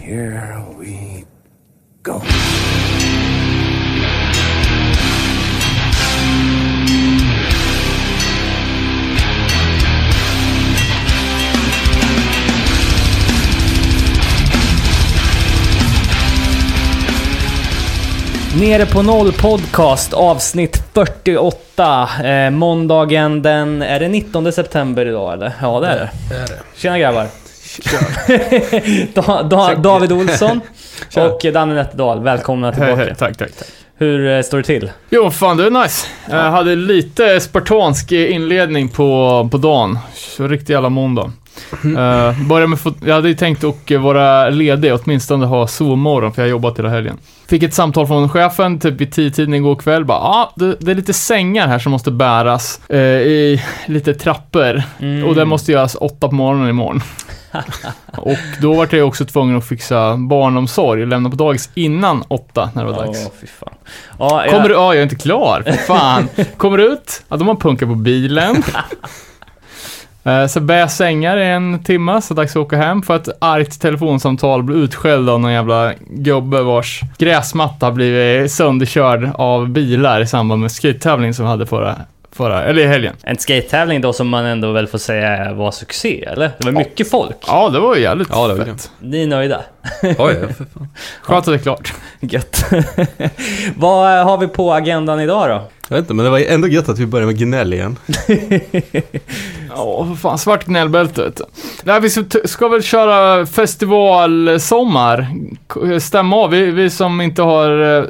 Here we go. Nere på noll podcast avsnitt 48. Eh, måndagen den... Är det 19 september idag eller? Ja det är det. Det är det. Tjena grabbar. da, da, David Olsson och Danne Nätterdal. Välkomna tillbaka. tack, tack, tack. Hur eh, står det till? Jo, fan det är nice. Jag hade lite spartansk inledning på, på dagen. Så riktig jävla måndag. Uh, börja med jag hade ju tänkt att vara ledig, åtminstone ha sovmorgon, för jag har jobbat hela helgen. Fick ett samtal från chefen, typ vid tio-tiden igår kväll, bara ah, det, det är lite sängar här som måste bäras eh, i lite trappor. Mm. Och det måste göras åtta på morgonen imorgon. och då var jag också tvungen att fixa barnomsorg och lämna på dagis innan åtta när det var dags. Fan. Ja, jag, Kommer du? Ja, jag är inte klar. För fan. Kommer du ut? Ja, de har punkat på bilen. Eh, Så bär jag sängar i en timme, så dags att åka hem för ett argt telefonsamtal blir utskälld av någon jävla gubbe vars gräsmatta blivit sönderkörd av bilar i samband med skate-tävling som vi hade förra, förra, eller i helgen. En skate-tävling då som man ändå väl får säga var succé, eller? Det var mycket folk. Ja, det var ju jävligt Ja, det var fett. Ni är nöjda? Oj, ja, för fan. Skönt att det är klart. Gött. Vad har vi på agendan idag då? Jag vet inte, men det var ändå gött att vi började med gnäll igen. Ja, för fan, svart gnällbälte vet du. Nej, vi ska, ska väl köra festivalsommar. Stämma av, vi, vi som inte har eh,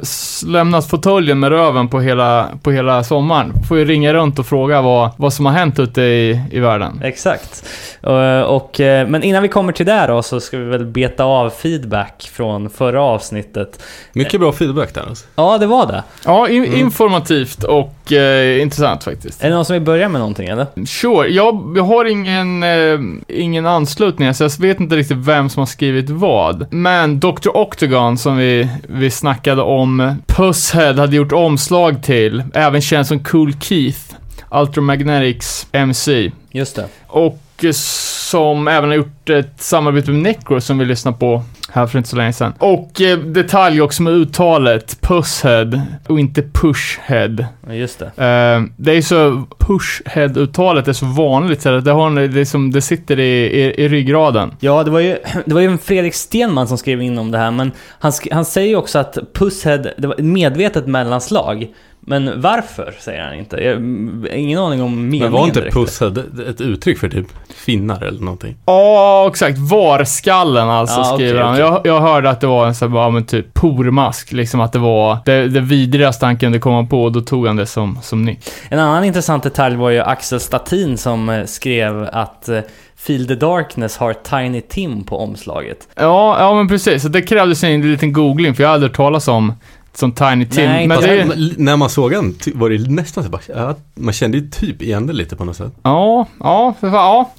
lämnat fåtöljen med röven på hela, på hela sommaren. Får ju ringa runt och fråga vad, vad som har hänt ute i, i världen. Exakt. Eh, Och, eh, men innan vi kommer till det då så ska vi väl beta av feedback från förra avsnittet. Mycket bra feedback där alltså. Ja, det var det. Ja, in, informativt och eh, intressant faktiskt. Är det någon som vill börja med någonting eller? Sure, jag, jag har ingen, eh, ingen anslutning, så jag vet inte riktigt vem som har skrivit vad. Men Dr. Octagon, som vi, vi snackade om, Pusshead hade gjort omslag till, även känd som Cool Keith, Ultramagnetics MC. Just det. Och eh, som även har gjort ett samarbete med Necro som vi lyssnade på här för inte så länge sedan. Och eh, detalj också med uttalet, Pusshead och inte Pushhead. Ja, Just det. Eh, det är så, pushhead-uttalet är så vanligt, så att det, har, en- det, är som, det sitter i, i, i ryggraden. Ja, det var, ju, det var ju en Fredrik Stenman som skrev in om det här, men han, sk- han säger ju också att Pusshead, det var ett medvetet mellanslag. Men varför, säger han inte. Jag, ingen aning om meningen Men var inte pusshead ett uttryck för typ finnar eller någonting? Ja, exakt. Varskallen alltså, okej, skriver han. okej. Jag, jag hörde att det var en sån här, ja, men typ pormask, liksom att det var det, det vidrigaste han kunde komma på, och då tog han det som, som nytt. En annan intressant detalj var ju Axel Statin som eh, skrev att eh, Feel the Darkness har Tiny Tim på omslaget. Ja, ja men precis. Så det krävdes en liten googling, för jag hade hört talas om som Tiny Tim. Nej, men det, När man såg den var det nästan så bara, ja, man kände ju typ igen det lite på något sätt. Ja, ja, för fan, ja.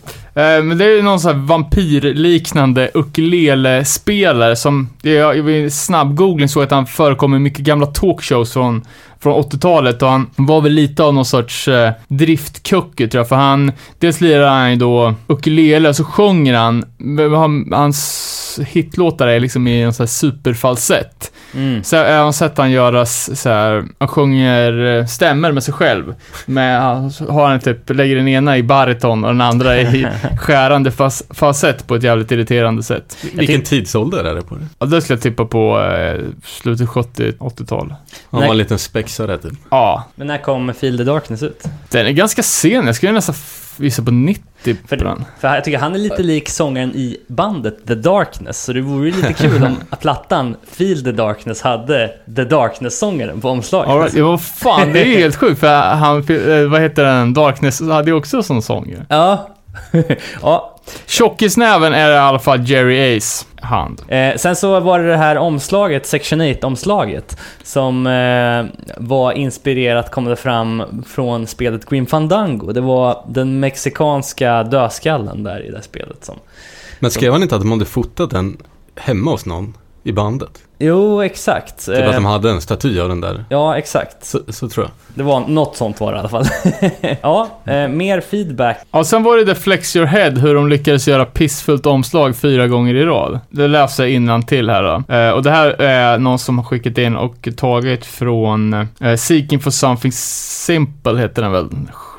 Eh, Men det är ju någon sån här vampyrliknande ukulele-spelare som, jag, jag vid snabb googling såg att han förekommer i mycket gamla talkshows från, från 80-talet och han var väl lite av någon sorts eh, driftkucke tror jag, för han, dels lirar han ju då ukulele och så sjunger han, men han hans hitlåtar är liksom i en sån här superfalsett. Mm. Så jag har sett han göra s- så här, han sjunger eh, stämmer med sig själv. Med, han har han typ, lägger den ena i bariton och den andra i skärande fas, falsett på ett jävligt irriterande sätt. Vilken tidsålder är det på det? Ja, det skulle jag tippa på eh, slutet 70-80-tal. Han var en liten spexare typ. Ja, Men när kom Feel the Darkness ut? den är ganska sen. Jag skulle nästan gissa på 90 För, på den. för jag tycker han är lite lik sångaren i bandet The Darkness, så det vore ju lite kul om plattan Feel the Darkness hade The Darkness-sångaren på omslaget. All right, ja, vad fan, det är helt sjukt för han, eh, vad heter den, Darkness hade ju också sån sång ju. Ja. ja. Tjockisnäven är i alla fall Jerry Ace hand. Eh, sen så var det det här omslaget, Section 8-omslaget, som eh, var inspirerat, kom det fram, från spelet Grim Fandango. Det var den mexikanska dödskallen där i det spelet som... Men skrev han inte att de hade fotat den hemma hos någon i bandet? Jo, exakt. Typ att Eh, de hade en staty av den där. Ja, exakt. Så, så tror jag. Det var något sånt var det i alla fall. ja, eh, mer feedback. Ja, sen var det The Flex Your Head, hur de lyckades göra pissfullt omslag fyra gånger i rad. Det läser jag innan till här då. Eh, och det här är någon som har skickat in och tagit från eh, Seeking for something simple heter den väl.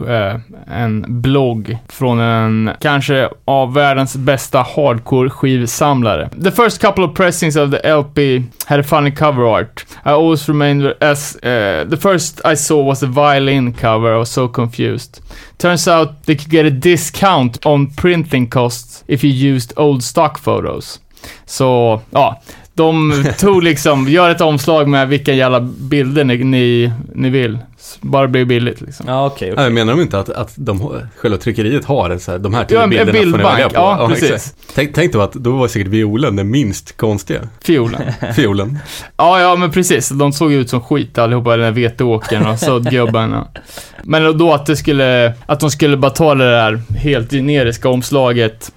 Eh, en blogg från en, kanske av världens bästa hardcore skivsamlare. The first couple of pressings of the LP had a funny cover art. I always remained as, uh, the first I saw was the violin cover, I was so confused. Turns out they could get a discount on printing costs if you used old stock photos. Så, ja. Ah, de tog liksom, gör ett omslag med vilka jävla bilder ni, ni, ni vill. Bara blir billigt liksom. Ja, okej. okej. Nej, menar de inte att, att de, själva tryckeriet har en så här, de här tio Ja, en bilderna får ni bildbank. välja på? Ja, precis. exakt. Tänk, tänk då att då var säkert violen den minst konstiga. Fiolen. Fiolen. Ja, ja, men precis. De såg ut som skit allihopa, den där veteåkern och såddgubbarna. Men då att det skulle, att de skulle bara ta det där helt generiska omslaget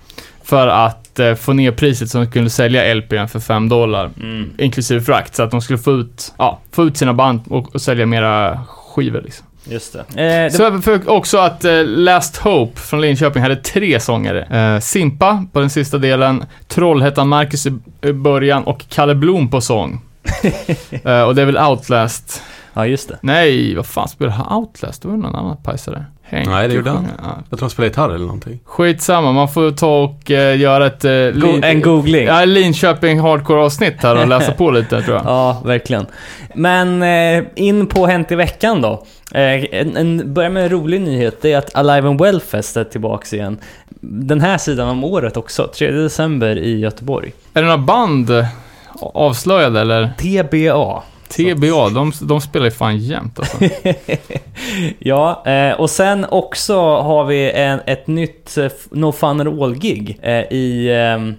för att eh, få ner priset så de kunde sälja LPn för 5 dollar. Mm. Inklusive frakt, så att de skulle få ut, ja, få ut sina band och, och sälja mera skivor liksom. Just det. Eh, det Så jag för också att eh, Last Hope från Linköping hade tre sångare. Eh, Simpa på den sista delen, Trollhättan Marcus i, början och Kalle Blom på sång. eh, och det är väl Outlast. ja, just det. Nej, vad fan spelar han Outlast? Det var någon annan pajsare. Henke Nej, det gjorde han. Ja. Jag tror de spelar gitarr eller någonting. Skitsamma, man får ta och eh, göra ett... eh, Go- Lin- en googling. Ja, Linköping Hardcore-avsnitt här och läsa på lite tror jag. Ja, verkligen. Men eh, in på Hänt i veckan då. Eh, en, en, börja med en rolig nyhet. Det är att Alive and Wellfest är tillbaks igen. Den här sidan om året också. 3 december i Göteborg. Är det några band avslöjade eller? TBA. TBA, de, de spelar ju fan jämt alltså. ja, eh, och sen också har vi en, ett nytt eh, No Fun at All-gig eh, i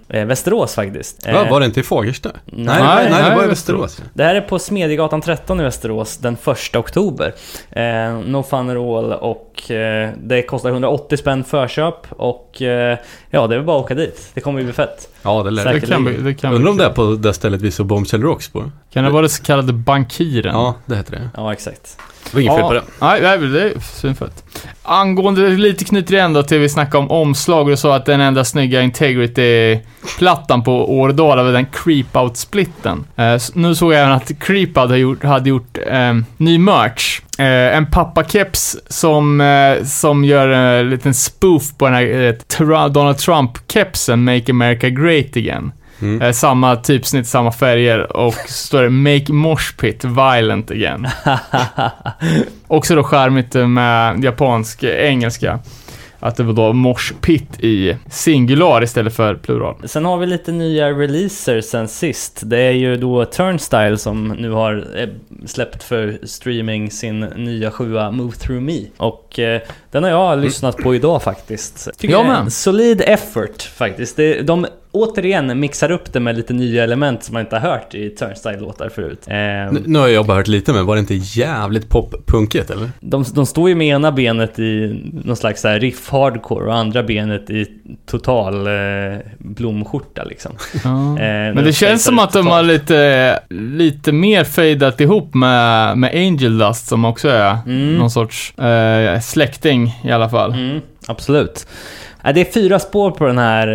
Västerås faktiskt. Ja, var det inte i Fagersta? nej, nej, nej, nej, det var i Västerås. Västerås. Det här är på Smedjegatan 13 i Västerås den 1 oktober. No Fun at All och det kostar 180 spänn förköp och ja, det är väl bara att åka dit. Det kommer ju bli fett. Ja, det lär Det kan bli, det kan Undrar om det är på det stället vi såg Bombshell Rocks på? Kan det vara det så kallade bankiren? Ja, det heter det. Ja, exakt. Det var inget fel på det. Nej, nej, det är svinfett. Angående, lite knyter igen då till vi snackade om omslag och så att den enda snygga Integrity-plattan på Årdala var den Creepout-splitten. Eh, s- nu såg jag även att Creepout hade gjort, hade gjort eh, ny merch. Eh, en pappakeps som, eh, som gör en liten spoof på den här eh, Donald Trump-kepsen, Make America Great Again. Mm. Eh, samma typsnitt, samma färger och så står det Make Mosh Pit Violent Again. Också då charmigt med japansk engelska. Att det var då Mosh Pit i singular istället för plural. Sen har vi lite nya releaser sen sist. Det är ju då Turnstyle som nu har eh, släppt för streaming sin nya sjua Move Through Me. Och eh, den har jag lyssnat på idag faktiskt. Tycker Jag med. en solid effort faktiskt. Det, de återigen mixar upp det med lite nya element som man inte har hört i Turnstyle-låtar förut. Eh, Nu- Nu har jag bara hört lite, men var det inte jävligt pop-punkigt eller? de, de står ju med ena benet i någon slags så här riff hardcore och andra benet i total eh, blomskjorta liksom. Ja. Eh, Men det känns som att de har lite, lite mer fejdat ihop med, med Angel Dust som också är Mm. någon sorts eh, släkting i alla fall. Mm, absolut. Det är fyra spår på den här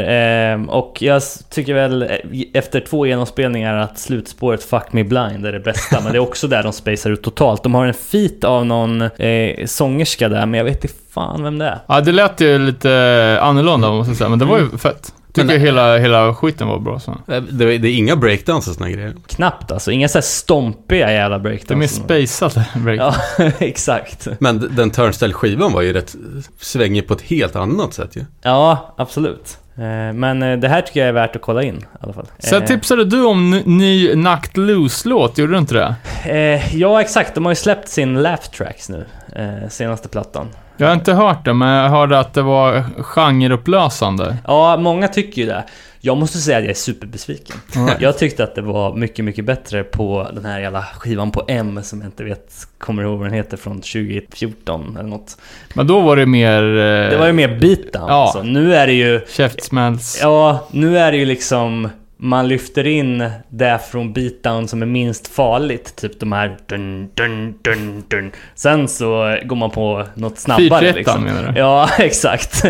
eh, och jag tycker väl eh, efter två genomspelningar att slutspåret Fuck Me Blind är det bästa. men det är också där de spacear ut totalt. De har en feat av någon eh, sångerska där, men jag vet inte fan vem det är. Ja, det lät ju lite annorlunda måste jag säga, men det var ju fett. Tycker Men- hela, hela skiten var bra så. Eh, Det, det är inga breakdowns och såna grejer. Knappt alltså. Inga så här stompiga jävla Det är mer breakdowns. spacade break. Ja, exakt. Men den Turnstyle-skivan var ju rätt svängig på ett helt annat sätt ju. Ja, absolut. Eh, Men eh, det här tycker jag är värt att kolla in i alla fall. Sen Eh, tipsade du om ny Knocked Loose-låt, gjorde du inte det? eh, Ja, exakt. De har ju släppt sin Laugh Tracks nu, eh, senaste plattan. Jag har inte hört det, men jag hörde att det var genreupplösande. Ja, många tycker ju det. Jag måste säga att jag är superbesviken. Alright. Jag tyckte att det var mycket, mycket bättre på den här jävla skivan på M som jag inte vet, kommer ihåg vad den heter, från 2014 eller något. Men då var det mer... Det var ju mer beatdown. Ja. Alltså. Nu är det ju... Käftsmälls. Ja, nu är det ju liksom man lyfter in det från beatdown som är minst farligt, typ de här dun, dun, dun, dun. Sen så går man på något snabbare liksom. menar du? Ja, exakt.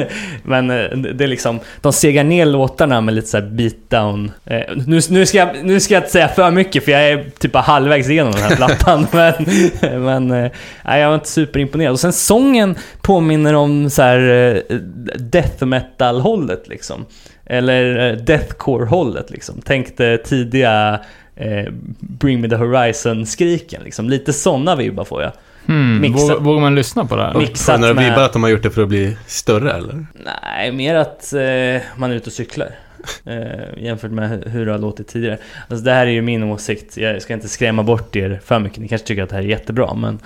Men eh, det är liksom, de segar ner låtarna med lite så beatdown. Eh, nu, nu, ska jag, nu ska jag inte säga för mycket för jag är typ halvvägs igenom den här plattan. men men eh, jag var inte superimponerad. Och sen sången påminner om så här eh, death metal-hållet liksom. Eller eh, deathcore-hållet liksom. Tänk det tidiga eh, Bring Me The Horizon-skriken liksom. Lite sådana vibbar får jag. Hmm, Mixat. vågar, man lyssna på det här? Mix- Mixat Får några med- vibbar att de har gjort det för att bli större eller? Nej, mer att eh, man är ute och cyklar. Eh, jämfört med hu- hur det har låtit tidigare. Alltså det här är ju min åsikt. Jag ska inte skrämma bort er för mycket. Ni kanske tycker att det här är jättebra, men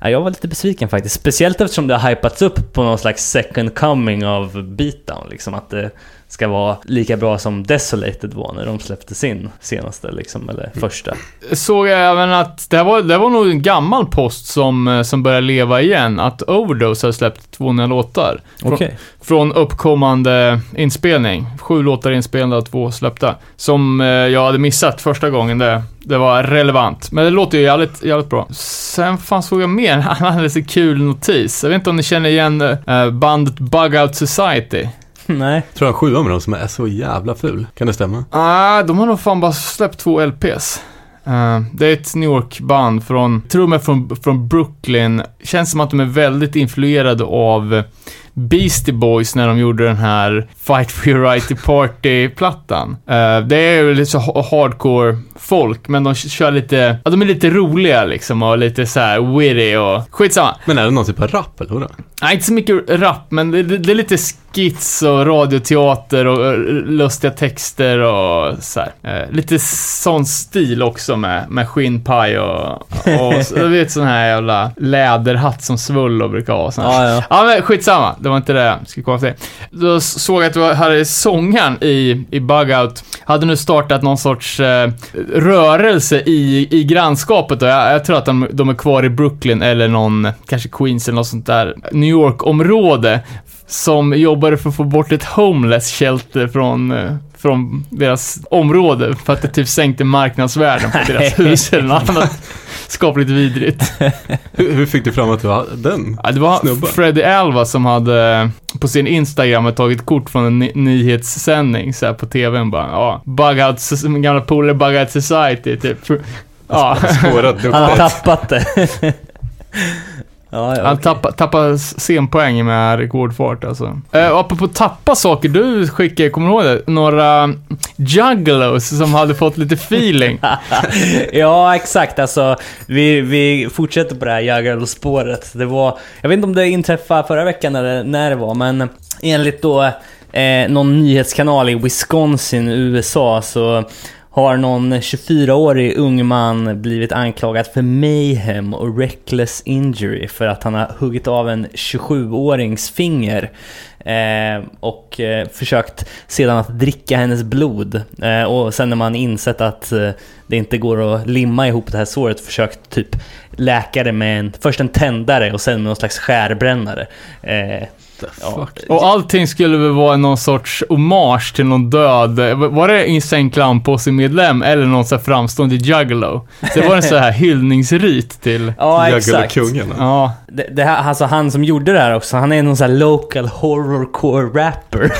ja, jag var lite besviken faktiskt. Speciellt eftersom det har hypats upp på någon slags second coming av beatdown. Liksom att det ska vara lika bra som Desolated var när de släppte sin senaste, liksom, eller första. Såg jag även att det var, det var nog en gammal post som, eh, som börjar leva igen, att Overdose har släppt två nya låtar. Från, från uppkommande inspelning. Sju låtar inspelade och två släppta. Som eh, jag hade missat första gången det, det var relevant. Men det låter ju jävligt, jävligt bra. Sen fan såg jag mer, en alldeles kul notis. Jag vet inte om ni känner igen eh, bandet Bug Out Society? Nej. Tror jag sju med dem som är så jävla ful. Kan det stämma? Ah, de har nog fan bara släppt två LPs. Eh, det är ett New York-band från, tror är från, från Brooklyn. Känns som att de är väldigt influerade av Beastie Boys när de gjorde den här Fight for your right to party-plattan. Eh, det är ju lite så ha- hardcore folk, men de kör lite, ja de är lite roliga liksom och lite så här witty och skitsamma. Men är det någon typ av rap eller vadå? Nej, inte så mycket rap, men det, det, det är lite skits och radioteater och eh, lustiga texter och så här. Eh, lite sån stil också med, med skinnpaj och, och så- du vet sån här jävla läderhatt som Svullo brukar ha. och sån här. Ja, ja. Ja men skitsamma, det var inte det jag skulle komma till. Då såg jag att var här sångaren i, i Bugout hade nu startat någon sorts eh, rörelse i, i grannskapet och jag, jag tror att de, de är kvar i Brooklyn eller någon, kanske Queens eller något sånt där New York-område som jobbade för att få bort ett homeless shelter från, eh, från deras område för att det typ sänkte marknadsvärden på deras hus eller något annat skapligt vidrigt. Hur, hur fick du fram att det var den? Ja, det var Snubbar. Freddy Alva som hade på sin Instagram tagit kort från en ny- nyhetssändning så här på TVn bara. Ja, Bug Out, Soc- min gamla polare Bug Out Society typ. Ja, Han har tappat det. ja, ja, han okej. tappar, tappar scenpoäng med rekordfart alltså. Eh, och apropå tappa saker, du skickade, kommer du ihåg det? Några juggalos som hade fått lite feeling. ja, exakt. Alltså, vi, vi fortsätter på det här Jaggerl-spåret. Det var, jag vet inte om det inträffade förra veckan eller när det var, men enligt då eh, någon nyhetskanal i Wisconsin, USA, så har någon 24-årig ung man blivit anklagad för mayhem och reckless injury för att han har huggit av en 27-årings finger eh, och eh, försökt sedan att dricka hennes blod. Eh, och sen när man insett att eh, det inte går att limma ihop det här såret försökt typ läka det med en, först en tändare och sen med någon slags skärbrännare. Eh, Eh, ja, Och allting skulle väl vara någon sorts hommage till någon död, var det Insane Clown på sin medlem eller någon så här framstående juggalo? Det var en så här hyllningsrit till, ja. Juggalo-kungen. ja. Det, det här, alltså han som gjorde det här också, han är någon sån här local horrorcore rapper.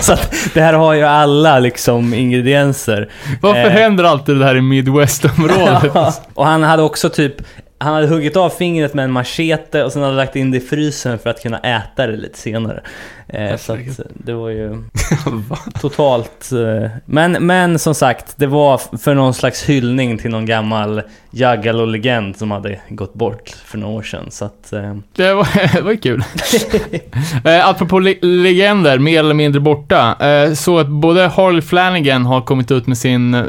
så att det här har ju alla liksom ingredienser. Varför Eh. händer alltid det här i Midwest-området? Ja, och han hade också typ, han hade huggit av fingret med en machete och sen hade lagt in det i frysen för att kunna äta det lite senare. Eh, så att det var ju totalt... Eh, men, men som sagt, det var för någon slags hyllning till någon gammal Juggalo-legend som hade gått bort för några år sedan. Så att... Eh, Det var, det var ju kul. eh, apropå le legender, mer eller mindre borta. Eh, så att både Harley Flanagan har kommit ut med sin eh,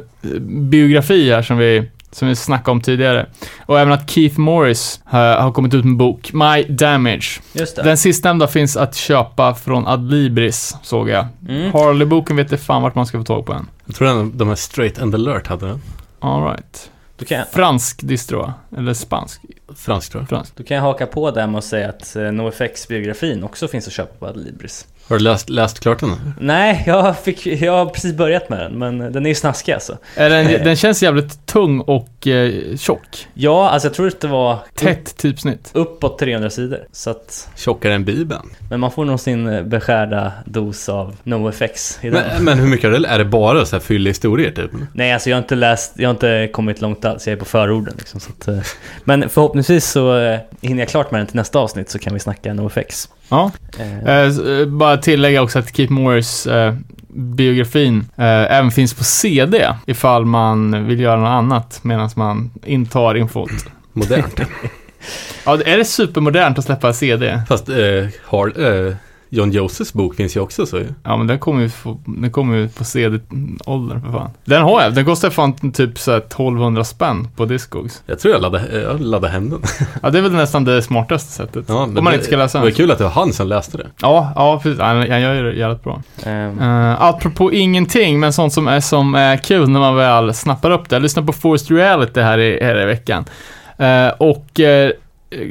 biografi här som vi, som vi snackade om tidigare. Och även att Keith Morris eh, har kommit ut med en bok, My Damage. just det. Den sistnämnda finns att köpa från Adlibris, såg jag. Mm. Harley-boken vet inte fan vart man ska få tag på den. Jag tror den, de här Straight and Alert hade den. All right. Då kan, jag, Fransk distro? Eller spansk? Fransk tror jag. Fransk. då kan jag haka på där med att säga att eh, NoFX-biografin också finns att köpa på Adlibris. Har du läst, läst klart den? Nej, jag, fick, jag har precis börjat med den, men den är ju snaskig alltså. Den, den känns jävligt tung och eh, tjock. Ja, alltså jag tror att det var Tätt typsnitt. uppåt 300 sidor. Så att, Tjockare än Bibeln. men man får nog sin eh, beskärda dos av NoFX i den. Men, men hur mycket är det? Är det bara så här fylliga historier typ? Nej, alltså jag har inte läst, jag har inte kommit långt alls. Jag är på förorden liksom. Så att, eh, men förhoppningsvis så eh, hinner jag klart med den till nästa avsnitt så kan vi snacka NoFX. Ja. Eh, Eh, eh, bara tillägga också att Keith Morris eh, biografin även finns på CD ifall man vill göra något annat medan man intar infot. Modernt. Ja, är det supermodernt att släppa CD? Fast har, John Josephs bok finns ju också så ju. Ja, men den kommer ju, få, den kommer ju på CD-åldern för fan. Den har jag. Den kostar fan typ så här 1200 spänn på Discogs. Jag tror jag laddade, jag laddade hem den. Ja, det är väl nästan det smartaste sättet. Ja, Om man det, inte ska läsa Det var den. kul att det var han som läste det. Ja, ja precis. Han, han gör ju det jävligt bra. eh, Uh, apropå ingenting, men sånt som är, som är kul när man väl snappar upp det. Jag lyssnade på Forced Reality här i, här i veckan. Eh, och eh,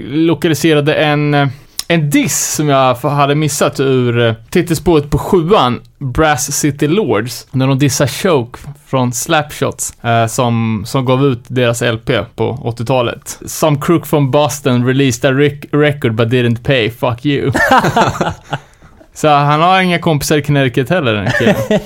lokaliserade en, en diss som jag hade missat ur uh, titelspåret på sjuan, Brass City Lords. När de dissar Choke från Slapshots, eh, som, som gav ut deras LP på 80-talet. Some crook from Boston released a rec- record but didn't pay, fuck you. Så han har inga kompisar i Connecticut heller, den killen.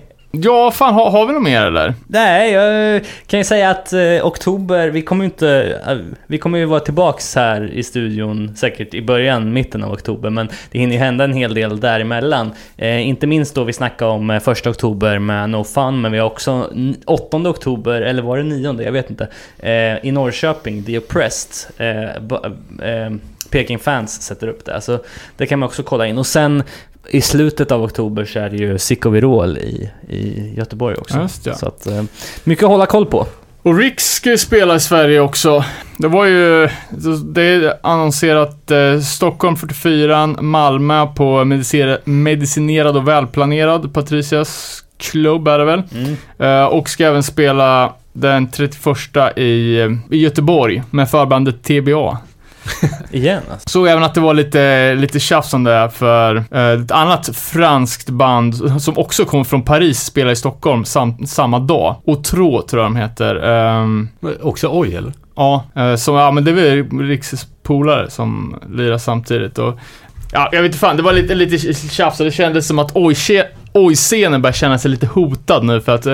Ja, fan, har, har vi något mer eller? Nej, jag kan ju säga att eh, oktober, vi kommer ju inte... eh, vi kommer ju vara tillbaks här i studion säkert i början, mitten av oktober, men det hinner ju hända en hel del däremellan. Eh, inte minst då vi snackade om eh, första oktober med No Fun, men vi har också 8 oktober, eller var det 9? Jag vet inte. Eh, I Norrköping, The Oppressed. Eh, eh, Peking Fans sätter upp det. Alltså, det kan man också kolla in. Och sen i slutet av oktober så är det ju Psykovirol i, i Göteborg också. Just ja. Så att, eh, mycket att hålla koll på. Och Riks ska ju spela i Sverige också. Det var ju, det är annonserat eh, Stockholm 44, Malmö på mediciner, medicinerad och välplanerad, Patricias klubb är det väl. Mm. Eh, och ska även spela den 31 i, eh, i Göteborg med förbandet TBA. Igen alltså. Såg även att det var lite, lite tjafs om det för eh, ett annat franskt band som också kom från Paris spela i Stockholm sam, samma dag. Otro tror jag de heter. Men Också oj eller? ja, eh, som, ja men det är väl Riks polare som lirar samtidigt och Ja, jag vet inte fan, det var lite, lite tjafs och det kändes som att oj, oj-scenen börjar känna sig lite hotad nu för att,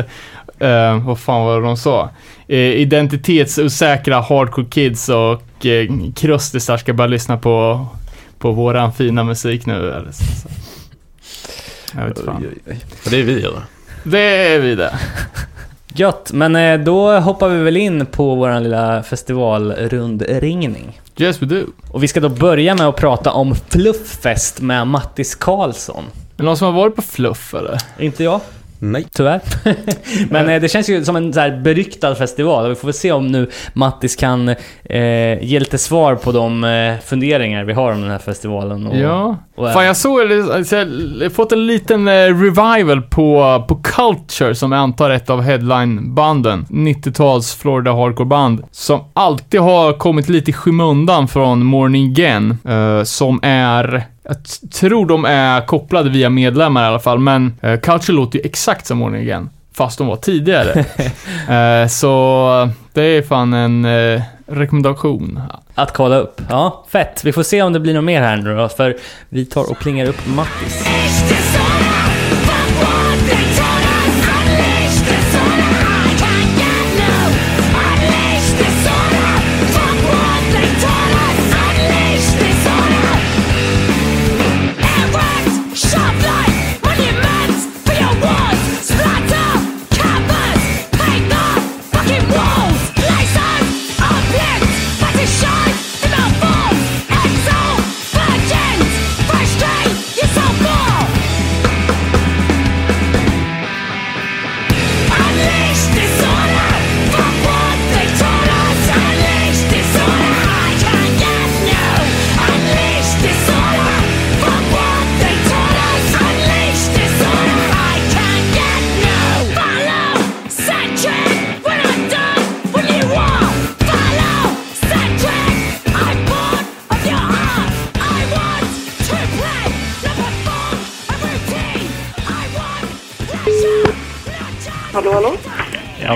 eh, vad fan var det de sa? Eh, identitetsosäkra hardcore kids och eh, krustisar ska bara lyssna på, på våran fina musik nu eller så. så. Jag vet inte fan. Det är vi eller? Det är vi det. Gött, men eh, då hoppar vi väl in på vår lilla festivalrundringning. Yes we do. Och vi ska då börja med att prata om Flufffest med Mattis Karlsson. Men någon som har varit på fluff eller? Inte jag, Nej. tyvärr. Men eh, det känns ju som en så här beryktad festival vi får väl se om nu Mattis kan eh, ge lite svar på de eh, funderingar vi har om den här festivalen. Och, Ja. och, Fan jag såg, alltså, jag har fått en liten eh, revival på, på Culture som jag antar är ett av headline-banden. 90-tals Florida hardcore-band. Som alltid har kommit lite i skymundan från Morning Again. eh, som är, jag tror de är kopplade via medlemmar i alla fall, men eh, Culture låter ju exakt som Morning Again. Fast de var tidigare. Eh, så det är fan en eh, rekommendation. Att kolla upp. Ja, fett. Vi får se om det blir något mer här nu då, för vi tar och plingar upp Mattis.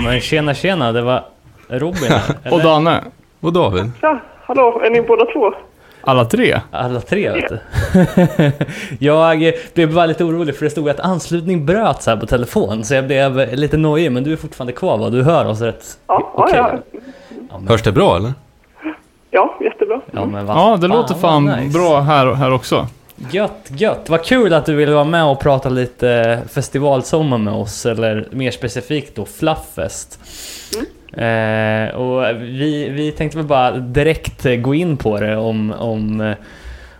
Men tjena tjena, det var Robin här, Och? Danne. Och David? Ja, hallå, är ni båda två? Alla tre. Alla tre vet du. jag blev bara lite orolig för det stod att anslutning bröts här på telefon så jag blev lite nojig men du är fortfarande kvar va? Du hör oss rätt Ja, okej? ja, Ja, men, Hörs det bra eller? ja, jättebra. ja, men Ja, det låter fan vad nice. bra här, här också. Gött, gött. Vad kul att du ville vara med och prata lite festivalsommar med oss, eller mer specifikt då Flufffest. Eh, och vi, vi tänkte väl bara direkt gå in på det om, om,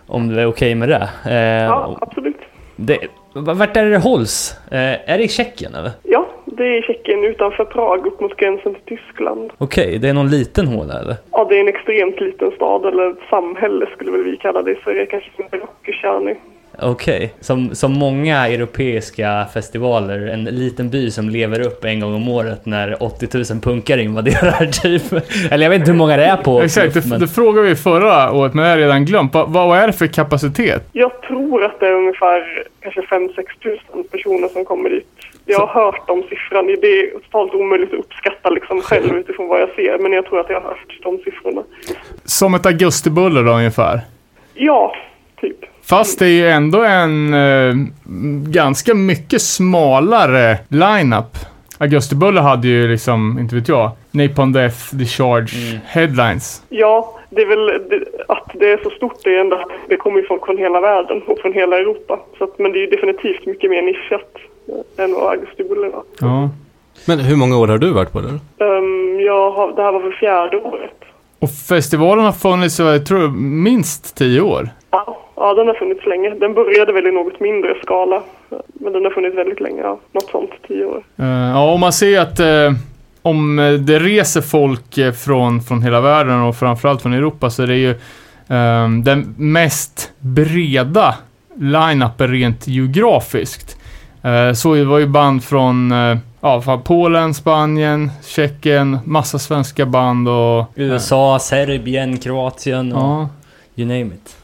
om du är okej med det. Eh, Ja, absolut. det. Vart är det det hålls? Eh, är det i Tjeckien eller? Ja, det är i Tjeckien utanför Prag upp mot gränsen till Tyskland. Okej, det är någon liten håla eller? Ja, det är en extremt liten stad eller samhälle skulle väl vi kalla det i Sverige, kanske som Rocketjärny. Okej, som, som många europeiska festivaler, en liten by som lever upp en gång om året när 80 000 punkare invaderar typ. Eller jag vet inte hur många det är på Exakt, det, men- det frågade vi förra året, men jag har redan glömt. Va, vad är det för kapacitet? Jag tror att det är ungefär kanske 5-6 tusen personer som kommer dit. Jag har hört de siffrorna. Det är totalt omöjligt att uppskatta liksom själv utifrån vad jag ser, men jag tror att jag har hört de siffrorna. Som ett augustibuller då ungefär. Ja, typ. Fast det är ju ändå en eh, ganska mycket smalare lineup. Augustibuller hade ju liksom, inte vet jag, Napalm Death, The Charge, headlines. Ja, det är väl det, att det är så stort det är ändå att det kommer ju folk från hela världen och från hela Europa. Så att, men det är ju definitivt mycket mer nischat än vad Augusti Buller var. Ja. Men hur många år har du varit på det? Um, jag har, det här var för fjärde året. Och festivalen har funnits, jag tror, minst tio år. Ja, ja, den har funnits länge. Den började väl i något mindre skala. Men den har funnits väldigt länge, ja. Något sånt, tio år. Eh, ja, och man ser att eh, om eh, det reser folk från, från hela världen och framförallt från Europa så är det ju eh, den mest breda line-upen rent geografiskt. Eh, så det var ju band från eh, ja, från Polen, Spanien, Tjeckien, massa svenska band och... USA, Serbien, Kroatien och Ja. you name it.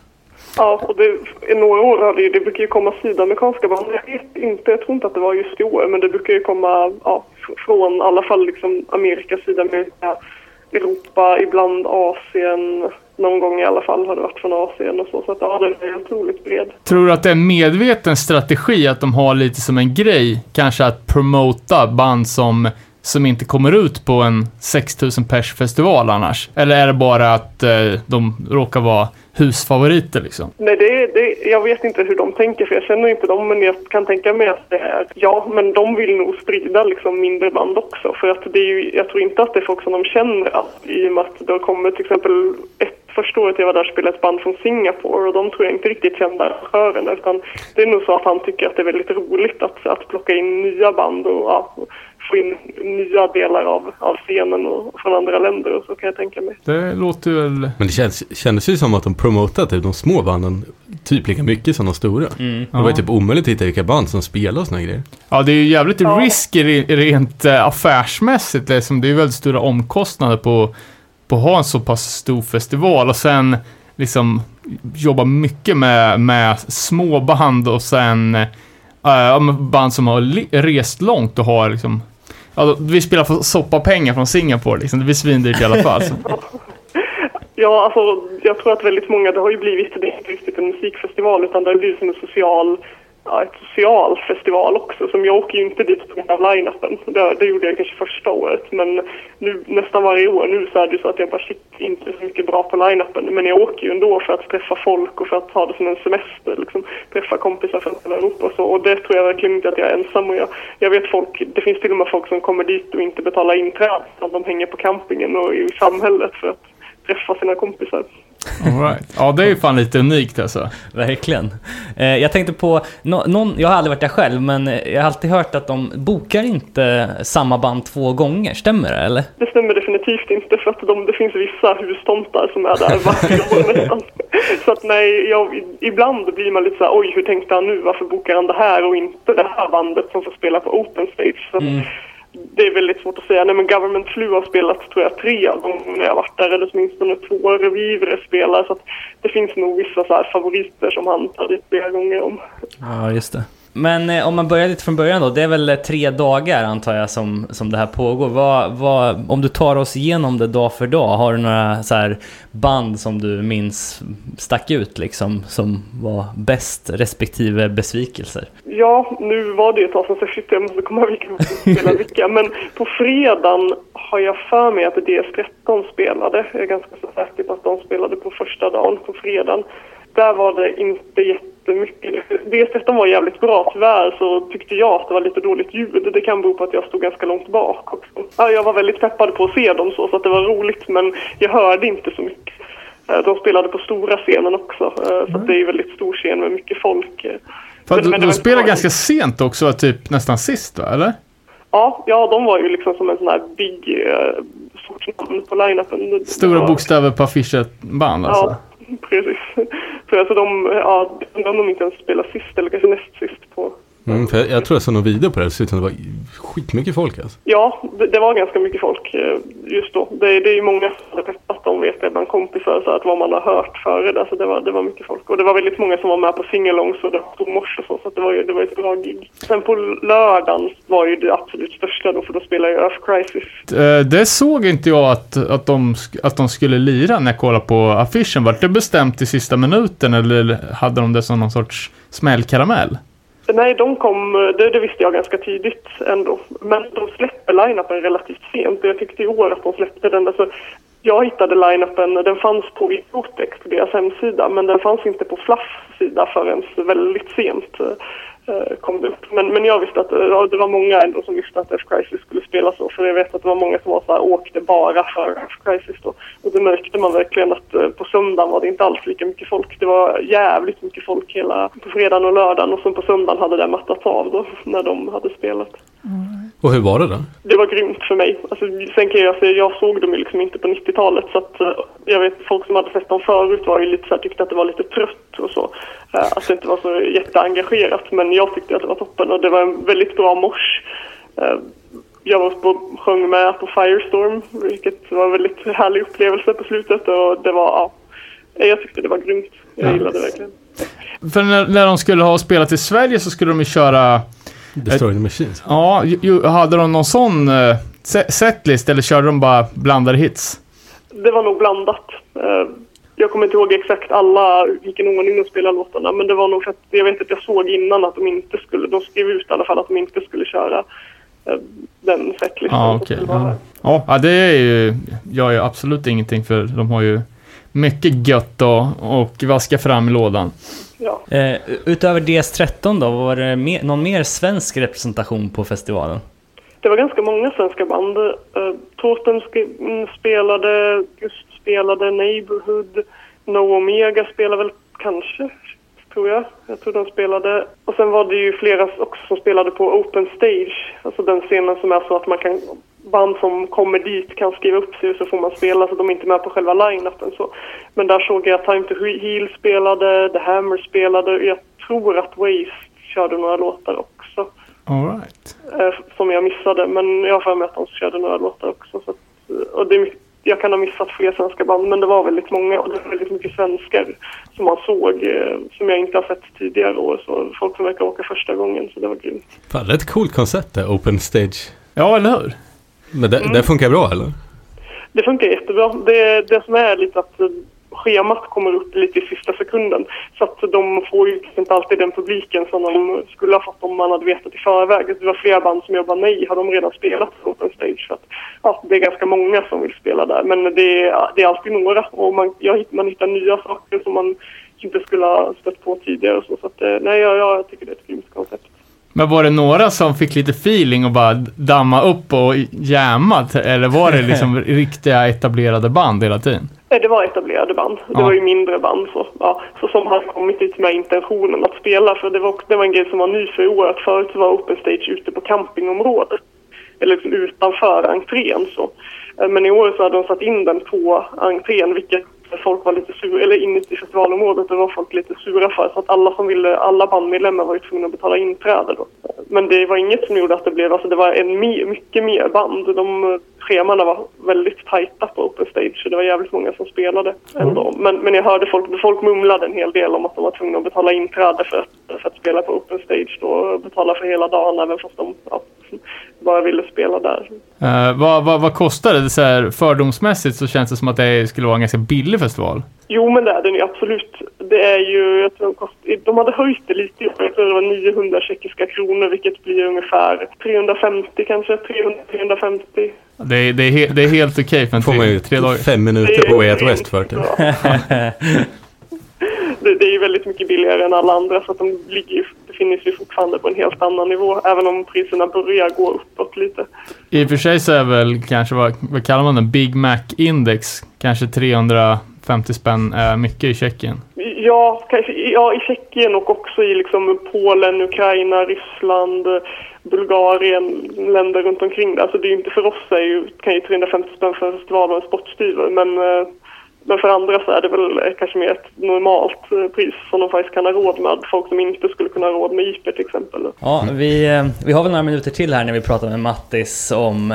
Ja, och det, i några år har det ju, det brukar ju komma sydamerikanska band. Jag vet inte, jag tror inte att det var just i år, men det brukar ju komma ja, fr- från i alla fall liksom Amerika, Sydamerika, Europa, ibland Asien. Någon gång i alla fall har det varit från Asien och så. Så att ja, den är otroligt bred. Tror du att det är en medveten strategi att de har lite som en grej, kanske att promota band som, som inte kommer ut på en 6000 pers festival annars? Eller är det bara att eh, de råkar vara husfavoriter liksom? Nej, det, det, jag vet inte hur de tänker för jag känner inte dem men jag kan tänka mig att det är, ja men de vill nog sprida liksom mindre band också för att det är ju, jag tror inte att det är folk som de känner att, i och med att det har kommit till exempel ett Första året jag var där spelade ett band från Singapore och de tror jag inte riktigt kände arrangörerna utan det är nog så att han tycker att det är väldigt roligt att, att plocka in nya band och ja, få in nya delar av, av scenen och från andra länder och så kan jag tänka mig. Det låter väl... Men det känns, kändes ju som att de promotat typ de små banden typ lika mycket som de stora. Det var ju Ja. typ omöjligt att hitta vilka band som spelar och såna grejer. Ja, det är ju jävligt Ja. risky re- rent eh, affärsmässigt. Liksom. Det är ju väldigt stora omkostnader på, på att ha en så pass stor festival och sen liksom jobba mycket med, med små band och sen eh, band som har rest långt och har liksom Ja, vi spelar för soppa pengar från Singapore liksom. Det blir svindyrt i alla fall. Så. Ja, alltså jag tror att väldigt många, det har ju blivit, det är inte riktigt en musikfestival utan det har blivit som en social, ja, ett social festival också. Som jag åker ju inte dit på grund av line-upen. Det, det gjorde jag kanske första året. Men nu nästan varje år nu så är det så att jag bara shit, inte så mycket bra på line-upen. Men jag åker ju ändå för att träffa folk och för att ha det som en semester. Liksom, träffa kompisar från hela Europa och så. Och det tror jag verkligen inte att jag är ensam och jag, jag vet folk, det finns till och med folk som kommer dit och inte betalar inträde. utan De hänger på campingen och i samhället för att träffa sina kompisar. All right. Ja, det är ju fan lite unikt alltså. Verkligen. Eh, jag tänkte på, nå- någon, jag har aldrig varit där själv, men eh, jag har alltid hört att de bokar inte samma band två gånger. Stämmer det eller? Det stämmer definitivt inte för att de, det finns vissa hustomtar som är där varje år nästan. Så att nej, jag, ibland blir man lite så här, oj hur tänkte han nu, varför bokar han det här och inte det här bandet som får spela på open stage. Så att det är väldigt svårt att säga. Nej men Government Flu har spelat tror jag tre gånger när jag varit där eller åtminstone två Revivre spelar så att det finns nog vissa så här favoriter som han tar dit flera gånger om. Ja, just det. Men eh, om man börjar lite från början då, det är väl eh, tre dagar antar jag som, som det här pågår. Vad, vad, om du tar oss igenom det dag för dag, har du några så här band som du minns stack ut liksom, som var bäst respektive besvikelser? Ja, nu var det ju ett tag sedan så shit, jag måste komma ihåg vilka spelade vilka. Men på fredagen har jag för mig att DS13 spelade. Jag är ganska så säker på att de spelade på första dagen, på fredagen. Där var det inte jättemycket. DS13 var jävligt bra. Tyvärr så tyckte jag att det var lite dåligt ljud. Det kan bero på att jag stod ganska långt bak också. Ja, jag var väldigt peppad på att se dem så, så att det var roligt men jag hörde inte så mycket. Eh, De spelade på stora scenen också, eh, så att det är väldigt stor scen med mycket folk. eh. Men- att men de inte- ganska sent också, typ nästan sist va, eller? Ja, ja, de var ju liksom som en sån här big, stort namn på line-upen. Stora bokstäver på affischen-band alltså. Ja, precis. Så alltså de, ja, undrar om de inte ens spelar sist eller kanske näst sist på... Mm, för jag, jag tror jag såg någon video på det, det såg ut som det var skitmycket folk alltså. Ja, det, det var ganska mycket folk eh, just då. Det, det är ju många som har peppat dem vet jag bland kompisar så att vad man har hört före det. Så det var, det var mycket folk. Och det var väldigt många som var med på singalongs och det var morse och så. Så att det var ju det var ett bra gig. Sen på lördagen var ju det absolut största då för då spelade jag Earth Crisis. Eh, Det såg inte jag att, att, de, att de skulle lira när jag kollade på affischen. Var det bestämt i sista minuten eller hade de det som någon sorts smällkaramell? Nej, de kom, det, det visste jag ganska tidigt ändå. Men de släpper line-upen relativt sent och jag tyckte i år att de släppte den. Alltså, jag hittade line-upen, den fanns på Icotex på deras hemsida men den fanns inte på Fluffs sida förrän väldigt sent Eh, kom det upp. Men, men jag visste att eh, ja, det var många ändå som visste att Earth Crisis skulle spela så. För jag vet att det var många som var så här, åkte bara för Earth Crisis då. Och det märkte man verkligen att eh, på söndagen var det inte alls lika mycket folk. Det var jävligt mycket folk hela på fredagen och lördagen och sen på söndagen hade det mattats av då när de hade spelat. Och hur var det då? Det var grymt för mig. Alltså, sen kan jag säga, jag såg dem ju liksom inte på 90-talet så att eh, jag vet folk som hade sett dem förut var ju lite så här, tyckte att det var lite trött och så. Eh, Att det inte var så jätteengagerat men jag tyckte att det var toppen och det var en väldigt bra mors. Eh, Jag var och sjöng med på Firestorm vilket var en väldigt härlig upplevelse på slutet och det var, ja, jag tyckte det var grymt. Jag gillade det verkligen. För när, när de skulle ha spelat i Sverige så skulle de ju köra... Destroy the Machines. Ja, ju, hade de någon sån uh, setlist eller körde de bara blandade hits? Det var nog blandat. Eh, Jag kommer inte ihåg exakt alla, vilken ordning de spelade låtarna, men det var nog för att jag vet att jag såg innan att de inte skulle, de skrev ut i alla fall att de inte skulle köra eh, den setlistan. Ja, som okej. där. Ja, ja, det är ju... Jag är absolut ingenting för de har ju mycket gött och, och vaska fram i lådan. Ja. Eh, utöver DS13 då, var det mer, någon mer svensk representation på festivalen? Det var ganska många svenska band. Uh, Torsten mm, spelade, Gust spelade, Neighborhood, No Omega spelade väl kanske, tror jag. Jag tror de spelade. Och sen var det ju flera också som spelade på Open Stage, alltså den scenen som är så att man kan band som kommer dit kan skriva upp sig och så får man spela så de är inte med på själva line-upen så. Men där såg jag att Time to Heal spelade, The Hammer spelade, jag tror att Waste körde några låtar också All right. eh, som jag missade. Men jag har för mig att de körde några låtar också. Så att, eh, och det jag kan ha missat fler svenska band, men det var väldigt många och det var väldigt mycket svenskar som man såg, eh, som jag inte har sett tidigare år. Så folk som verkar åka första gången, så det var grymt. Fan, det är ett coolt koncept det, Open Stage. Ja, eller hur? Men det, det funkar bra eller? Det funkar jättebra. Det, det som är lite att schemat kommer upp lite i sista sekunden. Så att de får ju inte alltid den publiken som de skulle ha fått om man hade vetat i förväg. Det var flera band som jag bara nej, har de redan spelat på Open Stage? Så att, ja, det är ganska många som vill spela där. Men det är, det är alltid några och man, jag, man hittar nya saker som man inte skulle ha stött på tidigare. Så, så att, eh, nej, jag, jag tycker det är ett grymt koncept. Men var det några som fick lite feeling och bara damma upp och jamma? Eller var det liksom riktiga etablerade band hela tiden? Nej, Det var etablerade band. Det Ja. var ju mindre band så, ja, så som hade kommit dit med intentionen att spela. För det var, det var en grej som var ny för i år. Att förut så var Open Stage ute på campingområdet. Eller liksom utanför entrén så. Eh, Men i år så hade de satt in den på entrén vilket folk var lite sura, eller inne i festivalområdet, det var folk lite sura för. Så att alla som ville, alla bandmedlemmar var ju tvungna att betala inträde då. Men det var inget som gjorde att det blev, alltså det var en mycket mer band. De scheman var väldigt tajta på Open Stage så det var jävligt många som spelade ändå. Men, men jag hörde folk, folk mumlade en hel del om att de var tvungna att betala inträde för att, för att spela på Open Stage då, betala för hela dagen även fast de ja, bara ville spela där. Eh, vad, vad, vad kostar det? Så här, fördomsmässigt så känns det som att det skulle vara en ganska billig festival. Jo, men det är den ju absolut. Det är ju, jag tror de, kost, de hade höjt det lite. Jag tror det var 900 tjeckiska kronor, vilket blir ungefär 350 kanske, 300-350. Det är, det är, he det är helt okej okay för en tre, tre dagar. Fem minuter på Way Out West för det. Typ. det. Det är ju väldigt mycket billigare än alla andra så att de ligger befinner sig fortfarande på en helt annan nivå, även om priserna börjar gå uppåt lite. I och för sig så är väl kanske, vad, vad kallar man det, Big Mac-index, kanske 300 50 spänn är mycket i Tjeckien? Ja, kanske, ja, i Tjeckien och också i liksom Polen, Ukraina, Ryssland, Bulgarien, länder runt omkring. Alltså det är inte för oss, är ju, kan ju 350 spänn för en festival och en sportstyver, men eh, men för andra så är det väl eh, kanske mer ett normalt eh, pris som de faktiskt kan ha råd med. Folk som inte skulle kunna ha råd med IP till exempel. Ja, vi, eh, vi har väl några minuter till här när vi pratar med Mattis om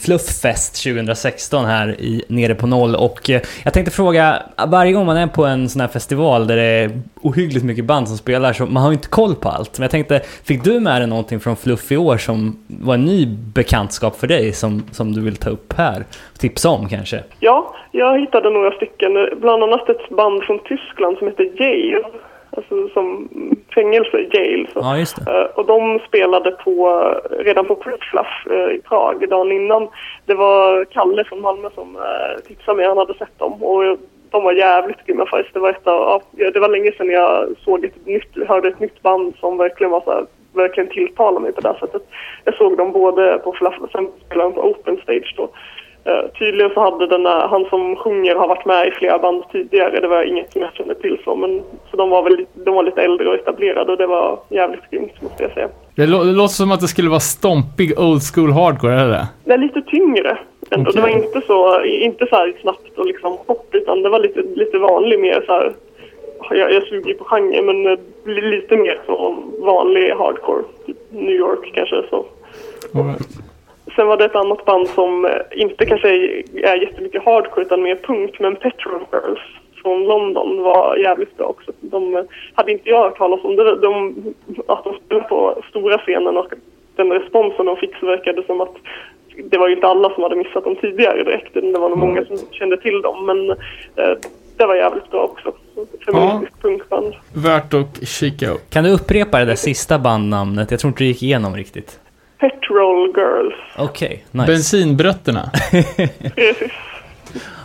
Flufffest 2016 här i Nere på Noll. Och jag tänkte fråga, varje gång man är på en sån här festival där det är ohyggligt mycket band som spelar så man har ju inte koll på allt. Men jag tänkte, fick du med dig någonting från Fluff i år som var en ny bekantskap för dig som, som du vill ta upp här? Tipsa om kanske? Ja, jag hittade några stycken, bland annat ett band från Tyskland som heter Jail. Alltså som fängelse, Jail. Så. Ja, just det. Eh, Och de spelade på, redan på Prutfluff i Prag dagen innan. Det var Kalle från Malmö som eh, tipsade mig, han hade sett dem. Och de var jävligt grymma faktiskt. Det var, ett av, ja, det var länge sedan jag såg ett nytt, hörde ett nytt band som verkligen var så här, verkligen tilltalade mig på det här sättet. Jag såg dem både på och sen spelade de på Open Stage då. Eh, tydligen så hade den här, han som sjunger har varit med i flera band tidigare. Det var inget som jag kände till så. Men, så de var väl lite- de var lite äldre och etablerade och det var jävligt grymt måste jag säga. Det, lå- det låter som att det skulle vara stompig old school hardcore, det? Det är lite tyngre. Ändå. Det var inte så, inte så här snabbt och liksom hopp utan det var lite, lite vanlig mer så här. Jag, jag suger på genre men li- lite mer så vanlig hardcore. Typ New York kanske så. Right. Sen var det ett annat band som eh, inte kanske är, är jättemycket hardcore utan mer punk, men Petrol Girls från London var jävligt bra också. De eh, hade inte jag hört talas om. Det, de, att de spelade på stora scenen och den responsen de fick så verkade som att det var ju inte alla som hade missat dem tidigare direkt. Det var nog många som kände till dem, men eh, det var jävligt bra också. Feministisk punkband. Värt att kika upp. Kan du upprepa det där sista bandnamnet? Jag tror inte det gick igenom riktigt. Petrol Girls. Okej, nice. Bensinbrötterna. Precis.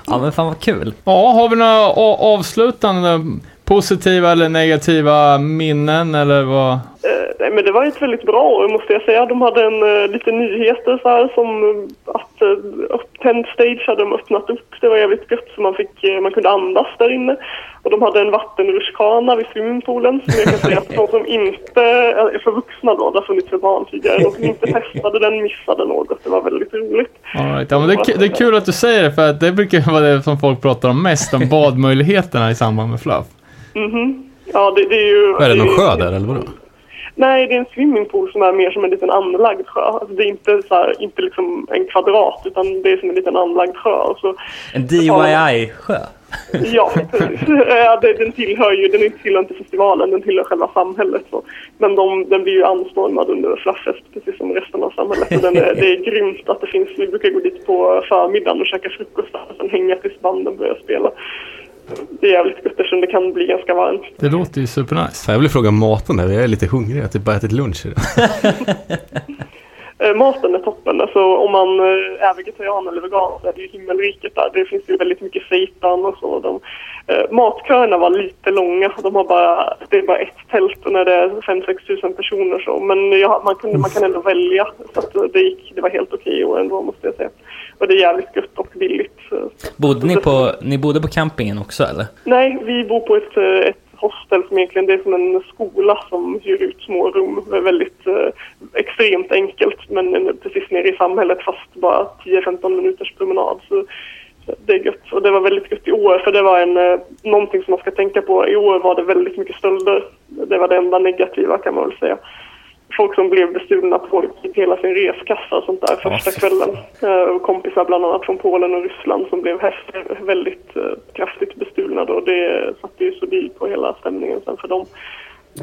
Ja men fan vad kul. Ja, har vi några avslutande positiva eller negativa minnen eller vad? Eh, nej, men det var ett väldigt bra år måste jag säga. De hade en, uh, lite nyheter så här, som eh, att uh, Tent Stage hade de öppnat upp. Det var jävligt gött så man, fick, eh, man kunde andas där inne. Och de hade en vattenrutschkana vid swimmingpoolen som jag kan säga att de som inte eh, är för vuxna då, det har funnits för barn tidigare, de som inte testade den missade något. Det var väldigt roligt. All right. ja, men det, är, det är kul att du säger det för att det brukar vara det som folk pratar om mest, om badmöjligheterna i samband med fluff. Mhm. Ja, det, det är ju... Är det någon sjö där eller vadå? Nej, det är en swimmingpool som är mer som en liten anlagd sjö. Alltså, det är inte, så här, inte liksom en kvadrat utan det är som en liten anlagd sjö. Och så, En DIY-sjö. ja, precis. Ja, det, den tillhör ju, den tillhör inte festivalen, den tillhör själva samhället. Så. Men de, den blir ju anstormad under Flufffest precis som resten av samhället. Och den är, det är grymt att det finns, vi brukar gå dit på förmiddagen och käka frukost där och sen hänga tills banden börjar spela. Det är jävligt gött eftersom det kan bli ganska varmt. Det låter ju supernice. Jag vill fråga maten där, jag är lite hungrig. Jag har typ bara ätit lunch idag. Eh, maten är toppen. Alltså, om man eh, är vegetarian eller vegan så är det ju himmelriket där. Det finns ju väldigt mycket seitan och så. De, eh, matköerna var lite långa. De har bara, det är bara ett tält när det är 5-6 tusen personer så. Men ja, man, kunde, man kan ändå välja. Så att det, gick, det var helt okej och ändå måste jag säga. Och det är jävligt gött och billigt. Bodde ni på, ni bodde på campingen också eller? Nej, vi bor på ett, eh, ett hostel som egentligen det är som en skola som hyr ut små rum. Det är väldigt eh, extremt enkelt men precis nere i samhället fast bara 10-15 minuters promenad. Så, så det är gött. Och det var väldigt gött i år för det var en, eh, någonting som man ska tänka på. I år var det väldigt mycket stölder. Det var det enda negativa kan man väl säga folk som blev bestulna på typ hela sin reskassa och sånt där första kvällen. Eh, kompisar bland annat från Polen och Ryssland som blev väldigt eh, kraftigt bestulna då. Det satte ju sordin på hela stämningen sen för dem.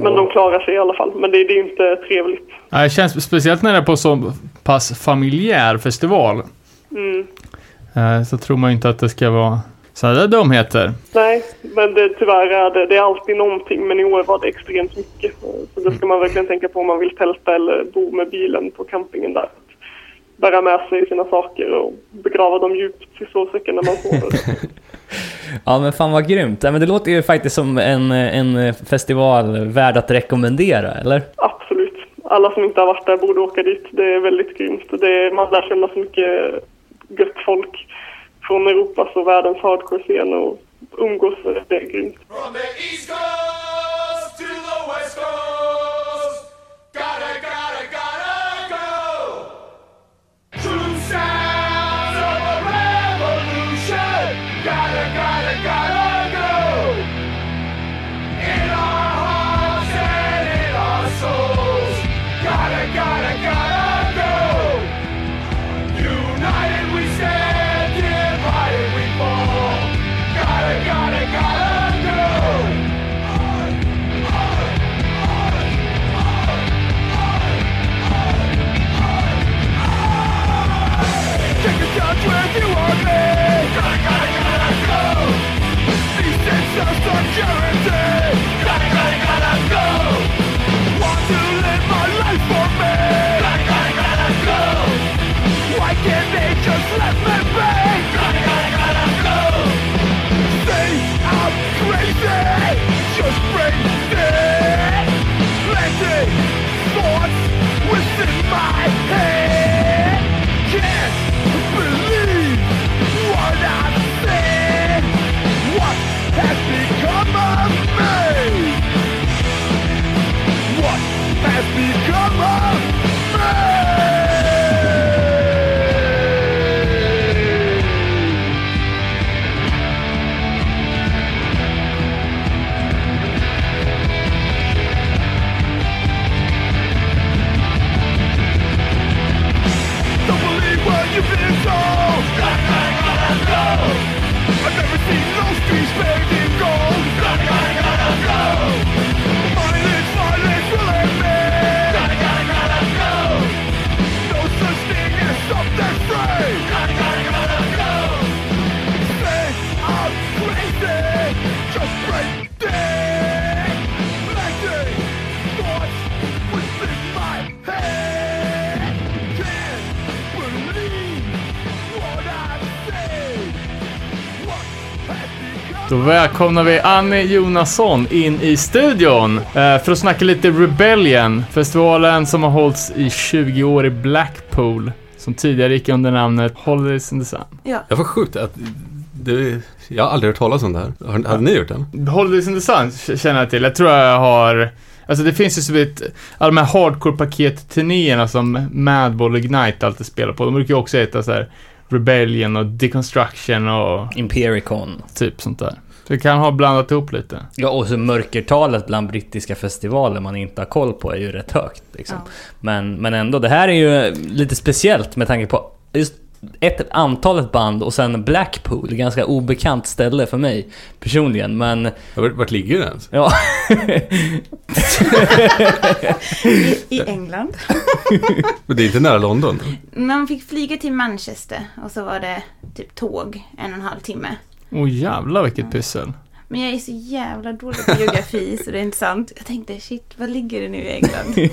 Men de klarar sig i alla fall. Men det, det är ju inte trevligt. Ja, Det känns speciellt när det är på så pass familjär festival. Mm. Eh, Så tror man ju inte att det ska vara sådana där dumheter. Nej, men det, tyvärr är det, det är alltid någonting. Men i år var det extremt mycket. Så det ska man verkligen tänka på om man vill tälta eller bo med bilen på campingen där. Bära med sig sina saker och begrava dem djupt i sovsäcken när man sover. Ja men fan vad grymt. Ja, men det låter ju faktiskt som en, en festival värd att rekommendera, eller? Absolut. Alla som inte har varit där borde åka dit. Det är väldigt grymt. Det är, man lär känna så mycket gött folk från Europas och världens hardcore-scen och umgås. Det är grymt. From the East Coast to the West Coast, gotta, gotta, gotta Då välkomnar vi Annie Jonasson in i studion eh, för att snacka lite Rebellion, festivalen som har hållits i 20 år i Blackpool, som tidigare gick under namnet Holidays in the Sun. Ja, Jag var sjukt att det, jag har aldrig hört talas om det här. Har, hade ni gjort det? Holidays in the Sun känner jag till. Jag tror jag har... Alltså det finns ju som ett... Alla de här hardcore-paket-turnéerna som Madball och Ignite alltid spelar på. De brukar ju också heta så här Rebellion och Deconstruction och Impericon. typ sånt där. Så vi kan ha blandat ihop lite. Ja, och så mörkertalet bland brittiska festivaler man inte har koll på är ju rätt högt. Liksom. Ja. Men, men ändå, det här är ju lite speciellt med tanke på just ett antalet band och sen Blackpool, ganska obekant ställe för mig personligen, men Vart, vart ligger det ens? ja. i, i England. Men det är inte nära London? Man fick flyga till Manchester och så var det typ tåg en och en halv timme. Åh oh, jävlar vilket pyssel. Men jag är så jävla dålig på geografi så det är inte sant. Jag tänkte shit, vad ligger det nu i England?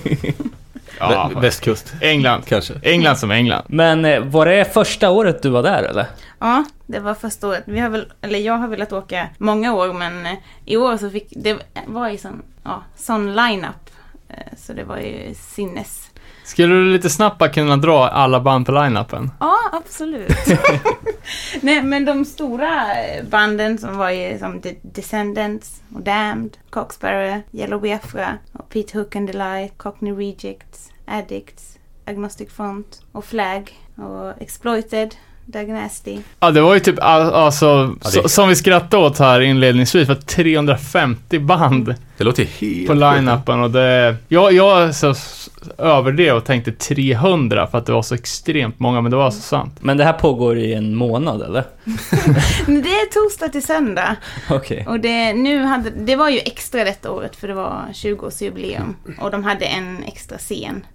Ja, Vä- västkust, England. kanske. England som England. Men eh, var det första året du var där eller? Ja, det var första året. Vi har väl, eller jag har velat åka många år men eh, i år så fick, det var ju sån, ja, sån line-up. Eh, Så det var ju sinnes. Skulle du lite snabbt kunna dra alla band på line-upen? Ja, absolut. Nej, men de stora banden som var ju som The Descendants och Damned, Coxsparrow, Yellow Biafra och Pete Hook and the Light, Cockney Rejects, Addicts, Agnostic Front och Flag och Exploited, Doug Nasty. Ja, det var ju typ, all- alltså, Ja, det- så, som vi skrattade åt här inledningsvis, var 350 band Det låter helt på line-upen och det... Jag, jag så, över det och tänkte 300 för att det var så extremt många, men det var så sant. Men det här pågår i en månad eller? Men det är torsdag till söndag. Okej. Och det, nu hade, det var ju extra detta året för det var 20-årsjubileum. Och de hade en extra scen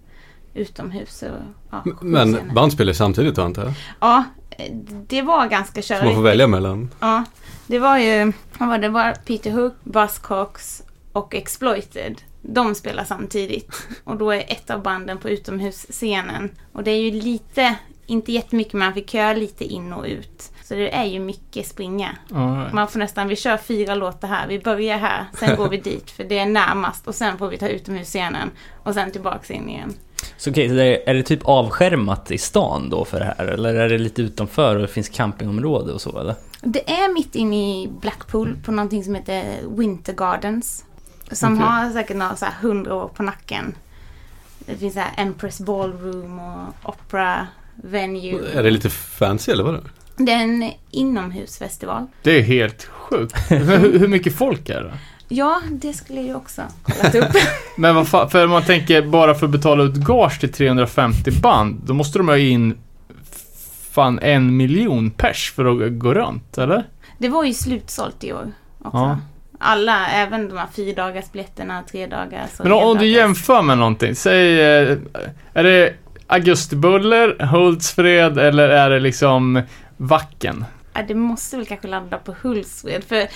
utomhus. Och, ja, Men band spelar samtidigt då antar jag? Ja, det var ganska Så man körigt. får välja mellan? Ja, det var ju, vad var det, var Peter Hook, Buzzcocks och Exploited. De spelar samtidigt. Och då är ett av banden på utomhusscenen. Och det är ju lite, inte jättemycket, man fick köra lite in och ut. Så det är ju mycket springa. Ja, Man får nästan, vi kör fyra låtar här, vi börjar här, sen går vi dit för det är närmast och sen får vi ta utomhusscenen och sen tillbaks in igen. Så okej, så det är, är det typ avskärmat i stan då för det här? Eller är det lite utanför och det finns campingområde och så eller? Det är mitt inne i Blackpool på någonting som heter Winter Gardens. Som Okej. har säkert några så här hundra år på nacken. Det finns så här Empress Ballroom och Opera Venue. Är det lite fancy eller vadå? Det är en inomhusfestival. Det är helt sjukt. hur, hur mycket folk är det? Ja, det skulle jag också kollat upp. Men vad fan, för man tänker bara för att betala ut gage till 350 band, då måste de ha in fan en miljon pers för att gå runt, eller? Det var ju slutsålt i år också. Ja. Alla, även de här fyrdagarsbiljetterna, tre dagars Men om, om du jämför med någonting, säg, eh, är det Augustibuller, Hultsfred eller är det liksom Vacken? Ja, det måste väl kanske landa på Hultsfred. För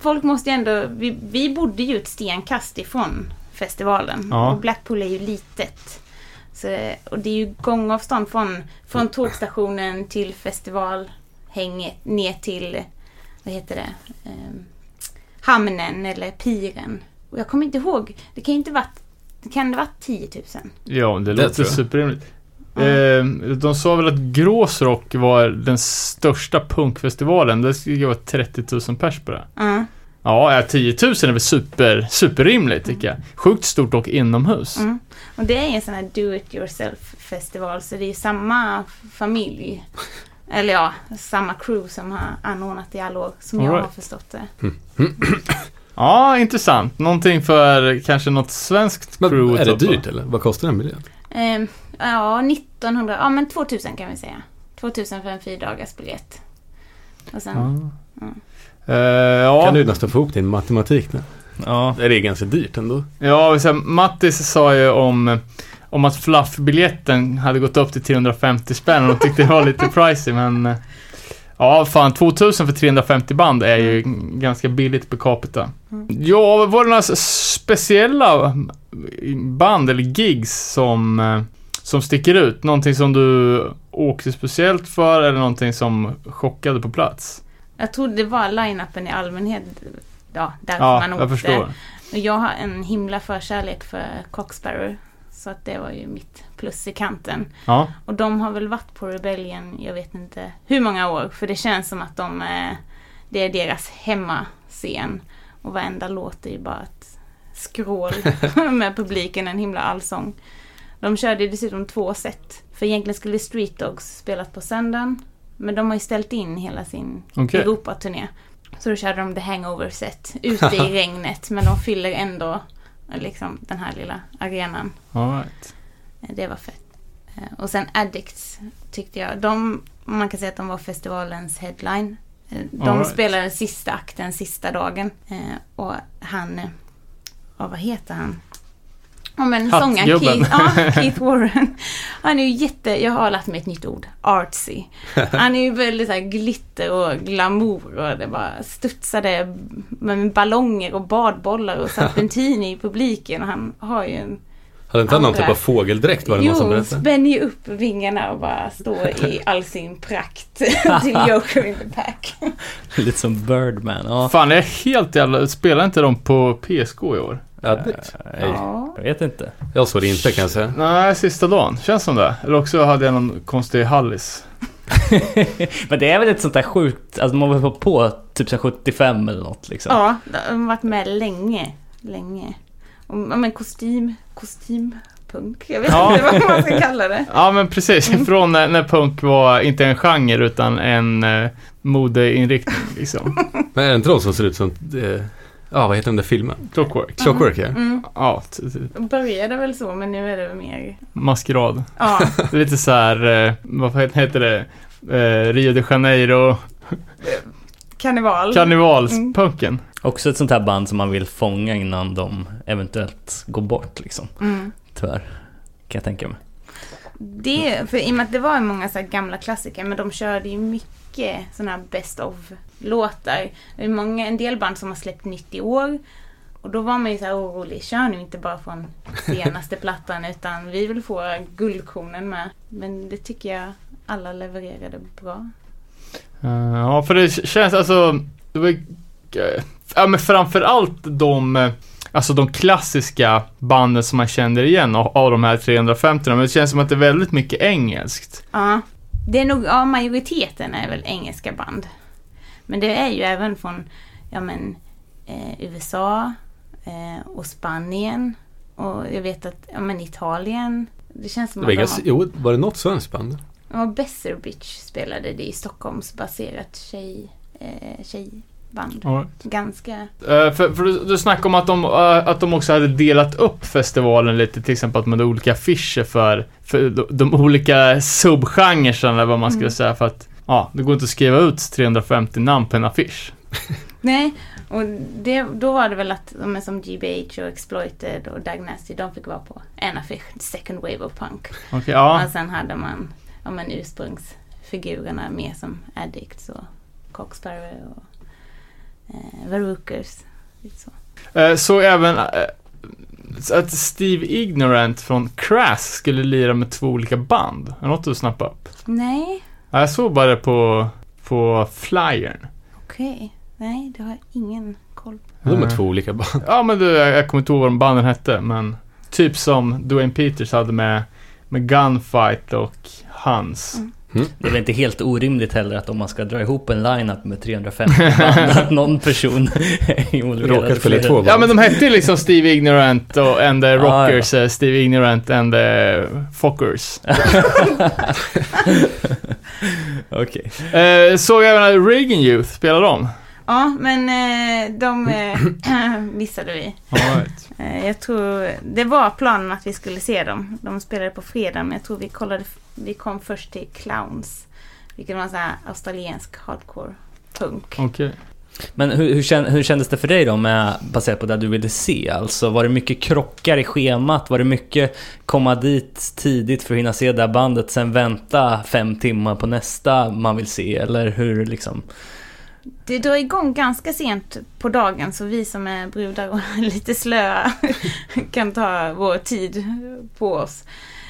folk måste ju ändå... Vi, vi bodde ju ett stenkast ifrån festivalen. Ja. Och Blackpool är ju litet. Så, och det är ju gångavstånd från, från tågstationen till festivalhänget ner till, vad heter det, Ehm, hamnen eller piren. Och jag kommer inte ihåg, det kan ju inte varit, kan det varit 10 000? Ja, det, Det låter superrimligt. Eh, de sa väl att Gråsrock var den största punkfestivalen. Det skulle vara 30 000 pers på det. Ja. Ja, ja, 10 000 är väl super, superrimligt tycker jag. Sjukt stort och inomhus. Mm. Och det är en sån här do it yourself festival så det är ju samma familj. Eller ja, samma crew som har anordnat det i alla år som All jag har right. förstått det. Ja, intressant. Någonting för kanske något svenskt Men crew är att det dyrt eller? Vad kostar en biljett? Ehm, ja, 1900, ja men 2000 kan vi säga. 2000 för en fyrdagars biljett. Och sen, Ja. Eh, ja. Kan du nästan få ihop din matematik nu? Ja. Det är ganska dyrt ändå. Ja, så här, Mattis sa ju om, om att fluffbiljetten hade gått upp till 350 spänn och de tyckte det var lite pricey, men eh, Ja, fan 2000 för 350 band är ju ganska billigt per capita. Ja, var det några speciella band eller gigs som, eh, som sticker ut? Någonting som du åkte speciellt för eller någonting som chockade på plats? jag trodde det var line-upen i allmänhet. Ja, därför Ja, man åkte. jag förstår. Jag har en himla förkärlek för Coxsparrow. Så att det var ju mitt plus i kanten. Ja, Och de har väl varit på Rebellion, jag vet inte hur många år. För det känns som att de, eh, det är deras hemmascen. Och varenda låt är ju bara ett skrål med publiken, en himla allsång. De körde dessutom två set. För egentligen skulle Street Dogs spelat på söndagen. Men de har ju ställt in hela sin okej. Europaturné. Så då körde de The Hangover-set ute i regnet. Men de fyller ändå liksom den här lilla arenan. Right. Det var fett. Eh, Och sen Addicts tyckte jag. De, man kan säga att de var festivalens headline. Eh, De right. spelade sista akten sista dagen. Eh, Och han, ja vad heter han? Ja men sångaren. Keith, ja, Keith Warren. Han är ju jätte, jag har lärt mig ett nytt ord, artsy. Han är ju väldigt så glitter och glamour och det bara studsade med ballonger och badbollar och serpentiner i publiken och han har ju en Hade inte han någon typ av fågeldräkt var det någon som Jo, spänner ju upp vingarna och bara står i all sin prakt till Joker in the pack. Lite som Birdman. Ja. Fan, jag är helt jävla... Spelar inte de på PSK i år? Addict? Nej, Ja. Jag vet inte. Jag såg det inte kan jag säga. Nej, sista dagen. Känns som det. Eller också hade jag någon konstig hallis. Men det är väl ett sånt där sjukt, alltså man var på typ så här 75 eller något liksom. ja, de har varit med länge, länge. Och, ja, men kostym, punk. Jag vet Ja. inte vad man ska kalla det. Ja men precis, Mm. från när, när punk var inte en genre utan en eh, modeinriktning liksom. Men är det inte de som ser ut som, eh, ja vad heter den där filmen? Clockwork. Clockwork ja. Mm. Ja, t- Det började väl så, men nu är det mer... maskerad. Ja, Det är lite så här, eh, vad heter- det? Eh, Rio de Janeiro, karneval. karnevalspunken. Också ett sånt här band som man vill fånga innan de eventuellt går bort liksom. Mm. Tyvärr. Kan jag tänka mig. Det, för i och med att det var många så här gamla klassiker, men de körde ju mycket sådana här best of-låtar. Det är många, en del band som har släppt nytt i år. Och då var man ju så här orolig, kör nu inte bara från senaste plattan utan vi vill få guldkornen med. Men det tycker jag alla levererade bra. Eh, ja, för det känns alltså, det var, eh, ja men framförallt de, eh, alltså de klassiska banden som man känner igen av, av de här 350 men det känns som att det är väldigt mycket engelskt. Ja, det är nog, ja majoriteten är väl engelska band. Men det är ju även från, ja men, eh, USA eh, och Spanien. Och jag vet att, ja men Italien. Det känns som Det att de har, jo, var det något svenskt band? ja, Besser Bitch spelade det i Stockholmsbaserat tjej, eh, tjejband. Ganska, Eh, för för du, du snackade om att de, eh, att de också hade delat upp festivalen lite, till exempel att man hade olika affischer för, för de, de olika subgenrerna eller vad man skulle Mm. säga för att, ja, det går inte att skriva ut 350 namn på en affisch. Nej, och det, då var det väl att de är som GBH och Exploited och Doug Nasty, de fick vara på en affisch, Second Wave of Punk. Okej, ja. Och sen hade man ja, men ursprungsfigurerna mer som Addicts och Coxsparrow och eh. Lite så. Eh, Så även eh, att Steve Ignorant från Crass skulle lira med två olika band. Är något du snappade upp? Nej, Ja, Jag såg bara det på, på flyern. okej. Nej, det har jag ingen koll på. De är Eh. två olika band. Ja men du, jag, jag kommer inte ihåg vad de banden hette, men typ som Dwayne Peters hade med, med Gunfight och Hans. Mm. Det är väl inte helt orimligt heller att om man ska dra ihop en line-up med 350 band, att någon person är involverad. Råkat spela två band. Ja men de hette ju liksom Steve Ignorant och and the ja. Rockers, eh, Steve Ignorant and the Fockers. Okej. Eh, såg även att Reagan Youth spelar de. Ja, men eh, de eh, missade vi. Right. Eh, jag tror det var planen att vi skulle se dem. De spelade på fredag, men jag tror vi kollade, vi kom först till Clowns. Vilket var en sån här australiensk hardcore punk. Okej. Men hur, hur, kän, hur kändes det för dig då, med, baserat på det du ville se? Alltså, var det mycket krockar i schemat? Var det mycket komma dit tidigt för att hinna se det där bandet, sen vänta fem timmar på nästa man vill se? Eller hur liksom? Det drar igång ganska sent på dagen så vi som är brudar och lite slöa kan ta vår tid på oss.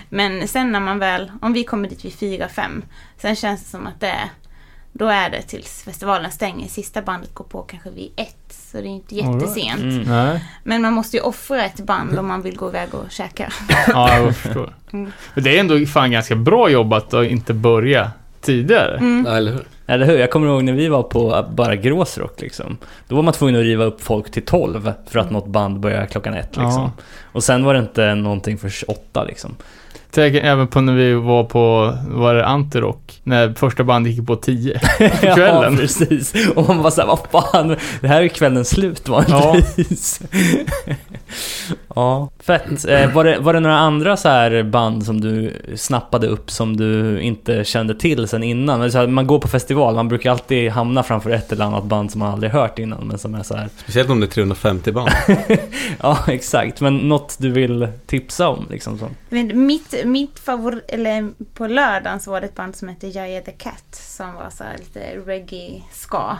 Men sen när man väl, om vi kommer dit vid fyra, fem, sen känns det som att det är, då är det tills festivalen stänger. Sista bandet går på kanske vid ett, så det är inte right. jättesent. Mm. Men man måste ju offra ett band om man vill gå iväg och käka. Ja, jag förstår. Mm. Men det är ändå fan ganska bra jobbat att inte börja tidigare. Mm. Ja, eller hur? Eller hur? Jag kommer ihåg när vi var på bara Gråsrock liksom. Då var man tvungen att riva upp folk till 12 för att något band började klockan ett liksom. Ja. Och sen var det inte någonting för 8 liksom. Tänk även på när vi var på, var det Antirock? När första bandet gick på 10 på ja, kvällen. precis. Och man bara såhär, vad fan, det här är kvällens slut vanligtvis. Ja. ja, fett. Eh, var, det, var det några andra så här band som du snappade upp som du inte kände till sen innan? Men så här, man går på festival, man brukar alltid hamna framför ett eller annat band som man aldrig hört innan, men som är så här. Speciellt om det är 350 band. Ja, exakt. Men något du vill tipsa om liksom? Så. Inte, mitt, mitt favorit, eller på lördagen så var det ett band som hette Jaya the Cat som var så lite reggae-ska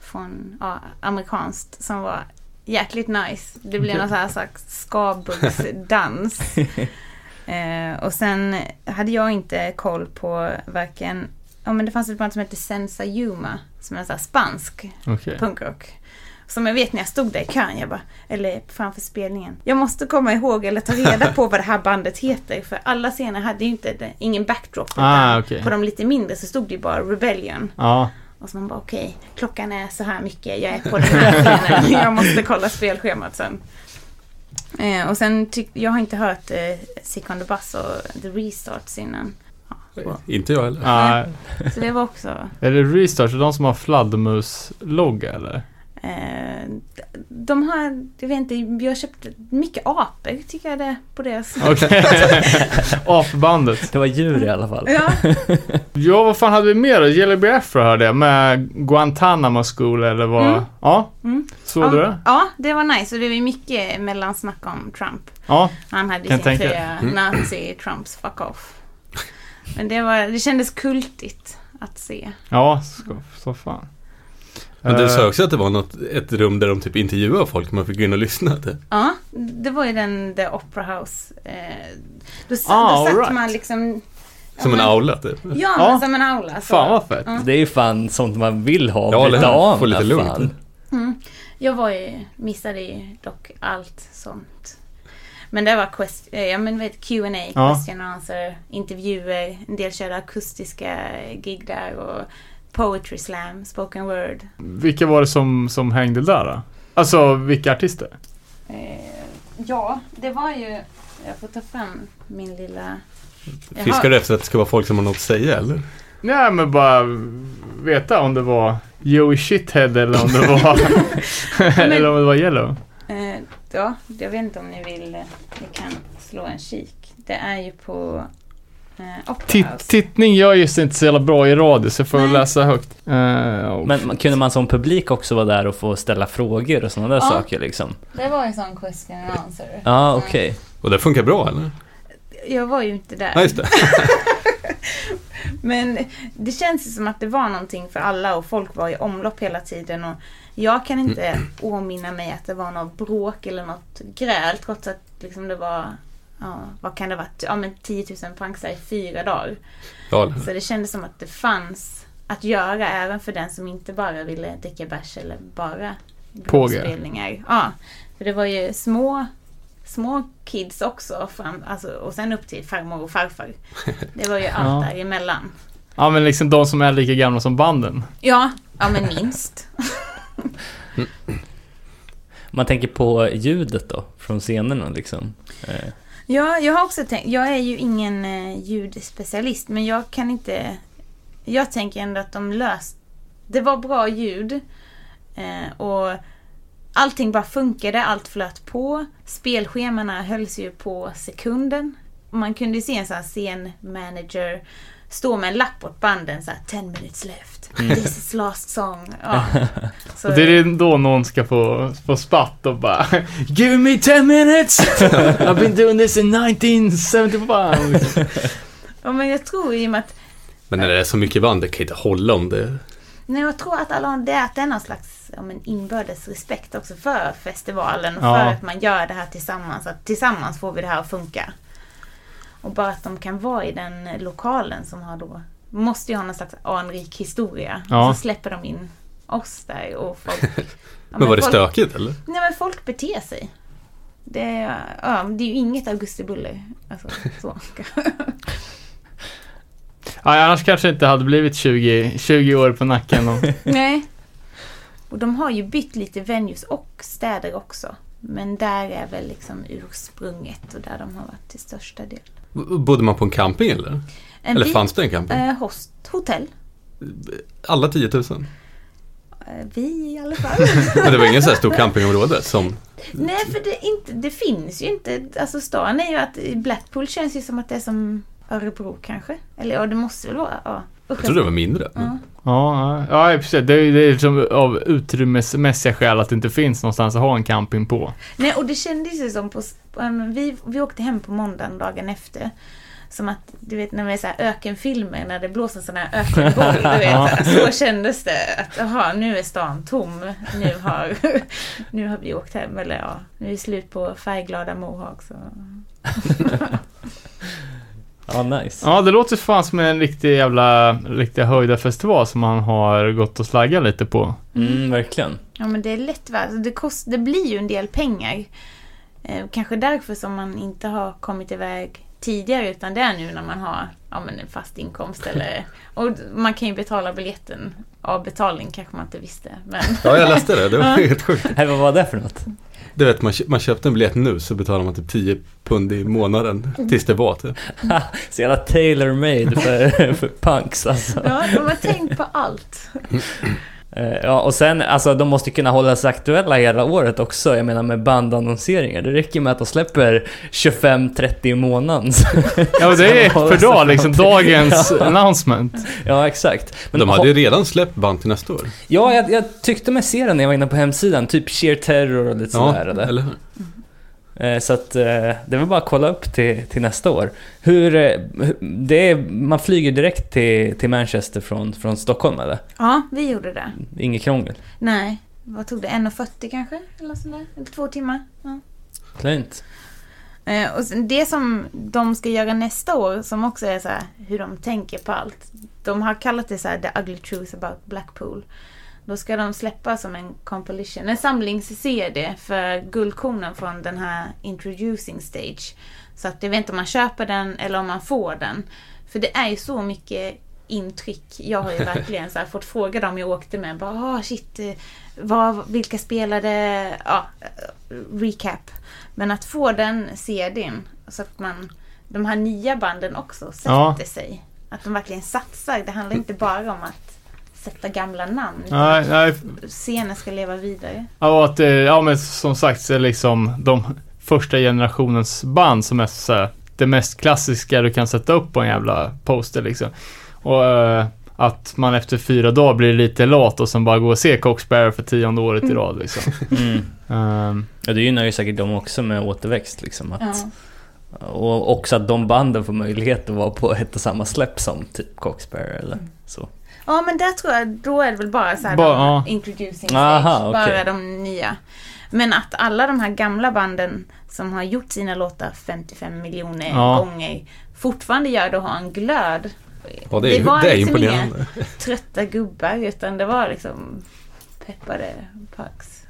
från ja, amerikanskt som var jäkligt nice. Det blev någon så här slags skabuggsdans. eh, och sen hade jag inte koll på varken, ja men det fanns ett band som hette Sensa Yuma som är så spansk Okej. punkrock. Som jag vet när jag stod där i kön, jag bara, eller framför spelningen. Jag måste komma ihåg eller ta reda på vad det här bandet heter. För alla scener hade ju inte, det- ingen backdrop. Ah, okej. På de lite mindre så stod det ju bara Rebellion. Ja. Och så man bara, okej, klockan är så här mycket, jag är på den här scenen. jag måste kolla spelschemat sen. Eh, och sen jag har inte hört eh, Sick on the Bus och The Restarts innan. Inte jag heller. Nej. Så det var också... Är det Restart, de som har fladdermus-logga eller? Eh, de har, jag vet inte, vi har köpt mycket apor tycker jag det på deras. Okej. Apbandet. Det var djur i alla fall. Ja, Ja, vad fan hade vi mer då? Jelly Biafra hörde jag med Guantanamo School eller vad? Mm. Ja, Mm. såg du det? ja, det var nice och det var mycket mellansnack om Trump. Ja. Han hade Kan sin tänka. tröja Nazi Trumps fuck off. Men det, var, det kändes kultigt att se. Ja, så, så fan. Men du Eh, sa också att det var något, ett rum där de typ intervjuade folk man fick gå in och lyssna till. Ja, det var ju den The Opera House. Eh, då, Ah, då satt alright. man liksom... Som en aula typ. Ja, Ja. men som en aula. Så. Fan vad fett. Ja. Det är ju fan sånt man vill ha. Ja, hur? av Få lite lugnt. Mm. Jag var ju, missade ju dock allt sånt. Men det var quest, eh, ja, men vet, Q&A, Ja. question and answer, intervjuer, en del körde akustiska gig där och poetry slam, spoken word. Vilka var det som, som hängde där då? Alltså, vilka artister? Eh, ja, det var ju, jag får ta fram min lilla... Fiskar du efter att det ska vara folk som har något att säga eller? Nej, men bara veta om det var Joey Shithead eller om det var... eller om det var Yellow. Eh, ja, jag vet inte om ni vill, eh, ni kan slå en kik. Det är ju på Titt, House. tittning gör just inte så jävla bra i radio, så jag får Nej. läsa högt. Eh, och- Men man- kunde man som publik också vara där och få ställa frågor och sådana där Ja. saker liksom? Det var en sån question and answer. Ja, okej. Och det funkar bra eller? Jag var ju inte där. Ja, just det. Men det känns ju som att det var någonting för alla och folk var i omlopp hela tiden. Och jag kan inte åminna mig att det var något bråk eller något gräl trots att liksom det var, ja, vad kan det vara, ja men 10 000 pansar i fyra dagar. Hur? Så det kändes som att det fanns att göra även för den som inte bara ville dricka bärs eller bara Påga. spelningar. Ja, för det var ju små små kids också fram, alltså, och sen upp till farmor och farfar. Det var ju allt Ja. däremellan. Ja, men liksom de som är lika gamla som banden. Ja, ja men minst. Man tänker på ljudet då, från scenerna liksom. Ja, jag har också tänkt, jag är ju ingen eh, ljudspecialist men jag kan inte, jag tänker ändå att de löst, det var bra ljud eh, och allting bara funkade, allt flöt på, spelschemana hölls ju på sekunden. Man kunde se en sån här scenmanager stå med en lapp åt banden såhär 10 minutes left, this is last song. Ja. Så, Och det är då någon ska få, få spatt och bara Give me 10 minutes! I've been doing this in 1975. ja, men jag tror i och med att Men när det är så mycket band, det kan inte hålla om det. Nej, jag tror att alla har det är att det är någon slags ja, men inbördes respekt också för festivalen och Ja. för att man gör det här tillsammans. Att tillsammans får vi det här att funka. Och bara att de kan vara i den lokalen som har då, måste ju ha någon slags anrik historia. Ja. Och så släpper de in oss där och folk... Ja, Men var det folk, stökigt eller? Nej men folk beter sig. Det är, ja, det är ju inget augustibuller. Alltså, så. Ja, annars kanske inte hade blivit 20, 20 år på nacken. Och, Nej. Och de har ju bytt lite venues och städer också. Men där är väl liksom ursprunget och där de har varit till största del. Bodde man på en camping eller? En Eller fanns det en camping? Eh, host, hotell. Alla 10 000? Eh, vi i alla fall. Men det var ingen så här stor campingområde som... Nej, för det, inte, det finns ju inte. Alltså stan är ju att Blackpool känns ju som att det är som Örebro kanske. Eller ja, det måste väl vara. Ja. Jag trodde det var mindre. Ja. ja, precis. Det är, det är som av utrymmesmässiga skäl att det inte finns någonstans att ha en camping på. Nej, och det kändes ju som på... ähm, Vi, vi åkte hem på måndagen dagen efter. Som att, du vet när det är så här ökenfilmer, när det blåser sån här ökenboll, du vet. Ja. Så kändes det. Att jaha, nu är stan tom. Nu har, nu har vi åkt hem. Eller ja, nu är det slut på färgglada mohawks. Ja, nice. Ja, det låter fan som en riktig jävla, riktig höjdarfestival som man har gått och slaggat lite på. Mm, verkligen. Ja, men det är lätt värt. Det, kost, det blir ju en del pengar. Eh, kanske därför som man inte har kommit iväg tidigare utan det är nu när man har ja, men en fast inkomst eller och man kan ju betala biljetten avbetalning kanske man inte visste. Men Ja, jag läste det. Det var helt sjukt. Nej, vad var det för något? Du vet, man, man köpte en biljett nu så betalar man typ 10 pund i månaden tills det var typ. Så jävla tailor-made för, för punks alltså. ja, de har tänkt på allt. Eh, Ja, och sen, alltså de måste kunna hålla sig aktuella hela året också. Jag menar med bandannonseringar. Det räcker med att de släpper 25-30 i månaden. Ja, och det är för dag liksom. Dagens Ja. announcement. ja, exakt. Men de hade ju redan släppt band till nästa år. Ja, jag, jag tyckte mig se den när jag var inne på hemsidan. Typ Sheer Terror och lite Ja, sådär. eller? Eh, Så att eh, det väl bara att kolla upp till, till nästa år. Hur, eh, det är, man flyger direkt till, till Manchester från, från Stockholm eller? Ja, vi gjorde det. Inget krångel? Nej, vad tog det? 1.40 kanske? Eller sådär? Två timmar? Ja. Klint. Och det som de ska göra nästa år, som också är så hur de tänker på allt. De har kallat det så här, The Ugly Truth About Blackpool. Då ska de släppa som en compilation, en samlings-CD för guldkornen från den här introducing stage. Så att jag vet inte om man köper den eller om man får den. För det är ju så mycket intryck. Jag har ju verkligen så fått fråga dem jag åkte med. Bara, ah, shit, eh, vad, vilka spelade? Ja, eh, recap. Men att få den CDn så att man, de här nya banden också sätter Ja. sig. Att de verkligen satsar. Det handlar inte bara om att sätta gamla namn. Nej, nej. Scenen ska leva vidare. Ja, och att, eh, ja men som sagt liksom de första generationens band som är så det mest klassiska du kan sätta upp på en jävla poster liksom. Och eh, att man efter fyra dagar blir lite lat och sen bara går och ser Coxbearer för tionde året i rad liksom. Mm. Ehm, Ja, det gynnar ju säkert dem också med återväxt liksom. Att, Ja. Och också att de banden får möjlighet att vara på ett och samma släpp som typ Coxbearer eller så. Ja men där tror jag, då är det väl bara så här Bara, de ja. introducing stage, Aha, okej. bara de nya. Men att alla de här gamla banden som har gjort sina låtar 55 miljoner Ja. gånger fortfarande gör det och har en glöd. Ja, det är, var det är liksom inga trötta gubbar utan det var liksom peppade punks.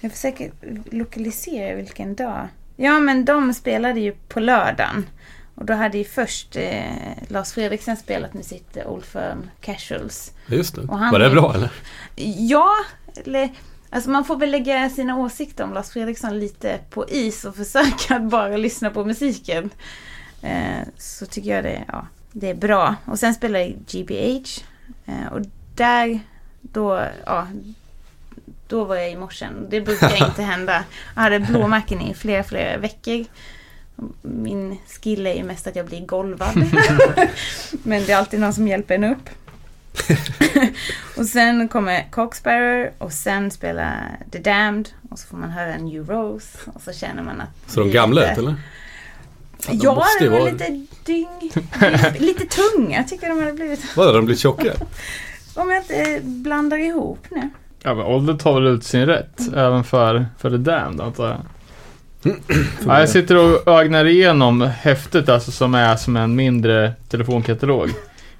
Jag försöker lokalisera vilken dag. Ja men de spelade ju på lördagen. Och då hade ju först eh, Lars Fredriksen spelat med sitt Old Firm Casuals. Just det. Var det bra eller? Ja, eller alltså man får väl lägga sina åsikter om Lars Fredriksson lite på is och försöka att bara lyssna på musiken. Eh, så tycker jag det, ja, det är bra. Och sen spelar jag GBH. Eh, och där, då, ja, då var jag i morse. Det brukar inte hända. Jag hade blåmärken i flera, flera veckor. Min skill är ju mest att jag blir golvad. Men det är alltid någon som hjälper en upp. och sen kommer Coxbearer och sen spelar The Damned och så får man höra New Rose och så känner man att... Så de gamla lite- ut eller? de Ja, de var lite dyng... lite tunga tycker jag de hade blivit. Vadå, de blir tjocka? Om jag inte blandar ihop nu. ja men ålder tar väl ut sin rätt även för, för The Damned antar jag. Ja, jag sitter och ögnar igenom häftet alltså som är som en mindre telefonkatalog.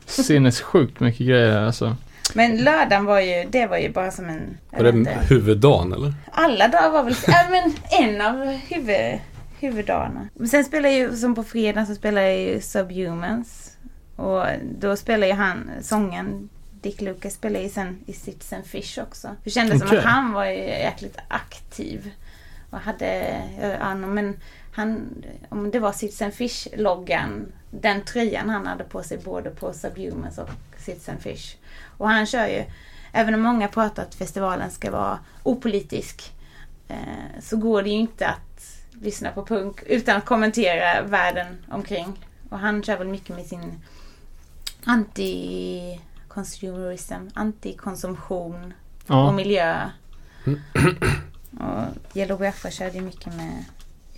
Sinnessjukt mycket grejer alltså. Men lördagen var ju, det var ju bara som en... Var det inte. huvuddagen eller? Alla dagar var väl, ja men en av huvud, huvuddagarna. Men sen spelar ju, som på fredag så spelar jag ju Subhumans. Och då spelar ju han, sången, Dick Lucas spelar ju sen i Citizen Fish också. Det kändes som Okej. att han var ju jäkligt aktiv. Och hade, ja, men han, om det var Citizen Fish-loggan, den tröjan han hade på sig både på Subhumans och Citizen Fish. Och han kör ju, även om många pratar att festivalen ska vara opolitisk, eh, så går det ju inte att lyssna på punk utan att kommentera världen omkring. Och han kör väl mycket med sin anti-consumerism, anti-konsumtion och Ja. miljö. och Yellow Biafra körde ju mycket med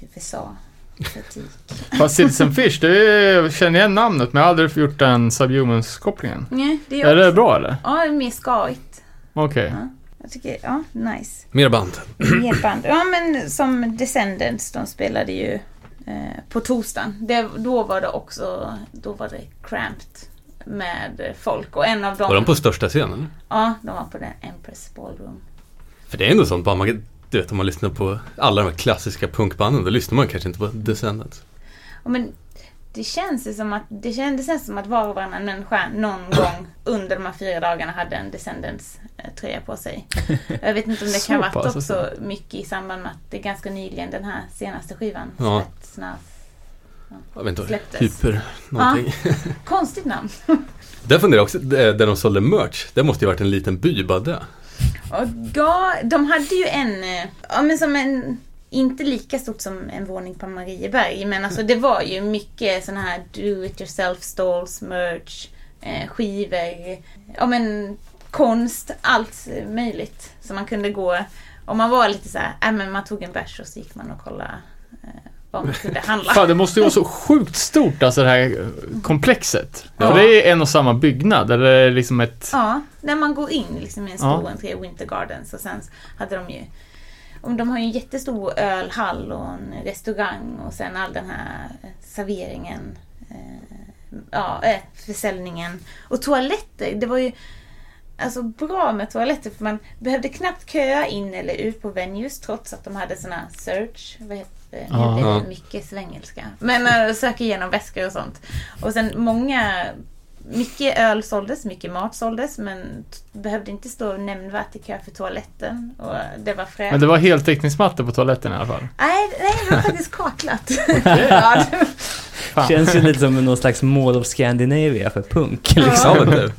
USA. Kritik. Fast Citizen Fish, det är, jag känner igen namnet men jag har aldrig gjort den Subhumans-kopplingen. Nej, det är, Är det bra eller? Ja, det är mer skojigt. Okej. Ja. Jag tycker, ja, nice. Mer band. Mer band. Ja, men som Descendants, de spelade ju eh, på torsdagen. Det, då var det också, då var det cramped med folk och en av dem... Var de på största scenen? Ja, de var på den Empress Ballroom. För det är ändå sånt band man du vet om man lyssnar på alla de här klassiska punkbanden, då lyssnar man kanske inte på Descendants. Ja, men det känns som att det kändes som att var och varannan människa någon gång under de här fyra dagarna hade en Descendants eh, tröja på sig. Jag vet inte om det kan ha varit också mycket i samband med att det är ganska nyligen den här senaste skivan Ja. Jag vet inte, Släpptes. hyper någonting. Konstigt namn. Där funderar jag också, där där de sålde merch, det måste ju varit en liten by bara det. Och ja, de hade ju en, eh, ja men som en, inte lika stort som en våning på Marieberg, men alltså det var ju mycket sådana här do it yourself stalls, merch, eh, skivor, ja men konst, allt möjligt. Så man kunde gå, om man var lite så här, äh, men man tog en bärs och så gick man och kollade eh, vad man kunde handla. Fan, det måste ju vara så sjukt stort, alltså det här komplexet. Ja. För det är en och samma byggnad, eller är det liksom ett... Ja, när man går in liksom i en Ja. stor entré, Winter Gardens, och sen hade de ju de har ju en jättestor ölhall och en restaurang och sen all den här eh, serveringen, eh, ja, eh, försäljningen och toaletter. Det var ju alltså bra med toaletter för man behövde knappt köa in eller ut på venues trots att de hade såna här search, vad heter det? Ja. Blir det Ja. mycket svengelska. Men äh, söka igenom väskor och sånt. Och sen många mycket öl såldes, mycket mat såldes men behövde inte stå nämnvärt i kö för toaletten. Och det var. Men det var heltäckningsmatta på toaletten i alla fall. Nej, nej, det var faktiskt kaklat. ja. Känns ju lite som någon slags Mall of Scandinavia för punk Ja. liksom. Ja, det.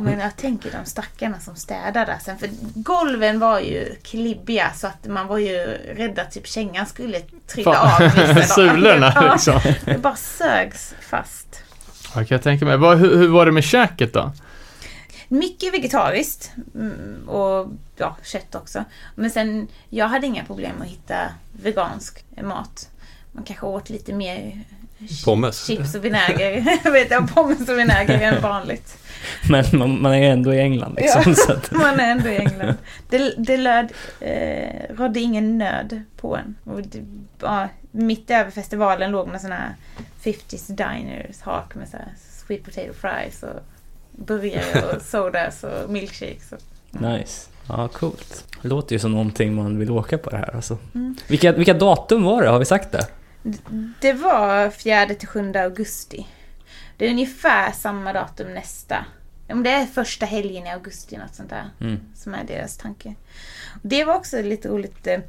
Och men jag tänker de stackarna som städar där sen. För golven var ju klibbiga så att man var ju rädd att typ kängan skulle trilla Fan. av. Sulorna Ja, liksom. Det bara sögs fast. Ja, kan jag tänka mig. Hur, hur var det med käket då? Mycket vegetariskt mm, och ja, kött också. Men sen, jag hade inga problem att hitta vegansk mat. Man kanske åt lite mer Pommes. chips och vinäger. vet jag, pommes och vinäger än vanligt. Men man, man är ändå i England liksom. Ja. Att, Man är ändå i England. Det, det löd, eh, rådde ingen nöd på en. Och det, ja, mitt över festivalen låg några sådana här 50s diners hak med så här sweet potato fries och burgare och sodas och milkshakes. Och, nice. Ja, coolt. Det låter ju som någonting man vill åka på det här alltså. Mm. Vilka, vilka datum var det? Har vi sagt det? Det var 4 till 7 augusti. Det är ungefär samma datum nästa. Om det är första helgen i augusti, något sånt där. Mm. Som är deras tanke. Det var också lite roligt. eh,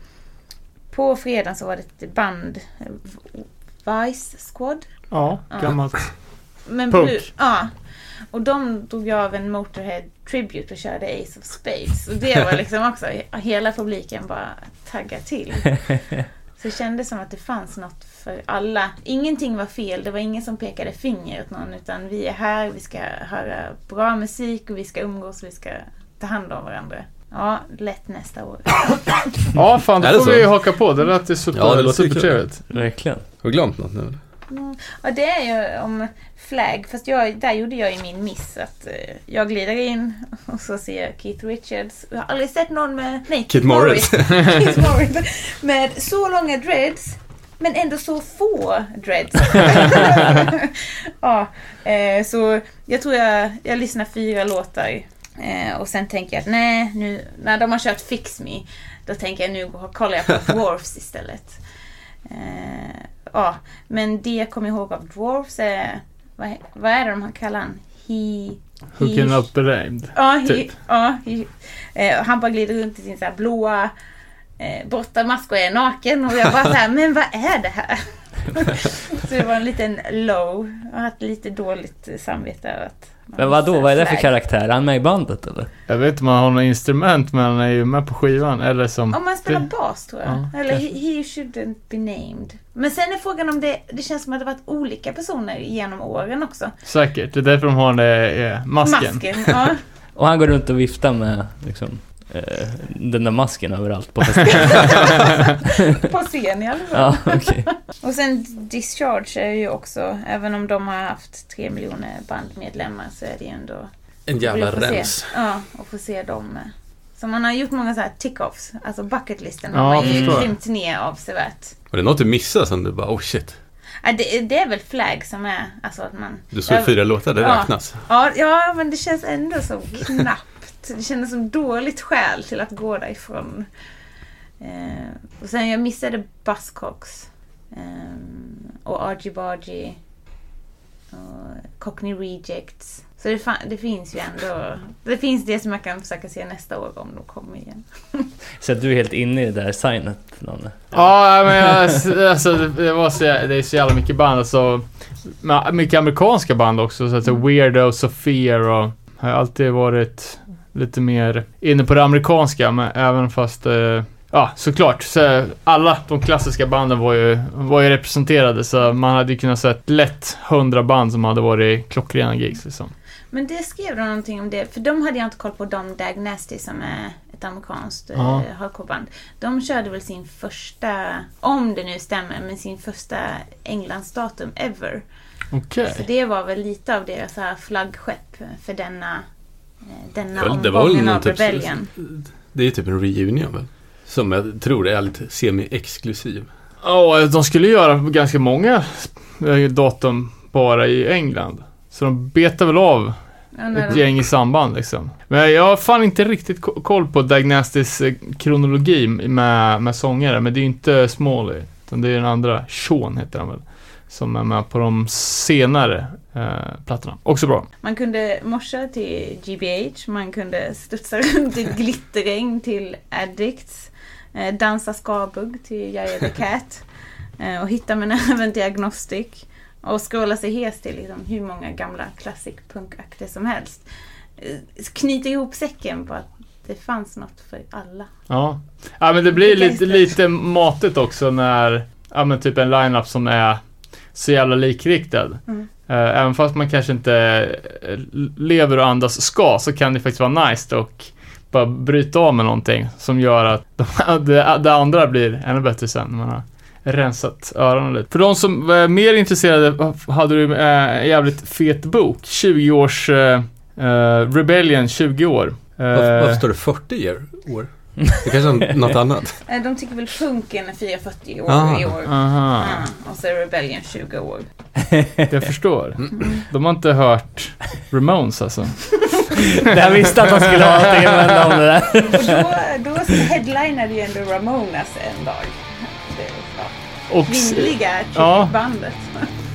På fredagen så var det ett band, Vice Squad. Ja, Ja. gammalt. Men Punk. blu- Ja. Och de drog ju av en Motorhead Tribute och körde Ace of Spades. Och det var liksom också, hela publiken bara taggade till. Så det kändes som att det fanns något för alla. Ingenting var fel, det var ingen som pekade finger åt någon. Utan vi är här, vi ska höra bra musik och vi ska umgås och vi ska ta hand om varandra. Ja, lätt nästa år. Ja, fan, då får så? vi ju haka på. Det lät ju super, Ja, det låter supertrevligt. Verkligen. Har du glömt något nu? Mm. Och det är ju om Flag, fast jag, där gjorde jag ju min miss att eh, jag glider in och så ser jag Keith Richards. Jag har aldrig sett någon med... Nej, Keith Morris. Keith Morris. Med så långa dreads. Men ändå så få dreads. ja, eh, så jag tror jag, jag lyssnar fyra låtar. Eh, och sen tänker jag att nej, nu, när de har kört Fix Me, då tänker jag nu kollar jag på Dwarfs istället. Eh, ja, men det jag kommer ihåg av Dwarfs är, vad, vad är det de kallar han? He... Hooking he- up berämd. Ja, he, typ. ja eh, han bara glider runt i sin så här blåa eh, brottarmask och är naken och jag bara så här, men vad är det här? så det var en liten low. Jag har haft lite dåligt samvete över att Men vadå, missar vad är det för karaktär? Är han med i bandet eller? Jag vet inte om han har något instrument, men han är ju med på skivan. Eller som... Om man spelar det- bas tror jag. Ja, Eller he, he shouldn't be named. Men sen är frågan om det, det känns som att det varit olika personer genom åren också. Säkert. Det är därför de har det, eh, masken. Masken, ja. Och han går runt och viftar med liksom, eh, den där masken överallt på festivalen. På scen i alla fall. ja, okej. Och sen Discharge är ju också, även om de har haft tre miljoner bandmedlemmar så är det ju ändå En jävla rens. Se, ja, och få se dem. Eh. Så man har gjort många så här tick-offs, alltså bucketlisten Ja, har man ju jag. krympt ner avsevärt. Var det något du missade som du bara, oh shit. Ja, det, det är väl Flag som är, alltså att man... Du såg Ja. fyra låtar, det Ja. räknas. Ja, ja, men det känns ändå så knappt. Det kändes som dåligt skäl till att gå därifrån. Eh, och sen jag missade Buzzcocks. ehm, och Argy Bargy. Cockney Rejects. Så det, det finns ju ändå... Det finns det som jag kan försöka se nästa år om de kommer igen. Så att du är helt inne i det där signet, Nanne? Ja, men jag, alltså, det, det, var så, det är så jävla mycket band. Alltså, mycket amerikanska band också. Så att säga, Weirdo, Sophia och... Har alltid varit lite mer inne på det amerikanska, men även fast... Eh, ja, såklart. Så alla de klassiska banden var ju, var ju representerade, så man hade ju kunnat sett lätt 100 band som hade varit klockrena gigs liksom. Men det skrev de någonting om det, för de hade jag inte koll på, de Dag Nasty som är ett amerikanskt eh, Ja. hardcoreband. De körde väl sin första, om det nu stämmer, men sin första Englandsdatum ever. Okej. Så det var väl lite av deras så här flaggskepp för denna, eh, denna väl omgången av typ- Rebellion. Det är ju typ en reunion väl? Som jag tror är lite semi-exklusiv. Ja, de skulle göra ganska många eh, datum bara i England. Så de betar väl av ett gäng i samband liksom. Men jag har fan inte riktigt ko- koll på Diagnastis eh, kronologi med, med sångare, men det är ju inte Smalley. Utan det är den andra, Sean heter han väl. Som är med på de senare eh, plattorna. Också bra. Man kunde morsa till GBH, man kunde studsa runt i glitterregn till Addicts, eh, dansa skabugg till Jaja the Cat eh, och hitta med näven till Agnostic och scrolla sig hes till liksom hur många gamla classic punkakter som helst. Eh, Knyta ihop säcken på att det fanns något för alla. Ja. Ja men det blir lite, lite matigt också när, ja men typ en line-up som är så jävla likriktad. Mm. Eh, även fast man kanske inte eh, lever och andas ska, så kan det faktiskt vara nice och bara bryta av med någonting som gör att de, det, det andra blir ännu bättre sen när man har rensat öronen lite. För de som var mer intresserade hade du eh, en jävligt fet bok. 20 års eh, Rebellion, 20 år. Varför, varför står det 40 år? år? Det kanske är något annat. De tycker väl punken är 440 år Ah. i år. Aha. Ja, och så är Rebellion 20 år. Jag förstår. De har inte hört Ramones alltså. Jag visste att de skulle ha någonting att invända om det där. Och då, då headlinade ju ändå Ramonas en dag. Det Och kvinnliga ja. bandet.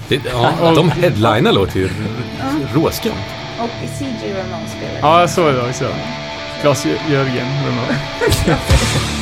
Det, ja, de headliner låter ju råskumt. Och CJ Ramone spelade. Ja, jag såg det också. Klas Jörgen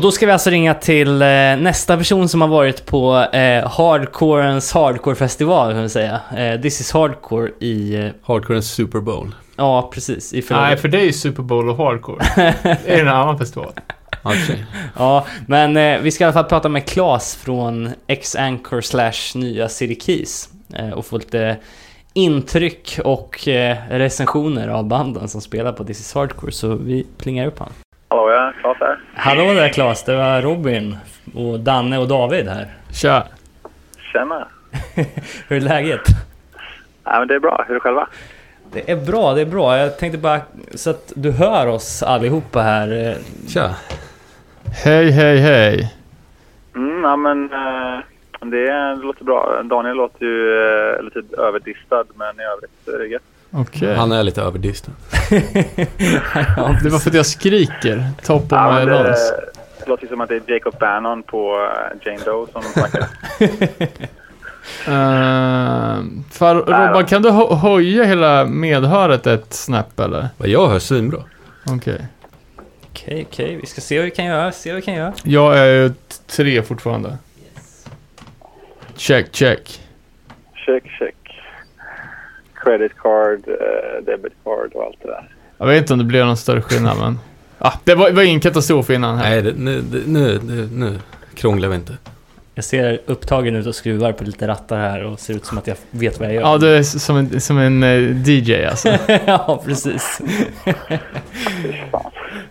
Och då ska vi alltså ringa till eh, nästa person som har varit på eh, hardcorens hardcore-festival, kan vi säga. Eh, This is hardcore i... Eh, Hardcore and Super Bowl. Ja, precis. I Nej, för det är ju Super Bowl och Hardcore. det är en annan festival. Sig. Ja, men eh, vi ska i alla fall prata med Claes från X-Anchor slash nya City Keys eh, och få lite intryck och eh, recensioner av banden som spelar på This is Hardcore, så vi plingar upp han. Hallå ja, Claes här. Hallå där Claes, det var Robin och Danne och David här. Tja. Tjena. Hur är läget? Ja, men det är bra. Hur är det själva? Det är bra, det är bra. Jag tänkte bara så att du hör oss allihopa här. eh, Tja. Hej, hej, hej. Mm, ja men eh, det, det låter bra. Daniel låter ju eh, lite överdistad men i övrigt är det gött. Okej. Han är lite överdistad. ja, Det var för att jag skriker. Top of Ja, my lungs. det låter som att det är Jacob Bannon på eh, Jane Doe som snackar. Uh, för, Robban, då. kan du höja hela medhöret ett snäpp eller? Vad jag hör svinbra. Okej. Okej, okej, vi ska se vad vi kan göra, se vad vi kan göra. Jag är ju tre fortfarande. Check, check. check, check. Credit card, eh, debit card och allt det där. Jag vet inte om det blir någon större skillnad men... Ah, det var, var ingen katastrof innan här. Nej, det, nu, det, nu, nu, nu krånglar vi inte. Jag ser upptagen ut och skruvar på lite rattar här och ser ut som att jag vet vad jag gör. Ja, du är som en, som en eh, DJ alltså. ja, precis.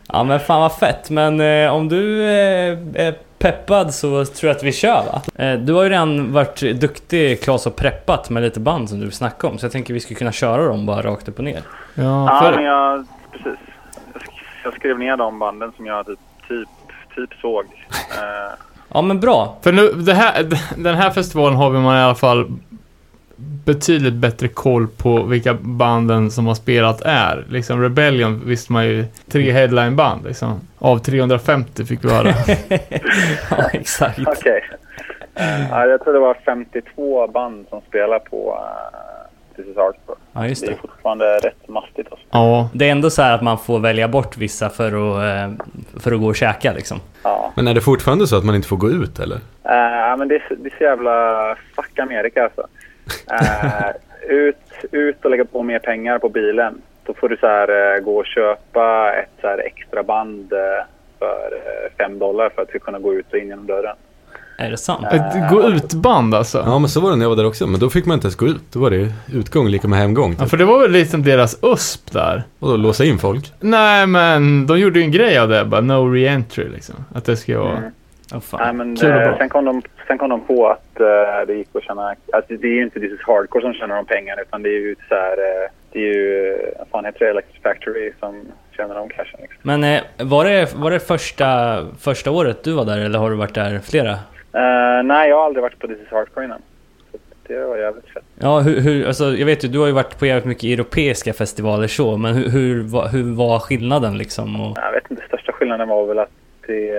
ja, men fan vad fett. Men eh, om du eh, peppad så tror jag att vi kör va? Eh, du har ju redan varit duktig Klas och preppat med lite band som du vill snacka om. Så jag tänker vi skulle kunna köra dem bara rakt upp och ner. Ja, Ja, men jag, precis. Jag, sk- jag skrev ner de banden som jag typ, typ, typ såg. Eh, Ja men bra. för nu, det här, den här festivalen har vi man i alla fall betydligt bättre koll på vilka banden som har spelat är. Liksom Rebellion visste man ju tre headlineband liksom. Av 350 fick vi höra. ja exakt. Okej. Eh, ja, jag tror det var 52 band som spelar på uh, This is Hardcore. Ja just Det är det. fortfarande rätt mastigt alltså. ja. Det är ändå så här att man får välja bort vissa för att, eh, för att gå och käka liksom. Ja. Men är det fortfarande så att man inte får gå ut eller? Eh, ja, men det är, det är så jävla fuck Amerika alltså. Eh, ut, ut och lägga på mer pengar på bilen. Då får du så här, eh, gå och köpa ett så här, extra band eh, för eh, fem dollar för att du ska kunna gå ut och in genom dörren. Är det sant? Ett gå ut-band alltså. Ja, men så var det när jag var där också. Men då fick man inte ens gå ut. Då var det utgång lika med hemgång. Ja, Typ. för det var väl liksom deras USP där. Och då låsa in folk. Nej, men de gjorde ju en grej av det, bara no re-entry liksom. Att det ska vara... Mm. Åh Nej, men, Kul och eh, bra. sen, kom de, sen kom de på att eh, det gick att tjäna... Att det är ju inte This is Hardcore som tjänar de pengarna utan det är ju så här... Eh, det är ju... Vad fan heter det? Electric Factory som tjänar de cashen liksom. Men eh, var det, var det första, första året du var där eller har du varit där flera? Nej, jag har aldrig varit på This is Hardcore innan. Så det var jävligt fett. Ja, hur, hur, alltså, jag vet ju, du har ju varit på jävligt mycket europeiska festivaler så, men hur, hur, var- hur var skillnaden liksom? Och, Jag vet inte, största skillnaden var väl att det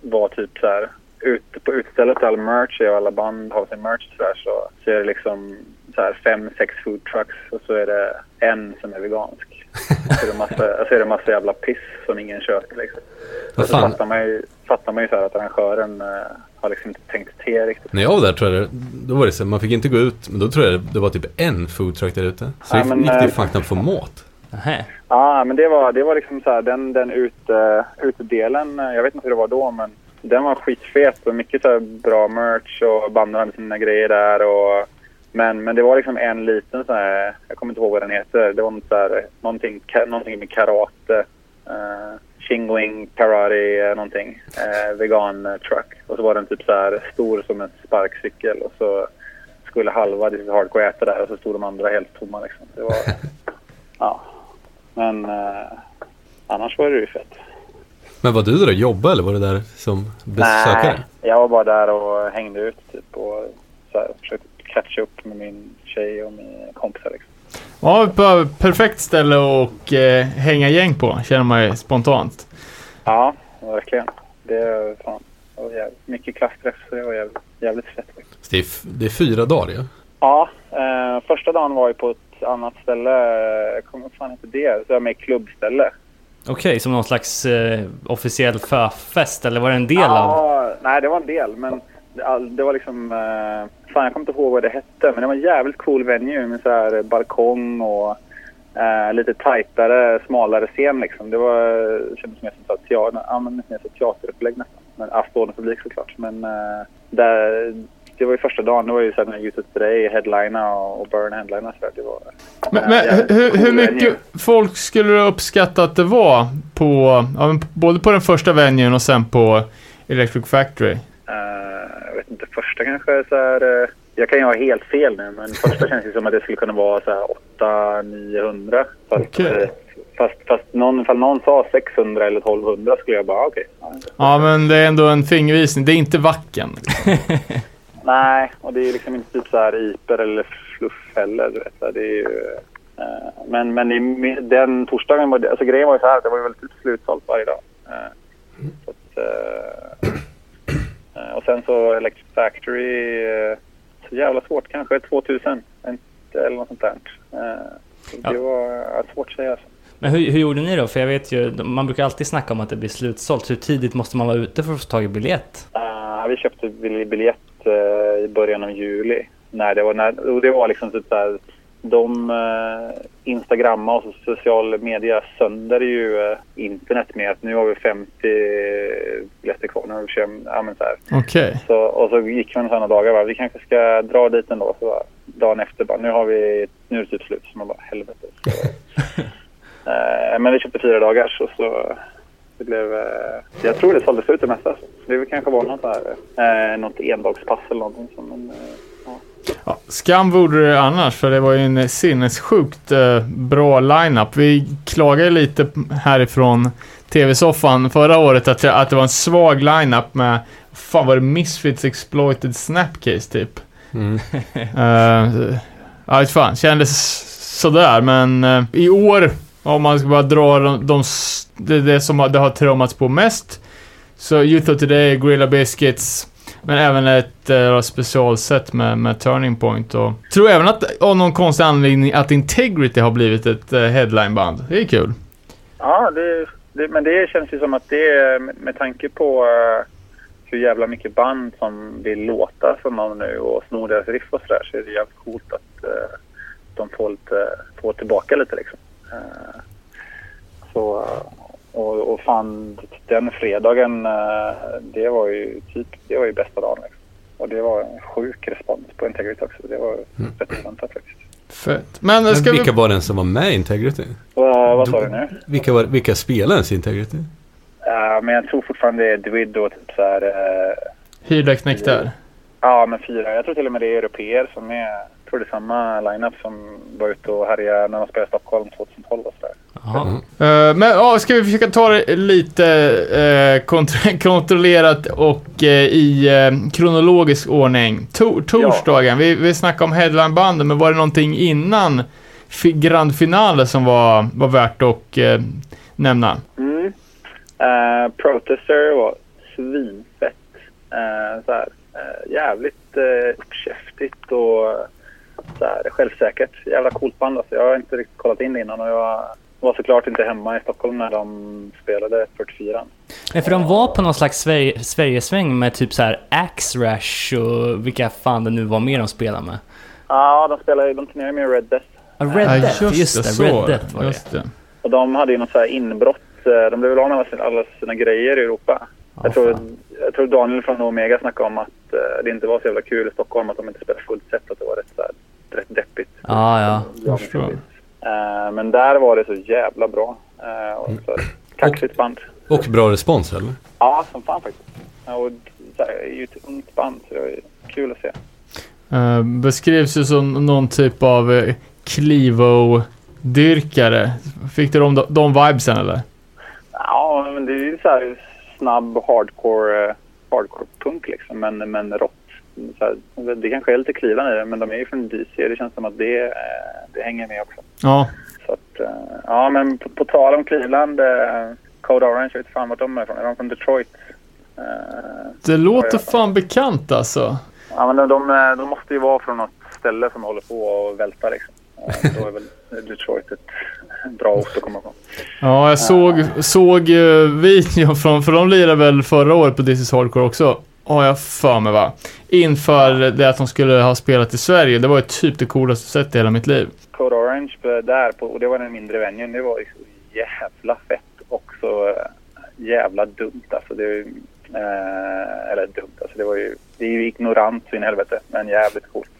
var typ så här... Ute på utstället all merch, och alla band har sin merch så, där, så, så är det liksom så här fem, sex food trucks och så är det en som är vegansk. Så är det massa, så är det massa jävla piss som ingen köper liksom. Och så fan? fattar man ju, fattar man ju så här att arrangören eh, har liksom inte tänkt till riktigt. När jag var där tror jag det, då var det så man fick inte gå ut. Men då tror jag det var typ en foodtruck där ute. Så det men, gick det eh, ju fan knappt få mat. Nähä. Ja, men det var, det var liksom så här, den, den ut, uh, utedelen, eh, jag vet inte hur det var då, men den var skitfet och mycket så bra merch och banden hade sina grejer där och men, men det var liksom en liten så här, jag kommer inte ihåg vad den heter, det var något så här, någonting, ka, någonting med karate, uh, shingling, karate, eh, någonting, eh, vegan eh, truck. Och så var den typ så här stor som en sparkcykel och så skulle halva This is Hardcore äta där och så stod de andra helt tomma liksom. Det var, ja. Men eh, annars var det ju fett. Men var du där och jobbade eller var du där som besökare? Nej, jag var bara där och hängde ut typ och så här, försökte catcha upp med min tjej och mina kompisar liksom. Ja, per- perfekt ställe att eh, hänga gäng på, känner man ju spontant. Ja, verkligen. Det är fan, det mycket klassträff så det var jävligt, jävligt fett. det, är, det är fyra dagar ja. Ja, eh, första dagen var ju på ett annat ställe, jag kommer vad fan heter det? Så jag med i klubbställe. Okej, som någon slags eh, officiell förfest eller var det en del av? Ja, nej det var en del men det, var liksom, eh, fan jag kommer inte ihåg vad det hette men det var en jävligt cool venue med så här balkong och eh, lite tajtare, smalare scen liksom. Det var, det kändes mer som teater, ja, men mer som teaterupplägg nästan. Men avstående publik såklart. Men eh, där, det var ju första dagen. Det var ju så här när Youth Today headlina och, och Burn headlina. Så. Det var, Men, men hur, cool hur venue. mycket folk skulle du uppskatta att det var på, ja, både på den första venuen och sen på Electric Factory? Eh, jag vet inte, första kanske så här... eh, jag kan ju ha helt fel nu, men första känns det som att det skulle kunna vara så här 800-900. Fast, Okej. eh, fast, fast någon, ifall någon sa 600 eller 1200 skulle jag bara, okej. ja, Ja, men det är ändå en fingervisning. Det är inte Vacken. Nej, och det är liksom inte typ så här Iper eller Fluff heller. Du vet, det är ju, eh, men men i, den torsdagen var det, alltså grejen var ju så här, det var ju väldigt slutsålt varje dag. Eh, så att, eh, eh, och sen så Electric Factory, eh, så jävla svårt, kanske 2000 inte- eller något sånt där. Eh, så Ja. Det var svårt att säga. Alltså. Men hur, hur gjorde ni då? För jag vet ju, man brukar alltid snacka om att det blir slutsålt. Hur tidigt måste man vara ute för att få tag i biljett? Eh, vi köpte bil- biljett eh, i början av juli. När det var, när, och det var liksom typ så här, de uh, instagramma och social media sönder ju eh, internet med att nu har vi 50 biljetter kvar. Nu har vi 21, ja, men så här. Okej. Så, och så gick man sådana dagar. Va? Vi kanske ska dra dit ändå. Så bara, dagen efter bara, nu har vi, nu är det typ slut. Så man bara, helvete. Så, eh, men vi köpte fyra dagar så, så det blev, eh, jag tror det sålde slut det mesta. Det kanske var något, här, eh, något endagspass eller någonting. Som, men, eh, ja. Skam vore det annars, för det var ju en sinnessjukt eh, bra lineup. Vi klagade lite härifrån TV-soffan förra året att, att det var en svag lineup med, fan var det Misfits Exploited Snapcase typ? Mm. Uh, ja, fan, kändes sådär, men eh, i år, om man ska bara dra de, de, s- det, det som har- det har trummats på mest, så Youth of Today, Gorilla Biscuits, men även ett äh, specialset med, med Turning Point och tror även att av någon konstig anledning att Integrity har blivit ett äh, headlineband. Det är kul. Ja, det, det, men det känns ju som att det är med, med tanke på eh, hur jävla mycket band som vill låta som dem nu och sno deras riff och sådär så är det jävligt coolt att eh, de får, lite, får tillbaka lite liksom. Eh, så, eh, och, och fan, den fredagen, eh, det var ju typ, det var ju bästa dagen liksom. Och det var en sjuk respons på Integrity också. Det var rätt oväntat faktiskt. Fett. Men, Men vilka vi... var den som var med i Integrity? Vad, vad sa du nu? Vilka, var, vilka spelar ens i Integrity? Ja, men jag tror fortfarande det är Dwid och typ så här... eh, Hyrda knäckter. Ja, men fyra. Jag tror till och med det är europeer som är... Tror det är samma line-up som var ute och härjade när de spelade i Stockholm 2012 och sådär. Jaha. Eh, men ja, ska vi försöka ta det lite eh, kont- kontrollerat och eh, i eh, kronologisk ordning. To- torsdagen, vi, vi snackade om headlinebanden, men var det någonting innan grand finale som var, var värt att eh, nämna? Mm. Uh, Protester var svinfett. Uh, så här, eh, jävligt uh, uppkäftigt och så här, självsäkert. Jävla coolt band alltså. Jag har inte riktigt kollat in det innan och jag var såklart inte hemma i Stockholm när de spelade 44. Nej, för de var på någon slags Sverige, Sverigesväng med typ så här Axe Rash och vilka fan det nu var mer de spelade med. Ja, de spelade de turnerade med Red Death. Ja, Red Ja, Death, just, det, så. Red Death var det. Just det. Och de hade ju något så här inbrott. eh, De blev väl av med alla sina, alla sina grejer i Europa. Ja, jag, tror, fan. jag tror Daniel från Omega snackade om att eh, det inte var så jävla kul i Stockholm att de inte spelade fullt set. Att det var rätt, så här, rätt deppigt. Ja, ja. Jag förstår. Eh, men där var det så jävla bra. Uh, och så, här, kaxigt band. Och bra respons eller? Ja, som fan faktiskt. Och så det är ju ett ungt band så det är kul att se. Eh, beskrivs ju som någon typ av uh, Clivo-dyrkare. Fick du de, de vibesen eller? Ja, men det är ju så här snabb hardcore, eh, hardcore punk liksom, men, men rock. Så här, det kanske är lite Cleveland i det, men de är ju från DC. Det känns som att det, eh, det hänger med också. Ja. Så att, eh, ja, men på, på tal om Cleveland, eh, Code Orange, jag vet fan vart de är ifrån. Är de från Detroit? Det låter fan bekant alltså. ja, men de, de, de måste ju vara från något ställe som håller på och välta liksom. Då är väl Detroit ett bra ort att komma ifrån. Ja, jag såg, såg videon från, för de lirade väl förra året på This is Hardcore också. Har jag för mig va? Inför det att de skulle ha spelat i Sverige. Det var ju typ det coolaste sett i hela mitt liv. Code Orange på- där på, och det var den mindre venuen. Det var ju så jävla fett och så eh, jävla dumt alltså. Det, eh, eller dumt alltså. Det var ju, det är ju ignorant så in i helvete men jävligt coolt.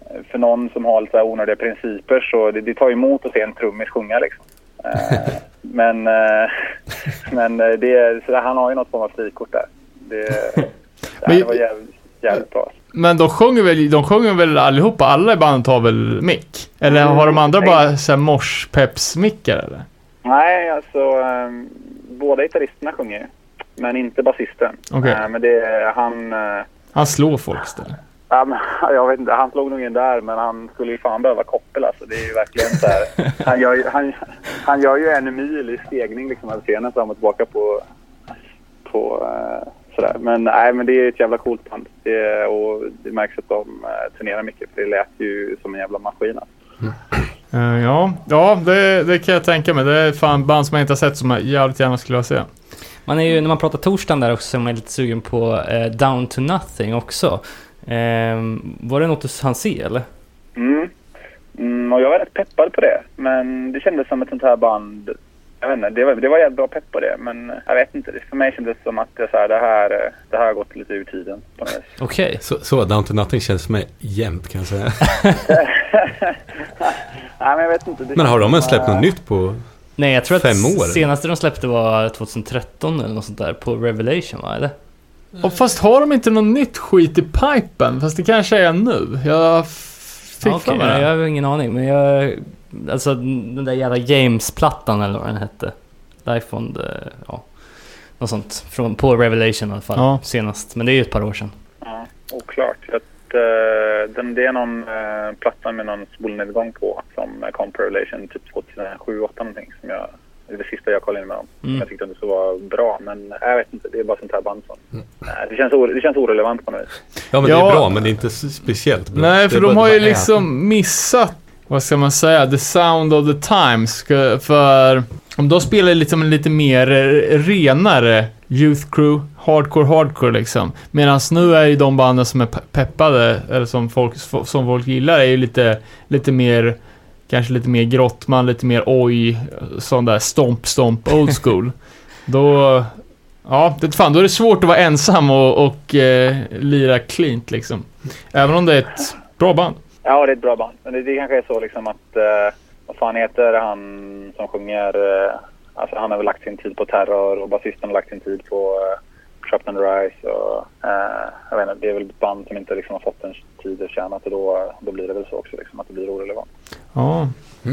Eh, För någon som har lite onödiga principer så det, det tar emot att se en trummis sjunga liksom. Eh, men eh, men eh, det, är- så där, han har ju något form av frikort där. Det, Men- det var jävligt, jävligt bra. Men de sjunger väl, de sjunger väl allihopa? Alla i bandet har väl mick? Eller har de andra bara såhär morspeps-mickar eller? Nej, alltså um, båda gitarristerna sjunger ju. Men inte basisten. Okej. Eh, men det är han... eh, Han slår folk istället. ja, men, jag vet inte, han slog nog in där men han skulle ju fan behöva koppel alltså. Det är ju verkligen så här. Han gör, ju- han, han gör ju en mil i stegning liksom över scenen fram och tillbaka på... på eh, sådär. Men nej, men det är ett jävla coolt band. Det, och det märks att de uh, turnerar mycket för det lät ju som en jävla maskin. Alltså. Eh, ja, ja det, det kan jag tänka mig. Det är fan band som jag inte har sett som jag jävligt gärna skulle vilja se. Man är ju, när man pratar torsdagen där också, så är man lite sugen på eh, Down to Nothing också. Ehm, var det något du hann se eller? Mm. Mm, och jag var rätt peppad på det. Men det kändes som ett sånt här band. Jag vet inte, det var, det var jävligt bra pepp på det. Men jag vet inte, det- för mig kändes det som att det, så här, det, här, det här har gått lite ur tiden. På något vis. Okej. Så, så Down to Nothing känns för mig jämt kan jag säga. Nej, men jag vet inte. Det Men har de ens släppt något nytt på... Nej, jag tror att Fem år? senaste de släppte var 2013 eller något sånt där på Revelation va, eller? Och fast har de inte något nytt skit i pipen? Fast det kanske är nu. Jag fick för Okej, mig jag det. har ingen aning, men jag... Alltså den där jävla James-plattan eller vad den hette. Life on the... Ja. Något sånt. Från, på Revelation i alla fall. Ja. Senast. Men det är ju ett par år sedan. Ja, oklart. Att, eh, den, det är någon uh, platta med någon spolnedgång på som kom på Revelation typ 2007-2008 någonting. Som jag, det sista jag kollade in med dem. Mm. Jag tyckte att det så var bra. Men jag vet inte, det är bara sånt här band som... Nej, det, känns det känns orelevant på något vis. Ja men Ja. det är bra men det är inte speciellt bra. Nej, för de bara- har ju bara är. liksom missat, vad ska man säga, the sound of the times. För om de spelar liksom lite mer renare youth crew, hardcore, hardcore liksom. Medan nu är ju de banden som är peppade, eller som folk, som folk gillar, är ju lite, lite mer, kanske lite mer grottman, lite mer oj, sån där stomp, stomp, old school. Då, ja, det, fan, då är det svårt att vara ensam och, och eh, lira cleant liksom. Även om det är ett bra band. Ja, det är ett bra band. Men det, det kanske är så liksom att... Eh, vad fan heter han som sjunger? Eh, alltså han har väl lagt sin tid på Terror och basisten har lagt sin tid på eh, Trapped and Rise och... Eh, jag vet inte, det är väl ett band som inte liksom har fått en tid att tjäna och då, då blir det väl så också liksom att det blir orelevant. Ja.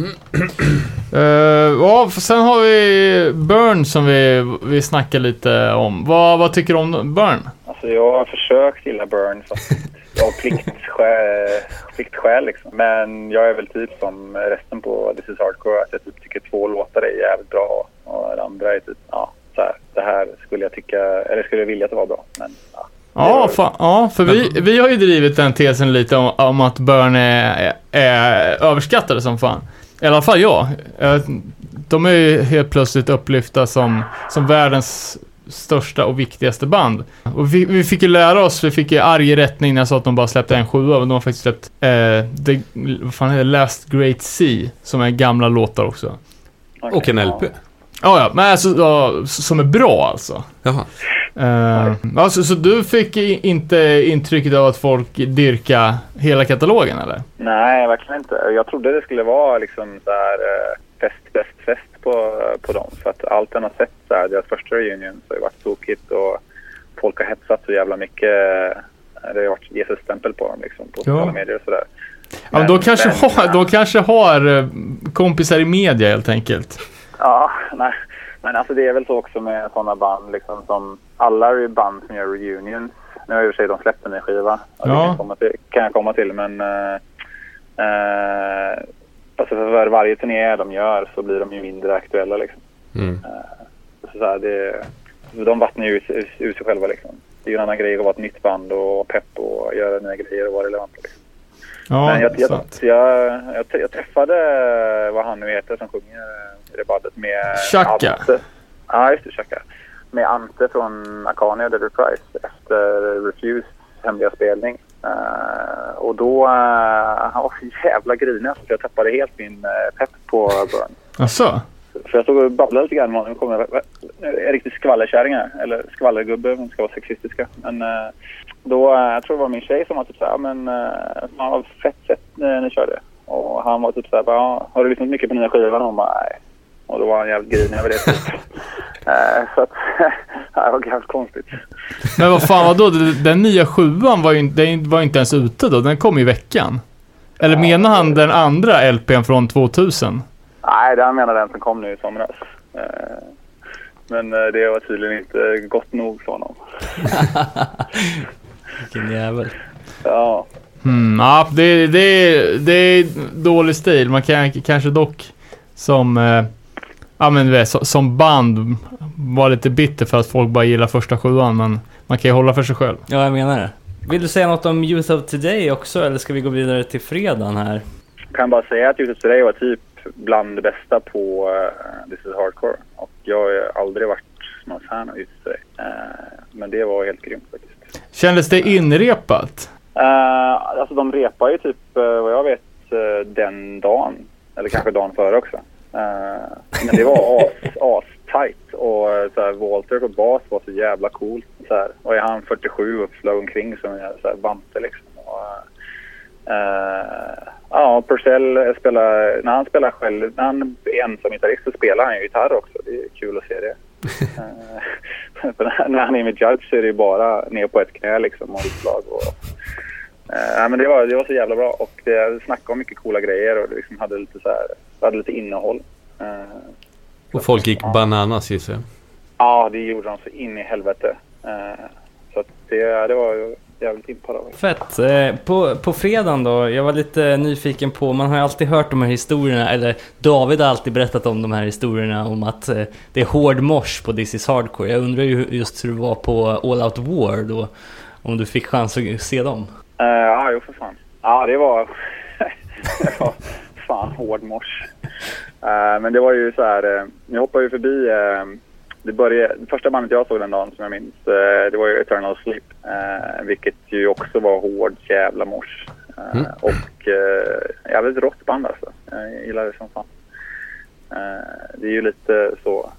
Eh, ja, för sen har vi Burn som vi, vi snackar lite om. Vad, vad tycker du om Burn? Alltså jag har försökt gilla Burn fast av pliktskäl, pliktskäl liksom. Men jag är väl typ som resten på This is Hardcore att jag typ tycker två låtar är jävligt bra och det andra är typ, ja, så här, det här skulle jag tycka, eller skulle jag vilja att det var bra. Men ja, Ja, fan, ja för vi, vi har ju drivit den tesen lite om, om att Burn är, är överskattade som fan. I alla fall jag. Eh, De är ju helt plötsligt upplyfta som, som världens största och viktigaste band. Och vi, vi fick ju lära oss, vi fick ju arg rättning när jag sa att de bara släppte en sjua, men de har faktiskt släppt, eh, the, vad fan heter det, Last Great Sea, som är gamla låtar också. okej, Och en. LP. Ja, ja, men alltså, ja, som är bra alltså. Jaha. Uh, alltså, så du fick inte intrycket av att folk dyrka hela katalogen eller? Nej, verkligen inte. Jag trodde det skulle vara liksom så här eh, fest, fest, fest på, på dem. För att allt jag har sett så här, deras första reunion så har ju varit tokigt och folk har hetsat så jävla mycket. Det har varit Jesus-stämpel på dem liksom på sociala medier och sådär. Ja, men då Men- kanske, men- har, då kanske har eh, kompisar i media helt enkelt. Ja, nej. Men alltså det är väl så också med sådana band liksom som alla band som gör reunions. Nu har ju i och för sig de släppt en ny skiva. och Det Ja. kan, jag komma till, kan jag komma till men uh, alltså för varje turné de gör så blir de ju mindre aktuella liksom. Mm. Så så här, det, de vattnar ju ut, ut sig själva liksom. Det är ju en annan grej att vara ett nytt band och pepp och göra nya grejer och vara relevant. Liksom. Ja, Men jag, jag, jag, jag, jag träffade, vad han nu heter som sjunger i det bandet med Chaka. Ante. Ja, just det, Chaka. Med Ante från Akane och The Reprise efter Refused hemliga spelning. Eh, och då, eh, han var så jävla grinig så jag tappade helt min eh, pepp på Burn. Asså? För jag stod och babblade lite grann. Nu kommer en riktig skvallerkärring här. Eller skvallergubbe om man ska vara sexistiska. Men eh, då, jag tror det var min tjej som var typ såhär, men eh, fan vad fett sätt eh, ni körde. Och han var typ såhär, bara, "Ja, har du lyssnat mycket på nya skivan? Och hon bara, nej. Och då var han jävligt grinig över det. Typ. Eh, så att, det var jävligt konstigt. Men vad fan vadå? Den- Den nya sjuan var ju, den var ju inte ens ute då. Den kom i veckan. Eller menar han den andra LPn från 2000? Nej, det han menar den som kom nu i somras. Eh, men eh, det var tydligen inte gott nog för honom. Vilken jävel. Ja, Mm, ja, det, det, det är dålig stil. Man kan kanske dock som, eh, ja men du vet, så- som band vara lite bitter för att folk bara gillar första sjuan. Men man kan ju hålla för sig själv. Ja, jag menar det. Vill du säga något om Youth of Today också, eller ska vi gå vidare till fredagen här? Jag kan bara säga att Youth Today var typ bland det bästa på uh, This is Hardcore. Och jag har aldrig varit någon fan av Youth Today. Eh, men det var helt grymt faktiskt. Kändes det inrepat? Uh, alltså de repar ju typ, eh, vad jag vet, den dagen. Eller kanske dagen före också. Eh, men det var as, as tight och eh, så här, Walter på bas var så jävla cool. Så här. Och jag han 47 och flög omkring som en så här, vante liksom. Och, Uh, ja, Purcell spelar, när han spelar själv, när han är ensam gitarrist så spelar han ju gitarr också. Det är kul att se det. uh, när- han är med Judge så är det ju bara ner på ett knä liksom och utslag. Och, uh, ja, men det, var, det var så jävla bra och det snackade om mycket coola grejer och liksom hade lite så här, det hade lite innehåll. Eh, Och folk gick bananas gissar jag. Ja, det gjorde de så in i helvete. Eh, så att det, det var jävligt impad av. Fett. Eh, På, på fredagen då, jag var lite nyfiken på, man har ju alltid hört de här historierna, eller David har alltid berättat om de här historierna om att eh, det är hård mosh på This is Hardcore. Jag undrar ju just hur det var på All Out War då, om du fick chans att se dem. Eh, ja, jo för fan. Ja, det var, det var fan hård mors. Eh, men det var ju så här, uh, jag hoppade ju förbi, eh, det började, första bandet jag såg den dagen som jag minns, eh, det var ju Eternal Sleep. eh, vilket ju också var hård jävla mors. Eh, Mm. Och uh, jävligt rått band alltså. Jag gillar det som fan. Eh, det är ju lite så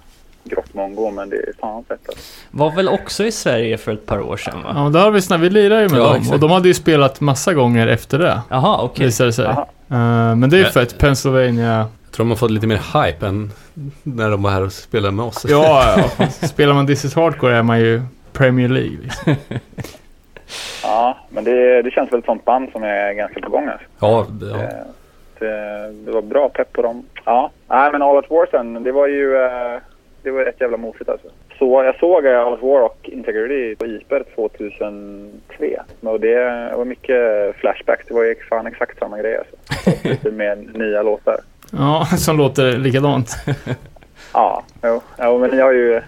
grått mongo men det är fan fett alltså. Var väl också i Sverige för ett par år sedan va? Ja, där har vi snabbt, vi lirade ju med Ja, dem. exakt. Och de hade ju spelat massa gånger efter det. Jaha, okej. Visade det sig. Eh, men det är ju Ja. fett. Pennsylvania. Jag tror de har fått lite mer hype än när de var här och spelade med oss. Ja, ja. Spelar man This is Hardcore är man ju Premier League. Liksom. Ja, men det, det känns väl ett sånt band som är ganska på gång alltså. Ja, det- ja. Det, det, det var bra pepp på dem. Ja, nej men All Out War sen, det var ju eh, det var rätt jävla mosigt alltså. Så jag såg eh, All Out War och Integrity på Iper 2003. Och det var mycket flashback. Det var ju fan exakt samma grej alltså. Lite med nya låtar. Ja, som låter likadant. Ja, jo. jo men ni har ju,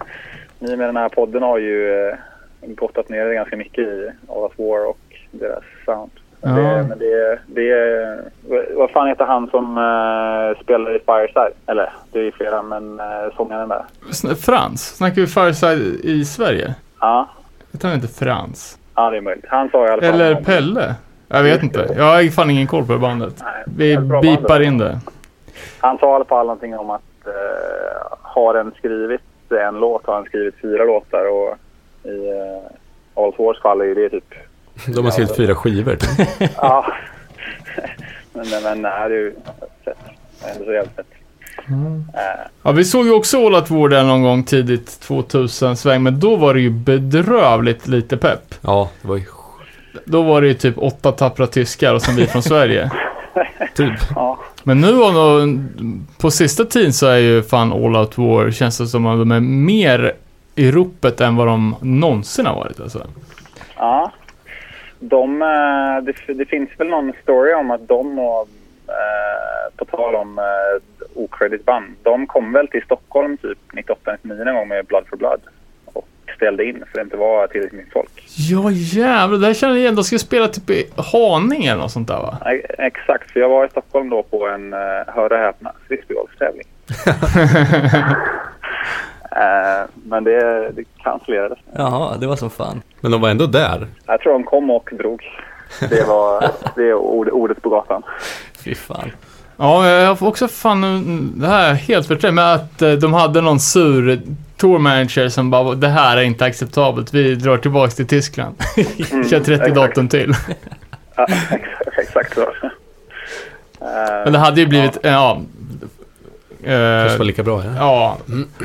ni med den här podden har ju eh, gottat ner det ganska mycket i All Out War och deras sound. Ja. Det, men det, det, vad- fan heter han som uh, spelar i Fireside? Eller, det är ju flera, men uh, sångaren där. Frans? Snackar vi Fireside i Sverige? Ja, Jag tror inte Frans. ja, det är möjligt. Han sa i alla fall... Eller Pelle? Jag vet inte. Jag har fan ingen koll på det bandet. Nej, Vi band bipar då. in det. Han sa i alla fall någonting om att uh, har en skrivit en låt har han skrivit fyra låtar och i uh, All Wars fall är ju det typ De har skrivit fyra skivor. typ. Ja. men, men, men nej, det är ju fett. Det är ändå så jävligt fett. Eh, Ja, vi såg ju också All Out War där någon gång tidigt 2000-sväng, men då var det ju bedrövligt lite pepp. Ja, det var ju Då var det ju typ åtta tappra tyskar och sen vi från Sverige. typ. ja. Men nu på sista tiden så är ju fan All Out War, känns det som att de är mer i ropet än vad de någonsin har varit alltså. ja. De, eh, det, det finns väl någon story om att de och, eh, på tal om eh, okredit band, de kom väl till Stockholm typ 98-99 någon gång med Blood for Blood och ställde in för det inte var tillräckligt mycket folk. Ja jävlar, det här känner jag igen. De ska spela typ i Haninge eller något sånt där va? Nej, Exakt, för jag var i Stockholm då på en, eh, hör och häpna, frisbeegolfstävling. Eh, men det, det cancellerades. Jaha, det var som fan. Men de var ändå där. Jag tror de kom och drog. Det var det är ord, ordet på gatan. Fy fan. Ja, jag har också fan, det här är helt förträngt, men att eh, de hade någon sur tour manager som bara, det här är inte acceptabelt, vi drar tillbaks till Tyskland. Kör 30 exakt. datum till. Ja, exakt, exakt så. Men det hade ju blivit, ja. Kanske eh, var lika bra, ja. Ja,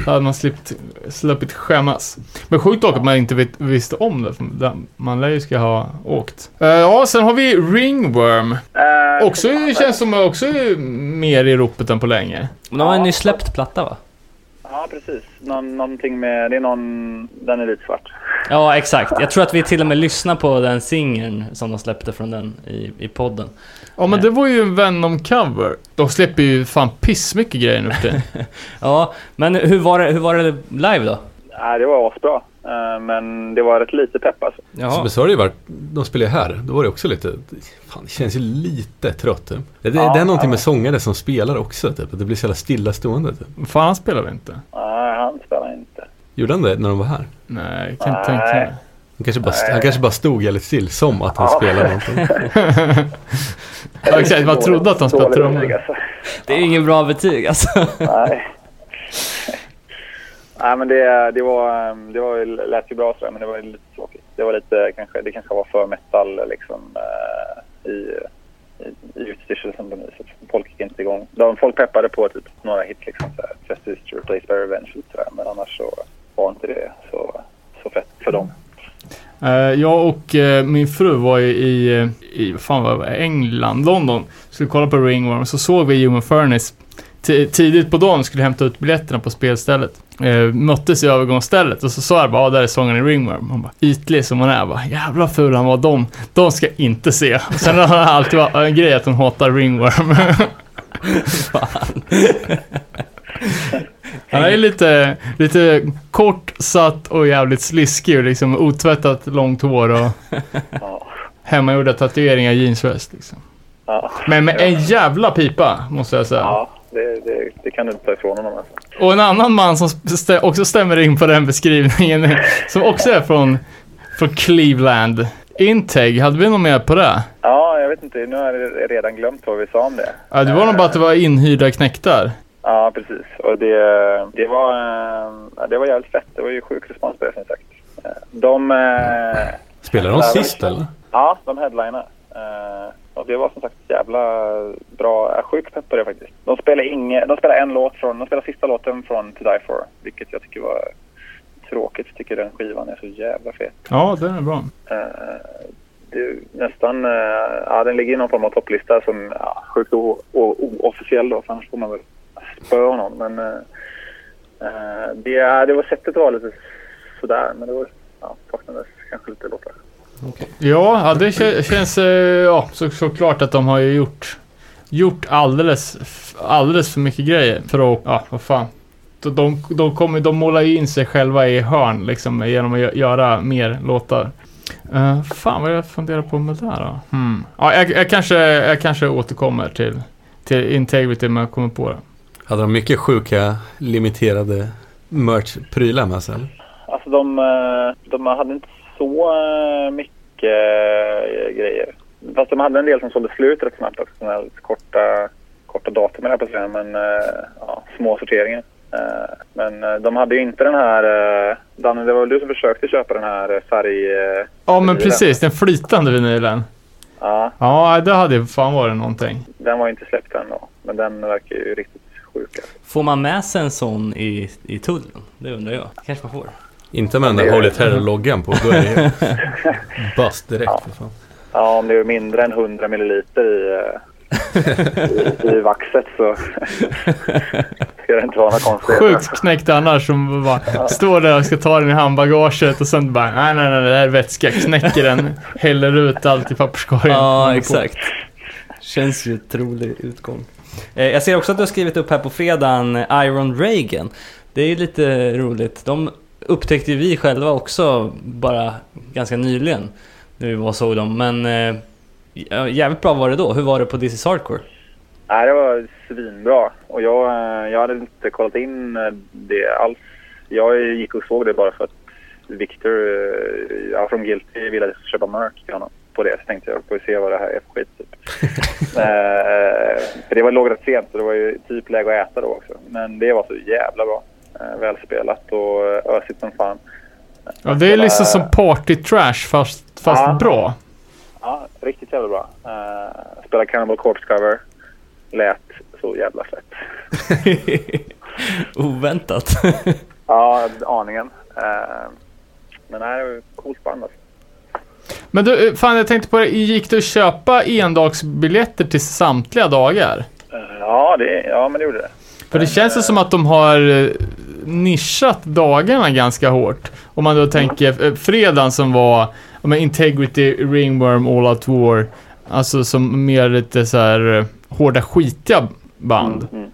då hade man slippt, sluppit skämmas. Men sjukt dock att man inte vet, visste om det. Man lär ju ska ha åkt. Eh, ja, sen har vi Ringworm. eh, Också känns som också är mer i ropet än på länge. Men de har en ny släppt platta va? Ja, precis. Någon, någonting med, det är någon, den är lite svart. Ja, exakt. Jag tror att vi till och med lyssnar på den singeln som de släppte från den i, i podden. Ja, men det var ju en Venom-cover. De släpper ju fan pissmycket grejer nu för. Ja, men hur var det, hur var det live då? Nej, det var asbra. Eh, men det var rätt lite pepp alltså. Jaha. Men så har det ju varit, de spelar ju här, då var det också lite, fan det känns ju lite trött typ. Det, Ja, det är någonting ja. med sångare som spelar också typ, att det blir så jävla stillastående typ. fan, han spelar vi inte. Nej, han spelar inte. Gjorde han det när de var här? Nej, jag kan inte Nej. tänka mig. Han kanske, bara, han kanske bara stod jävligt still, som att han Ja. spelade någonting. Ja, exakt, man trodde att han spelade trummor. alltså. Det är ingen bra betyg alltså. Nej. Nej, men det, det var, det var, lät ju bra sådär, men det var lite tråkigt. Det var lite, kanske, det kanske var för metal liksom eh, i, i, i utstyrselsen på något vis. Folk gick inte igång. De, folk peppade på typ några hit liksom såhär, Justice Replace by Revenge sådär, men annars så var inte det så, så fett för dem. Eh, jag och eh, min fru var i, eh, i fan var det, England, London. Skulle kolla på Ringworm. Så såg vi Human Furnace. T- tidigt på dagen skulle hämta ut biljetterna på spelstället. Eh, möttes i övergångsstället och så sa jag bara, ah, där är sången i Ringworm. Han bara, ytlig som hon är, bara, jävla ful han var. De, de ska inte se. Och sen har han alltid varit en grej att hon hatar Ringworm. Han är lite, lite kort, satt och jävligt sliskig och liksom otvättat långt hår och hemmagjorda tatueringar i jeansväst liksom. Ja, Men med en jävla pipa, måste jag säga. ja det, det, det kan du inte ta ifrån honom alltså. Och en annan man som stä- också stämmer in på den beskrivningen, som också är från, från Cleveland. Integ, hade vi något mer på det? Ja, jag vet inte. Nu har jag redan glömt vad vi sa om det. Ja, det var nog bara att det var inhyrda knäktar. Ja, precis. Och det, det, var, eh, det var jävligt fett. Det var ju sjuk respons på det som sagt. Eh, De... eh, Spelar de sist eller? Ja, de headlinar. Eh, Och det var som sagt jävla bra. Jag är sjukt pepp på det faktiskt. De spelar, inge, de spelar en låt från... De spelar sista låten från To Die For. Vilket jag tycker var tråkigt. Jag tycker den skivan är så jävla fet. Ja, den är bra. Det är nästan... Ja, den ligger i någon form av topplista som ja, sjukt oofficiell då. För annars får man väl spöa någon. Men eh, eh det, det var sättet var lite sådär. Men det var... Ja, saknades kanske lite låtar. Ja, ja det känns... Eh, ja, så, såklart att de har ju gjort... Gjort alldeles, alldeles för mycket grejer för att... Ja, vad fan. De, de, kommer, de målar ju in sig själva i hörn liksom genom att göra mer låtar. Uh, fan vad jag funderar på med det där då. Hmm. Ja, jag, jag, kanske, jag kanske återkommer till, till Integrity om jag kommer på det. Hade de mycket sjuka, limiterade merch-prylar med sig? Alltså de, eh, de hade inte så eh, mycket eh, grejer. Fast de hade en del som sålde slut rätt snabbt också. Såna här korta, korta datum på att säga. Men ja, små sorteringar. Men de hade ju inte den här... Danne, det var väl du som försökte köpa den här färg... Ja, men precis. Den flytande vinylen. Ja, Ja, det hade ju fan varit någonting. den var ju inte släppt än då. Men den verkar ju riktigt sjuk. alltså. Får man med sig en sån i, i tullen? Det undrar jag. kanske man får. Inte med den där är- Holy Terror-loggan på, då är det bust direkt för fan. Ja, om det är mindre än 100 milliliter i, eh, i, i vaxet så ska det inte vara några konstigheter. Sjukt knäckt annars som bara står där och ska ta den i handbagaget och sen bara nej nej nej det här är vätska. Knäcker den, häller ut allt i papperskorgen. Ja, exakt. Känns ju trolig utgång. Eh, jag ser också att du har skrivit upp här på fredagen Iron Reagan. Det är ju lite roligt. De upptäckte ju vi själva också bara ganska nyligen. När vi var och såg dem. Men eh, jävligt bra var det då. Hur var det på This is Hardcore? Nej, det var svinbra. Och jag, eh, jag hade inte kollat in det alls. Jag gick och såg det bara för att Victor ja, från Guilty ville köpa merch till honom. på det så tänkte jag, får vi se vad det här är för skit. Eh, för det var låg rätt sent så det var ju typ läge att äta då också. Men det var så jävla bra. Eh, välspelat och eh, ösigt som fan. Ja, det är liksom som party trash fast, fast Ja. bra. Ja, riktigt jävla bra. Uh, spela Cannibal Corpse cover. Lät så jävla fett. Oväntat. Ja, aningen. Eh, men nej, det var coolt band alltså. Men du, eh, fan jag tänkte på det. Gick det att köpa endagsbiljetter till samtliga dagar? Eh, ja, det, ja, men det gjorde det. För det känns ju som att de har eh, nischat dagarna ganska hårt. Om man då tänker eh, fredagen som var men Integrity, Ringworm, All Out War. Alltså som mer lite så här eh, hårda skitiga band. Mm.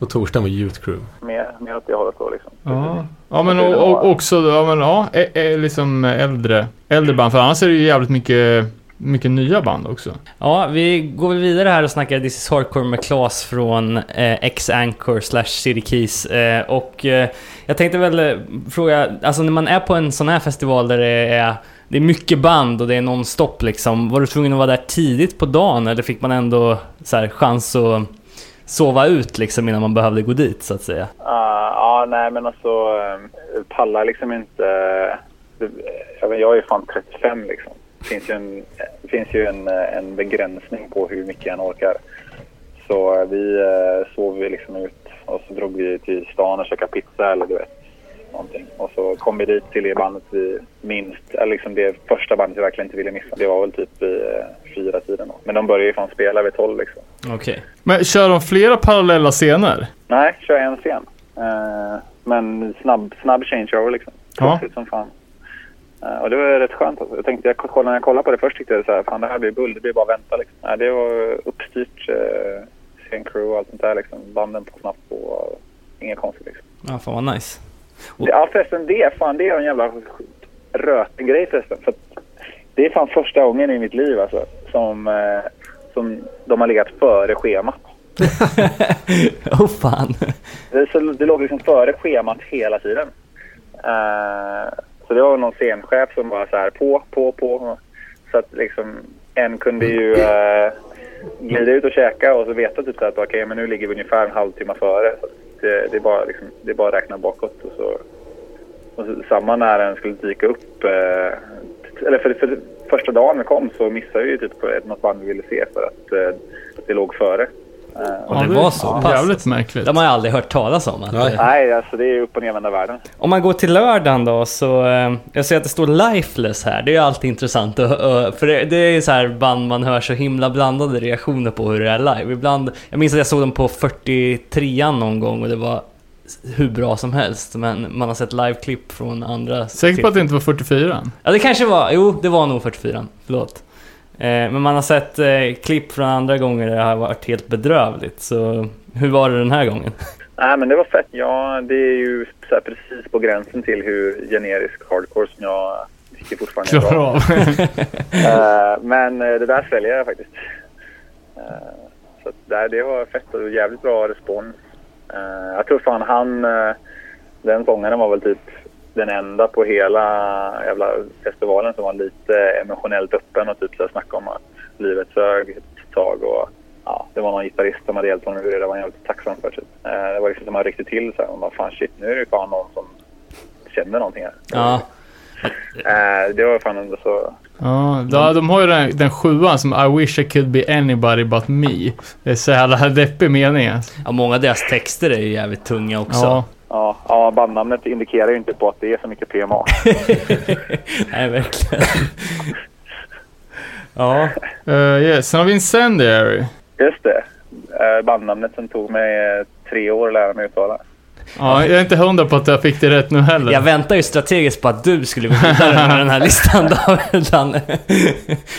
Och torsdagen var Youth Crew. Mer, mer åt det hållet då liksom. Ja, ja men och, och också ja, men, ja, ä, ä, liksom äldre, äldre band. För annars är det ju jävligt mycket, mycket nya band också. Ja, vi går väl vidare här och snackar This is Hardcore med Klas från eh, X-Anchor slash City Keys. Eh, och eh, jag tänkte väl eh, fråga, alltså när man är på en sån här festival där det är, det är mycket band och det är non-stop liksom. Var du tvungen att vara där tidigt på dagen eller fick man ändå så här, chans att sova ut liksom innan man behövde gå dit så att säga? Ah, ja, nej men alltså uh, pallar liksom inte. Eh, jag, vet, jag är ju fan 35 liksom. Det finns ju en, finns ju en, eh, en begränsning på hur mycket jag orkar. Så eh, vi sov ju liksom ut och så drog vi till stan och käkade pizza eller du vet. Någonting. Och så kom vi dit till det bandet vi minst, eller liksom det första bandet vi verkligen inte ville missa. Det var väl typ vid eh, fyra tiden då. Men de började ju fan spela vid 12 liksom. Okej. Men kör de flera parallella scener? Nej, kör en scen. Eh, men snabb, snabb changeover liksom. Ja. Som fan. Eh, och det var rätt skönt alltså. Jag tänkte, jag, när jag kollade på det först tyckte jag så här, fan det här blir bull, det blir bara att vänta liksom. Nej, det var uppstyrt uh, scencrew och allt sånt där liksom. Banden på snabbt och inga konstigt liksom. Ja, fan vad nice. Och- Ja förresten, det, fan det är en jävla röten grej förresten. För det är fan första gången i mitt liv alltså som, eh, som de har legat före schemat. oh fan. Det, så, det låg liksom före schemat hela tiden. Eh, så det var någon scenchef som var så här på, på, på. Så att liksom en kunde ju uh, glida ut och käka och så veta typ så att okej men nu ligger vi ungefär en halvtimme före. Så det, det, är bara, liksom, det är bara att räkna bakåt och så. Och så samma när den skulle dyka upp. eh, eller för, för första dagen vi kom så missade vi ju typ något band vi ville se för att eh, det låg före. Eh, Och det var så pass. Jävligt märkligt. De har jag aldrig hört talas om. Att, Nej. eh, Nej, alltså det är upp och nervända världen. Om man går till lördagen då så, eh, jag ser att det står lifeless här. Det är ju alltid intressant uh, för det, det är ju så här band man hör så himla blandade reaktioner på hur det är live. Ibland, jag minns att jag såg dem på 43an någon gång och det var hur bra som helst. Men man har sett liveklipp från andra. Säker på att det inte var 44? Ja det kanske var, jo det var nog 44 förlåt. Eh, men man har sett eh, klipp från andra gånger där det har varit helt bedrövligt. Så hur var det den här gången? Nej, men det var fett. Ja, det är ju så här precis på gränsen till hur generisk hardcore som jag tycker fortfarande är bra. Eh, men det där sväljer jag faktiskt. Så där, det var fett och jävligt bra respons. Jag tror fan han, den sångaren var väl typ den enda på hela jävla festivalen som var lite emotionellt öppen och typ snackade om att livet sög ett tag och ja, det var någon gitarrist som hade hjälpt honom ur det. Det var han jävligt tacksam för. Typ. Eh, det var liksom som han ryckte till så här. Och bara, fan shit, nu är det fan någon som känner någonting här. Ja, Eh, det var fan ändå så... Ja, de, de har ju den, den sjuan som I wish I could be anybody but me. Det är så jävla deppig mening alltså. ja många av deras texter är ju jävligt tunga också. Ja. Ja, ja, bandnamnet indikerar ju inte på att det är så mycket PMA. Nej, verkligen. ja, Uh, yes. Sen har vi Incendiary. Just det. Eh, bandnamnet som tog mig eh, tre år att lära mig uttala. Ja, jag är inte hundra på att jag fick det rätt nu heller. jag väntar ju strategiskt på att du skulle gå vidare med den här listan David.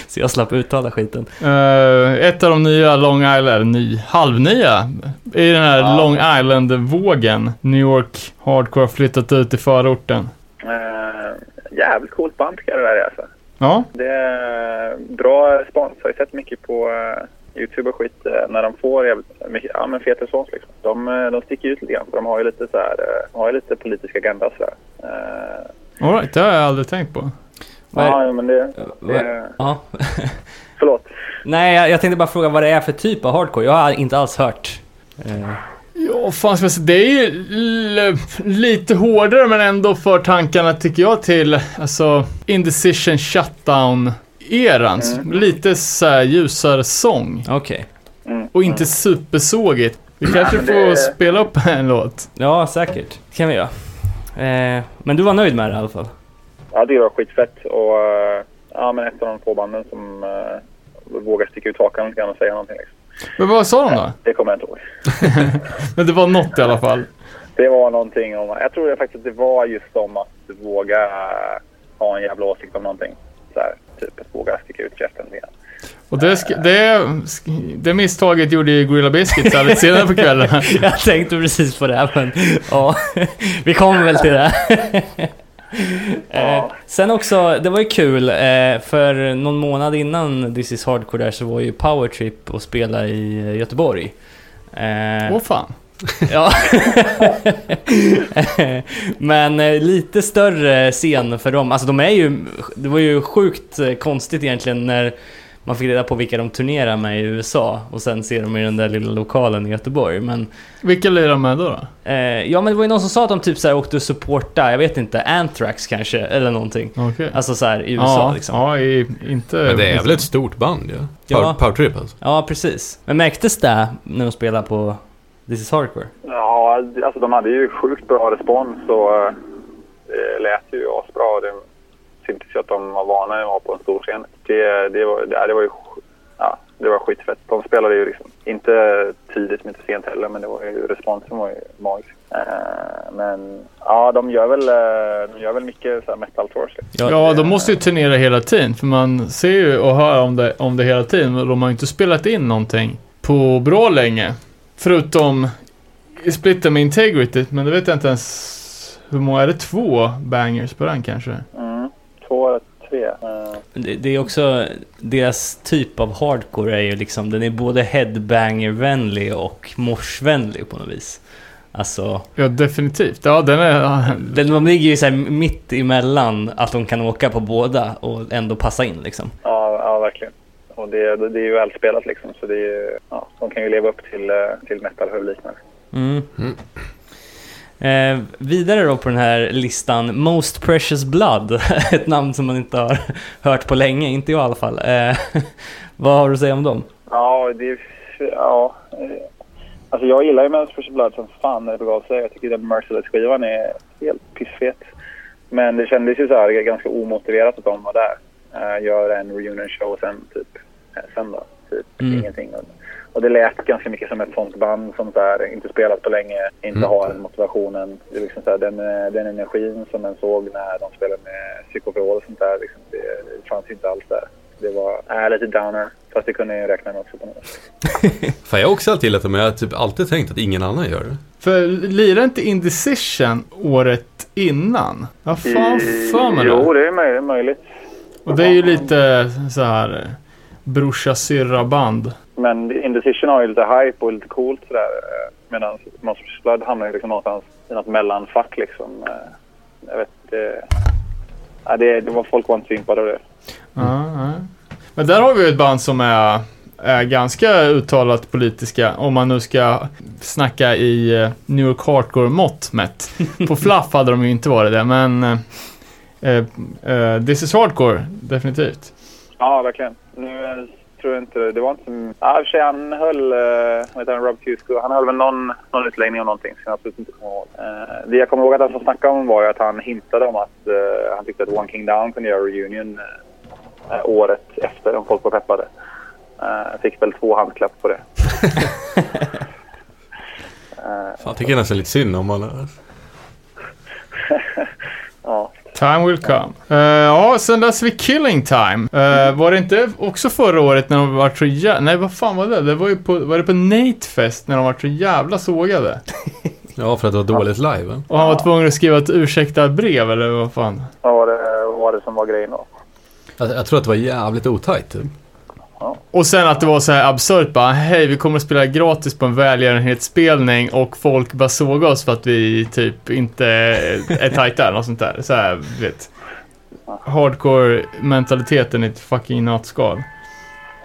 Så jag slapp uttala skiten. Eh, ett av de nya Long Island, eller ny, halvnya, i den här Ja. Long Island-vågen. New York Hardcore har flyttat ut i förorten. Eh, jävligt coolt band tycker jag det där är alltså. Ja, Det är bra respons. Jag har ju sett mycket på eh, Youtube och skit eh, när de får jävligt ja men fet respons liksom. De, eh, de sticker ut lite grann för de har ju lite så här, eh, har ju lite politisk agenda och sådär. Eh, alright, det har jag aldrig tänkt på. Är- Ja, jo, men det... det Ja. förlåt. Nej, jag, jag tänkte bara fråga vad det är för typ av hardcore. Jag har inte alls hört. Eh, Ja, fan ska jag säga, det är ju lite hårdare men ändå för tankarna tycker jag till, alltså, Indecision Shutdown-eran. Lite så här ljusare sång. Okej. Och inte supersågigt. Vi kanske men får det- spela upp en låt. Ja, säkert. Det kan vi göra. Eh, men du var nöjd med det i alla fall? Ja, det var skitfett. Och eh, ja, men ett av de få banden som uh, vågar sticka ut hakan lite grann och säga någonting. Liksom. Men vad sa de då? Det kommer jag inte ihåg. Men det var något i alla fall. Det var någonting om... Jag tror faktiskt att det var just om att våga eh, ha en jävla åsikt om någonting. Så här, typ att våga sticka ut käften lite grann. Och det, sk- det, det misstaget gjorde ju Gorilla Biscuits lite senare på kvällen. Jag tänkte precis på det, här, men ja, vi kommer väl till det. Eh, sen också, det var ju kul, eh, för någon månad innan This is Hardcore där så var ju Powertrip och spela i eh, Göteborg. Eh, Åh fan. Ja. Men eh, lite större scen för dem. Alltså de är ju... Det var ju sjukt eh, konstigt egentligen när man fick reda på vilka de turnerar med i USA och sen ser de i den där lilla lokalen i Göteborg. Men Vilka lirar de med då? då? eh, ja, men det var ju någon som sa att de typ så här åkte och supporta, jag vet inte, Anthrax kanske eller någonting. Okej. Alltså så här i USA ja, liksom. ja, i, inte... Men det är väl ett stort band ja? Ja. Power, Power Trip alltså. Ja, precis. Men märktes det när de spelade på This is Hardcore? Ja, alltså de hade ju sjukt bra respons och eh, det lät ju asbra. Det syntes ju att de var vana att vara på en stor scen. Det, det, var, det, det var ju ja, det var skitfett. De spelade ju liksom inte tidigt men inte sent heller men det var ju, responsen var ju magisk. Eh, men ja, de gör väl, eh, de gör väl mycket så här metal tours. Liksom. Ja, de måste ju turnera hela tiden. För man ser ju och hör om det, om det hela tiden. Och de har ju inte spelat in någonting på bra länge. Förutom i splitten med Integrity. Men det vet jag inte ens hur många. Är det två bangers på den kanske? Mm. Två eller tre. Eh, Det, det är också deras typ av hardcore är ju liksom, den är både headbanger-vänlig och morsvänlig på något vis. Alltså, Ja, definitivt. Ja, den är... den, de ligger ju så här mitt emellan att de kan åka på båda och ändå passa in liksom. Ja, ja verkligen. Och det, det, är ju välspelat liksom. Så det är, ja, de kan ju leva upp till, eh, till metal-publiken. Mm. Eh, vidare då på den här listan, Most Precious Blood. Ett namn som man inte har hört på länge, inte jag i alla fall. Eh, vad har du att säga om dem? Ja, det är... Ja. Alltså jag gillar ju Men's Special Blood som fan när det begav sig. Jag tycker den Merciless-skivan är helt pissfet. Men det kändes ju så här ganska omotiverat att de var där. Uh, göra en reunion show sen typ. Sen då. Typ Mm. ingenting. Och, det lät ganska mycket som ett sånt band som så här, inte spelat på länge, inte Mm. har den motivationen. Det är liksom så här, den, den energin som man såg när de spelade med Psykofeol och sånt där. Liksom, det, det fanns ju inte alls där. Det var äh, lite downer. Fast det kunde jag ju räkna med också på något sätt. Fan jag har också alltid gillat det, men jag har typ alltid tänkt att ingen annan gör det. För lirar inte Indecision året innan? Vad fan för mig Jo, det? det är möjligt. möjligt. Och det är ju lite så här brorsa syrra band. Men Indecision har ju lite hype och lite coolt sådär. eh, Medan Monsters Blood hamnar ju liksom någonstans i något mellanfack liksom. eh, Jag vet inte. Ja, det, det var folk var inte så impade av det. Ja, ja. Men där har vi ju ett band som är, är ganska uttalat politiska, om man nu ska snacka i eh, New York Hardcore-mått mätt. På Fluff hade de ju inte varit det, men eh, This is Hardcore, definitivt. Ja, verkligen. Nu eh, tror jag inte det var inte som... Ja, i och för sig han höll... Uh, vad heter han? Rob Cusco. Han höll väl någon, någon utläggning om någonting som jag absolut inte kommer ihåg. Eh, det jag kommer ihåg att han snackade om var ju att han hintade om att eh, han tyckte att One King Down kunde göra reunion eh, året efter om folk var peppade. Uh, fick väl två handklapp på det. Eh, Fan, jag tycker nästan lite synd om alla. ja. Time will come. Eh, ja, sen dess vi Killing Time. Eh, var det inte också förra året när de var så jävla... Nej, vad fan var det? Det var ju på, var det på Natefest när de var så jävla sågade? Ja, för att det var dåligt live. va? Och han var tvungen att skriva ett ursäkta brev eller vad fan? Det, vad var det som var grejen då? Jag, jag tror att det var jävligt otajt typ. Och sen att det var så här absurt bara, hej vi kommer att spela gratis på en välgörenhetsspelning och folk bara såg oss för att vi typ inte är tajta eller något sånt där. Så här, vet. hardcore-mentaliteten i ett fucking nötskal.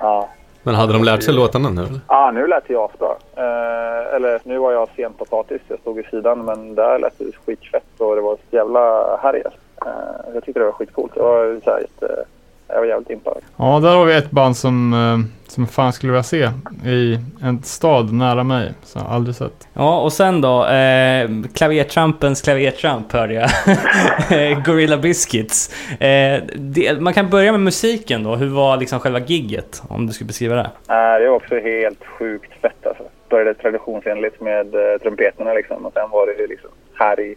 Ja. Men hade de lärt sig låtarna nu? Ja, nu lät det ju asbra. Eh, eller nu var jag sen potatis, jag stod vid sidan, men där lät det skitfett och det var ett jävla härj. Eh, jag tyckte det var skitcoolt. Det var så här jätte, jag var jävligt impad. Ja, där har vi ett band som, eh, som fan skulle vilja se i en stad nära mig. Så jag aldrig sett. Ja, och sen då, eh, klavertrampens klavertramp hörde jag. Gorilla Biscuits. Eh, det, man kan börja med musiken då. Hur var liksom själva gigget? Om du skulle beskriva det. Eh, det var också helt sjukt fett alltså. Började traditionsenligt med eh, trumpeterna liksom och sen var det ju liksom härj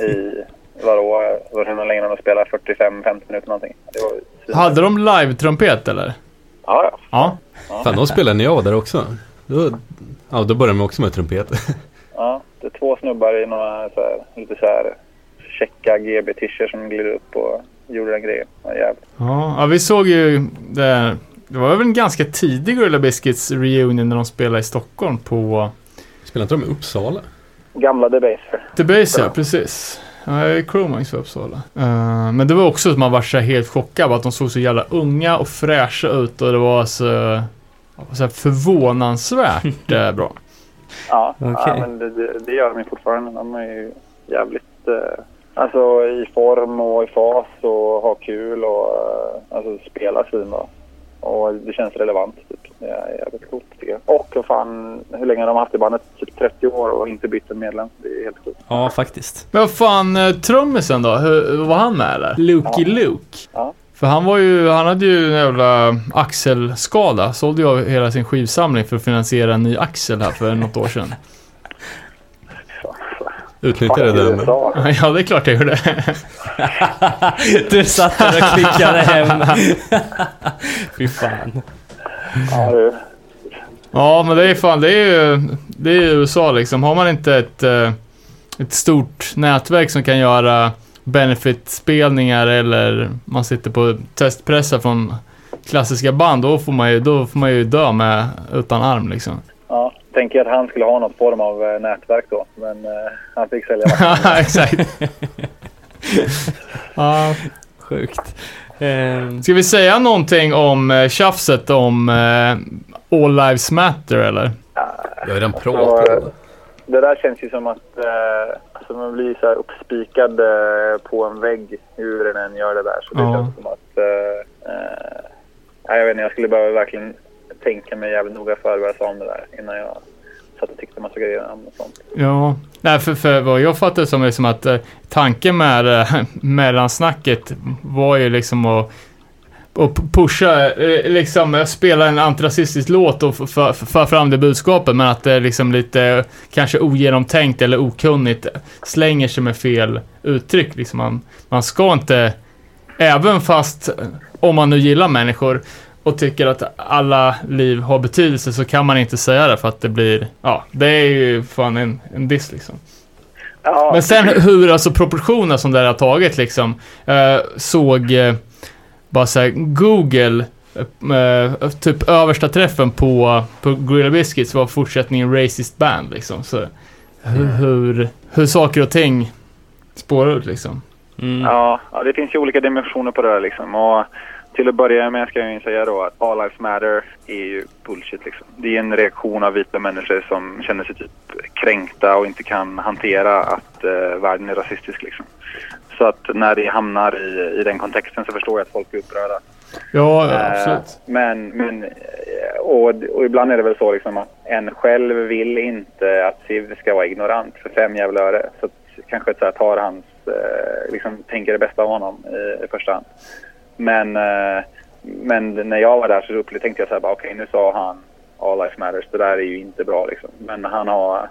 i vadå, hur länge de spelade? 45-50 minuter någonting. Det var svin- Hade de live-trumpet eller? Ja, ja. Ja. Fan, de spelade när jag var där också. Då, ja, då började de också med trumpet. ja. Det är två snubbar i några så här, lite så här checka GB-tischer som gled upp och gjorde den grejen. Ja, jävligt. Ja, vi såg ju det. Det var väl en ganska tidig Gorilla Biscuits reunion när de spelade i Stockholm på Spelade inte de i Uppsala? Gamla Debaser. The Base, ja, precis. Ja, Chromax var Uppsala. Eh, men det var också att man var så helt chockad att de såg så jävla unga och fräscha ut och det var så, så här förvånansvärt eh, bra. Ja, Okej. ja men det, det, gör de ju fortfarande. De är ju jävligt eh, alltså, i form och i fas och har kul och eh, alltså, spelar svinbra. Och det känns relevant. Typ. Är jävligt coolt tycker jag. Och vad fan, hur länge har de haft i bandet? Typ 30 år och inte bytt en medlem. Det är helt sjukt. Ja, faktiskt. Men vad fan, eh, trummisen då? Hur, var han med eller? Luke Luke? Ja. För han var ju, han hade ju en jävla axelskada. Sålde ju av hela sin skivsamling för att finansiera en ny axel här för något år sedan. Utnyttjade Fan, den. Ja, det är klart jag gjorde. du satt där och klickade hem. Fy fan. Ja, du. Ja, men det är fan, det är ju, det är USA liksom. Har man inte ett, eh, ett stort nätverk som kan göra benefit-spelningar eller man sitter på testpressar från klassiska band, då får man ju, då får man ju dö med utan arm liksom. Ja, tänker att han skulle ha något form av eh, nätverk då. Men eh, han fick sälja Ja, exakt. ja. Sjukt. Eh, Ska vi säga någonting om eh, tjafset om eh, All Lives Matter eller? Jag har redan pratat om det. Det där känns ju som att eh, alltså man blir så här uppspikad eh, på en vägg hur den än gör det där. Så det Ja. känns som att... Eh, nej, jag vet inte, jag skulle behöva verkligen tänka mig jävligt noga för vad jag sa om det där innan jag satt och tyckte massa grejer om och sånt. Ja, nej för, för vad jag fattar som är som att eh, tanken med eh, mellansnacket var ju liksom att och pusha, eh, liksom eh, spela en antirasistisk låt och föra fram det budskapet men att det är liksom lite eh, kanske ogenomtänkt eller okunnigt slänger sig med fel uttryck. Liksom man, man ska inte, även fast om man nu gillar människor och tycker att alla liv har betydelse så kan man inte säga det för att det blir, ja, det är ju fan en, en diss liksom. Ja, Men sen hur alltså proportionerna som det här har tagit liksom, eh, såg eh, bara såhär Google, eh, typ översta träffen på, på Gorilla Biscuits var fortsättningen Racist Band liksom. Så hur, hur, hur saker och ting spårar ut liksom. mm. Ja, ja, det finns ju olika dimensioner på det där liksom. Och till att börja med ska jag ju säga då att All Lives Matter är ju bullshit liksom. Det är en reaktion av vita människor som känner sig typ kränkta och inte kan hantera att eh, världen är rasistisk liksom. Så att när det hamnar i, i den kontexten så förstår jag att folk är upprörda. Ja, ja, Eh, absolut. Men, men eh, och, och ibland är det väl så liksom att en själv vill inte att Siv ska vara ignorant för fem jävla öre. Så att kanske så här tar hans, eh, liksom tänker det bästa av honom i, i första hand. Men, eh, men när jag var där så upplevde, tänkte jag så här okej nu sa han All Life Matters, det där är ju inte bra liksom. Men han har,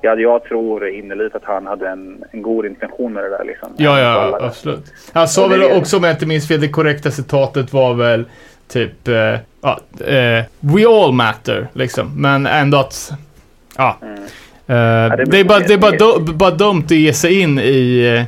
ja, jag tror innerligt att han hade en, en god intention med det där liksom. Ja, ja, absolut. Han sa det väl också, om jag inte minns fel, det korrekta citatet var väl typ, ja, eh, We all matter, liksom. Men ändå att, ja. Mm. Det det, är bara, blir- det är bara, du, bara dumt att ge sig in i,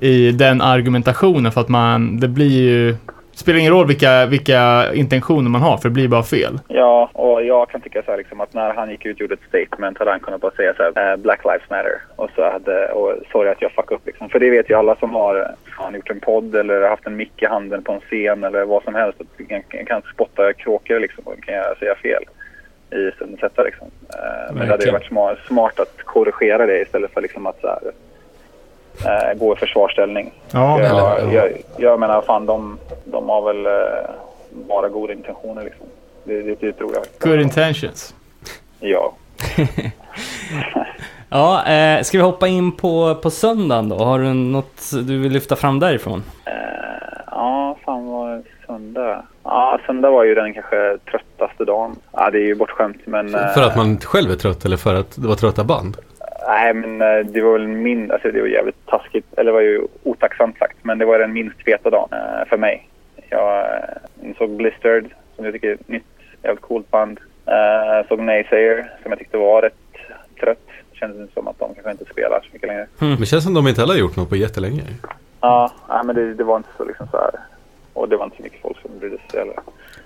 i den argumentationen för att man, det blir ju spelar ingen roll vilka, vilka intentioner man har, för det blir bara fel. Ja, och jag kan tycka så här liksom att när han gick ut och gjorde ett statement hade han kunnat bara säga så här, eh, Black Lives Matter. Och så hade, och sorry att jag fuckade upp liksom. För det vet ju alla som har, har gjort en podd eller haft en mick i handen på en scen eller vad som helst. Att du kan, kan spotta kråkor liksom och kan jag säga fel i stundens hetta liksom. Eh, men det hade ju varit smart, smart att korrigera det istället för liksom att så här, eh, gå i försvarsställning. Ja, Jag, jag, jag menar fan de, de har väl eh, bara goda intentioner liksom. Det, det, det tror jag. good intentions. Ja. Ja, eh, ska vi hoppa in på, på söndagen då? Har du något du vill lyfta fram därifrån? Eh, ja, fan vad söndag. Ja, söndag var ju den kanske tröttaste dagen. Ja, det är ju bortskämt men... eh, För att man själv är trött eller för att det var trötta band? Nej, men eh, det var väl min... Alltså det var jävligt taskigt. Eller det var ju otacksamt sagt. Men det var den minst feta dagen eh, för mig. Jag eh, såg Blistered, som jag tycker är ett nytt jävligt coolt band. Eh, såg Naysayer, som jag tyckte var rätt trött. Kändes som att de kanske inte spelar så mycket längre. Men det känns som de inte heller har gjort något på jättelänge. Ja, nej, men det, det var inte så liksom så här. Och det var inte så mycket folk som brydde sig heller.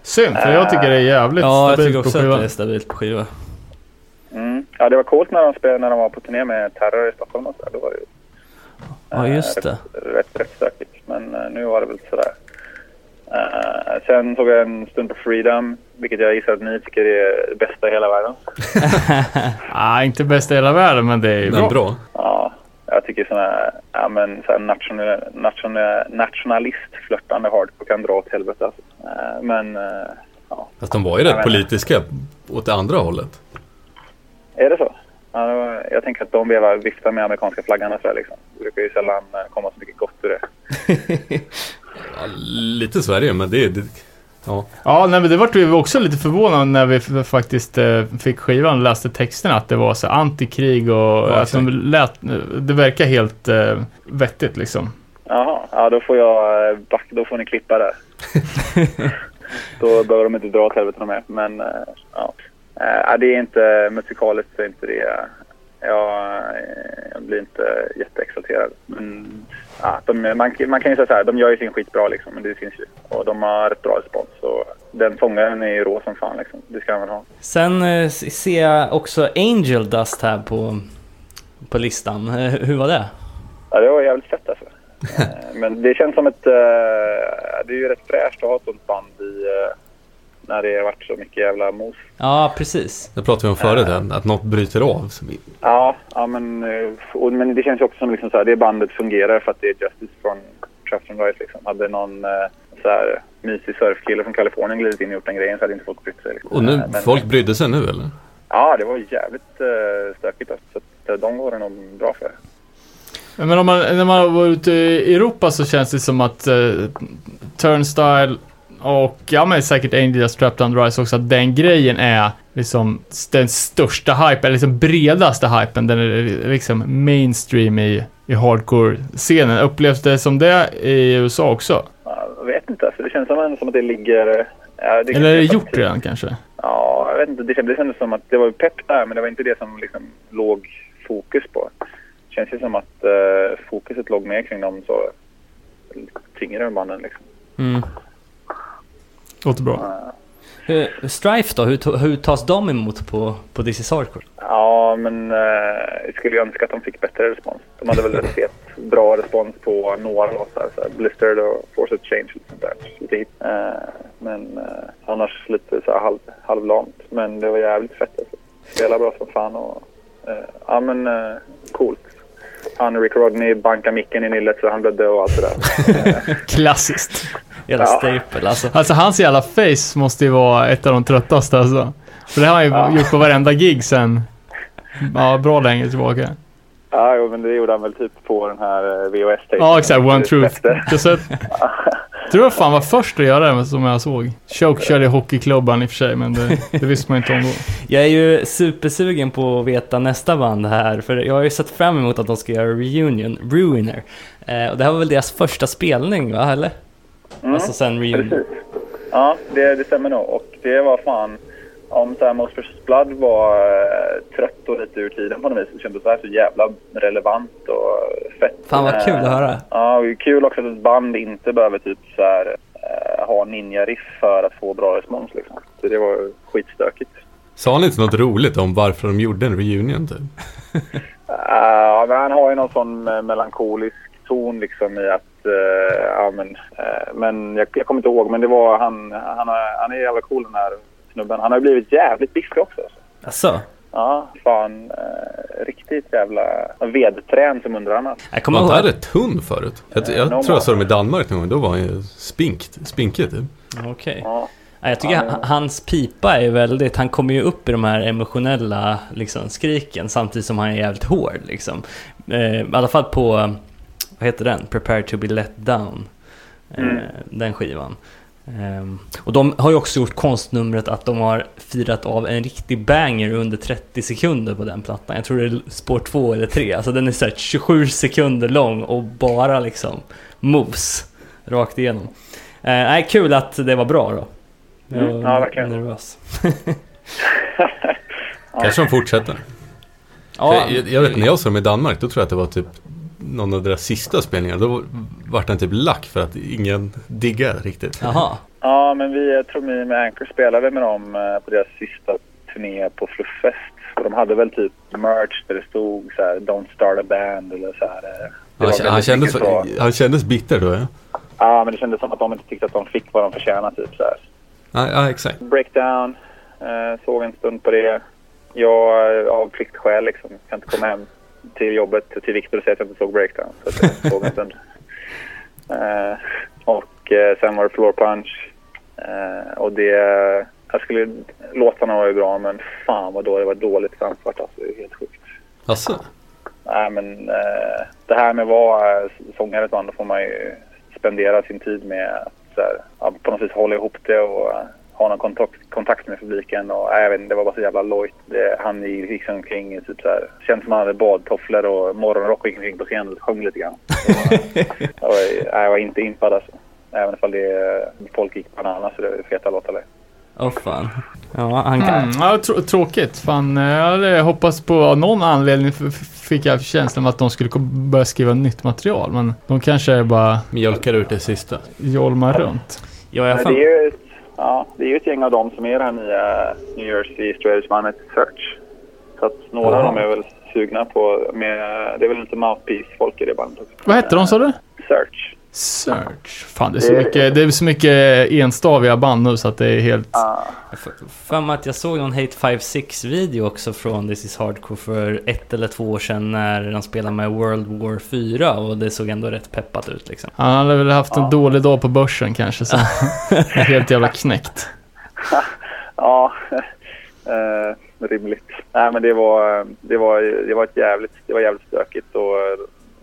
Synd, för jag tycker det är jävligt Ja, jag tycker stabilt på också att det är stabilt på skiva. Mm. Ja, det var coolt när de, spelade, när de var på turné med Terror i Stockholm och så. Då var det ju Ja, just det. rätt, rätt stökigt. Men eh, nu var det väl sådär. Uh, sen tog jag en stund på Freedom, vilket jag gissar att ni tycker är det bästa i hela världen. Ah, inte bästa i hela världen, men det är Men bra. bra. Ja, jag tycker här, ja, men, så här national, national, nationalist-flörtande hardcore kan dra åt helvete. Alltså. Eh, men, eh, ja. Fast de var ju rätt politiska åt det andra hållet. Är det så? Ja, det jag tänker att de vevar, viftar med amerikanska flaggan och sådär liksom. Det brukar ju sällan eh, komma så mycket gott ur det. Ja, lite det ju, men det är... Det, ja. Ja, nej, men det vart vi också lite förvånade när vi faktiskt eh, fick skivan och läste texterna att det var så antikrig och att de lät, det verkar helt eh, vettigt liksom. Jaha, ja då får jag eh, back, då får ni klippa där. då behöver de inte dra åt helvete med. Men ja, Eh, det är inte musikaliskt så är inte det. Jag, jag blir inte jätteexalterad. Men ja, de, man, man kan ju säga så här, de gör ju sin skit bra liksom, men det finns ju. Och de har rätt bra respons. Så den sångaren är ju rå som fan liksom. Det ska väl ha. Sen eh, ser jag också Angel Dust här på, på listan. Eh, hur var det? Ja, det var jävligt fett alltså. Eh, Men det känns som ett... eh, Det är ju rätt fräscht att ha ett sånt band i... När det har varit så mycket jävla mos. Ja, precis. Det pratade vi om förut, här, att något bryter av. Ja, ja men, eh, och, men det känns ju också som liksom så här, det bandet fungerar för att det är Justice från Trust and Rise. Liksom. Hade någon eh, så här, mysig surfkille från Kalifornien glidit in och gjort den grejen så hade inte folk brytt sig. Liksom. Och nu, men, folk brydde sig nu eller? Ja, det var jävligt uh, stökigt. Alltså, så att, de går det nog bra för. Men om man, när man var ute i Europa så känns det som att eh, Turnstile och ja men säkert Angels Trapped Under Rise också, att den grejen är liksom den största hypen, eller liksom bredaste hypen. Den är liksom mainstream i, i hardcore-scenen. Upplevs det som det i USA också? Ja, Jag vet inte, alltså, det känns som, som att det ligger... Ja, det Eller är det gjort redan kanske? Ja, jag vet inte. Det kändes, det kändes som att det var pepp där, men det var inte det som liksom låg fokus på. Det känns ju som att eh, fokuset låg mer kring de så tyngre banden liksom. Mm. Låter bra. Hur, Strife då, hur, hur tas de emot på, på is Hardcore? Ja, men eh, jag skulle ju önska att de fick bättre respons. De hade väl fet bra respons på några låtar. Så här, Blistered och Force of Change och sånt där. Lite hit. Eh, men eh, annars lite så här halv, halvlamt. Men det var jävligt fett alltså. Spela bra som fan och eh, ja men eh, coolt. Han Rick Rodney bankade micken i nyllet så han blödde och allt det där. Klassiskt. Jävla Ja. staple alltså. Alltså hans jävla face måste ju vara ett av de tröttaste alltså. För det har han ju Ja. gjort på varenda gig sen, ja bra länge tillbaka. Ja, jo, men det gjorde han väl typ på den här eh, VHS-tapen. Ja exakt, One Truth. Tror jag fan var först att göra det som jag såg. Choke körde hockeyklubban i och för sig, men det, det visste man inte om då. Jag är ju supersugen på att veta nästa band här, för jag har ju sett fram emot att de ska göra reunion, Ruiner. Eh, och det här var väl deras första spelning va, eller? Mm, Alltså sen reunion. precis. Ja, det, det stämmer nog. Och det var fan... Om så här Most Precious Blood var eh, trött och lite ur tiden på något vis så kändes det här så jävla relevant och fett. Fan vad kul att Eh, höra. Ja, och kul också att ett band inte behöver typ så här... eh, ha ninja-riff för att få bra respons liksom. Så det var skitstökigt. Sa han inte något roligt om varför de gjorde en reunion typ? Ja, men han har ju någon sån eh, melankolisk ton liksom i att, eh, ja men, eh, men jag, jag kommer inte ihåg, men det var han, han, är- han är jävla cool den här snubben. Han har blivit jävligt biffig också. Alltså. Ja, fan, eh, riktigt jävla vedträn som undrar annat. jag kommer Var inte han rätt tunn förut? Jag, Eh, jag någon tror jag såg dem i Danmark någon gång, då var han ju spinkt, spinkig typ. Okej. Ja. Ja, jag tycker Ja, han- hans pipa är väldigt, han kommer ju upp i de här emotionella liksom, skriken samtidigt som han är jävligt hård liksom. Eh, I alla fall på, vad heter den? Prepare to be let down. Eh, Mm. Den skivan. Ehm, och de har ju också gjort konstnumret att de har firat av en riktig banger under 30 sekunder på den plattan. Jag tror det är spår 2 eller 3. Alltså den är så här 27 sekunder lång och bara liksom mos rakt igenom. Eh, nej, kul att det var bra då. Jag Mm, var ja, verkligen. nervös. Kanske de fortsätter. Ja, jag, jag vet när jag såg dem i Danmark, då tror jag att det var typ någon av deras sista spelningar. Då vart den typ lack för att ingen diggade riktigt. Jaha. Ja, men vi, jag tror vi med Anchor spelade med dem eh, på deras sista turné på Flufffest. Och de hade väl typ merch där det stod så här, Don't start a band eller så här. eh, Han, han, kändes, så. han kändes bitter då ja. Ja, men det kändes som att de inte tyckte att de fick vad de förtjänade typ så här. Ja, ja exakt. Breakdown, eh, såg en stund på det. Jag eh, av pliktskäl liksom kan inte komma hem till jobbet till Victor och säga att jag inte såg Breakdown. Så jag såg en stund. Eh, och eh, sen var det Floor Punch. Eh, och det, jag skulle, låtarna var ju bra men fan vad då det var dåligt framfört alltså. Det är helt sjukt. Asså? Nej men eh, det här med att vara eh, sångare då får man ju spendera sin tid med att så här, på något vis hålla ihop det och ha någon kontakt, kontakt med publiken. Och, jag vet inte, det var bara så jävla lojt. Han gick omkring i typ så här, känns som han hade badtofflor och morgonrock och gick omkring på scenen och sjöng lite grann. Det var- Jag var, nej, jag var inte impad alltså. Även ifall det, folk gick bananas så det var feta låtar. där. Åh fan. Ja, han kan... Mm, ja, trå- tråkigt. Fan, jag hade hoppats på av någon anledning fick jag känslan av att de skulle börja skriva nytt material. Men de kanske bara Mjölkar ut det sista. jolmar runt. Ja, jag fan... det är ju ja, det är ju ett gäng av dem som är det här nya New Jersey Stratus-bandet Search. Så att några av dem är väl sugna på, med, det är väl lite mouthpiece-folk i det bandet också. Vad hette de sa du? Search. Search. Fan, det är så Det- mycket, det är så mycket enstaviga band nu så att det är helt... För mig att jag såg någon Hate 5-6 video också från This is Hardcore för ett eller två år sedan när de spelade med World War 4 och det såg ändå rätt peppat ut liksom. Han hade väl haft en Ja. dålig dag på börsen kanske. Så. helt jävla knäckt. Ja, eh, rimligt. Nej men det var, det var, det var ett jävligt, det var jävligt stökigt och eh,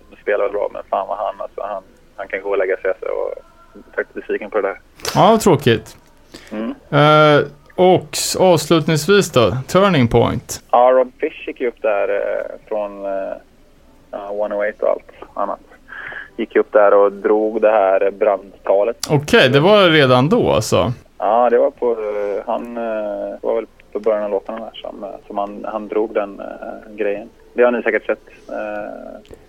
de spelade bra men fan vad han alltså, han, han kan gå och lägga sig och jag är faktiskt besviken på det där. Ja, tråkigt. Mm. Eh, och avslutningsvis då, Turning Point. Ja, Rob Fish gick ju upp där eh, från eh, ja, 108 och allt annat. Gick ju upp där och drog det här brandtalet. Okej, det var redan då alltså. Ja, det var på, eh, han eh, var väl på början av låtarna där som, eh, som han, han drog den eh, grejen. Det har ni säkert sett.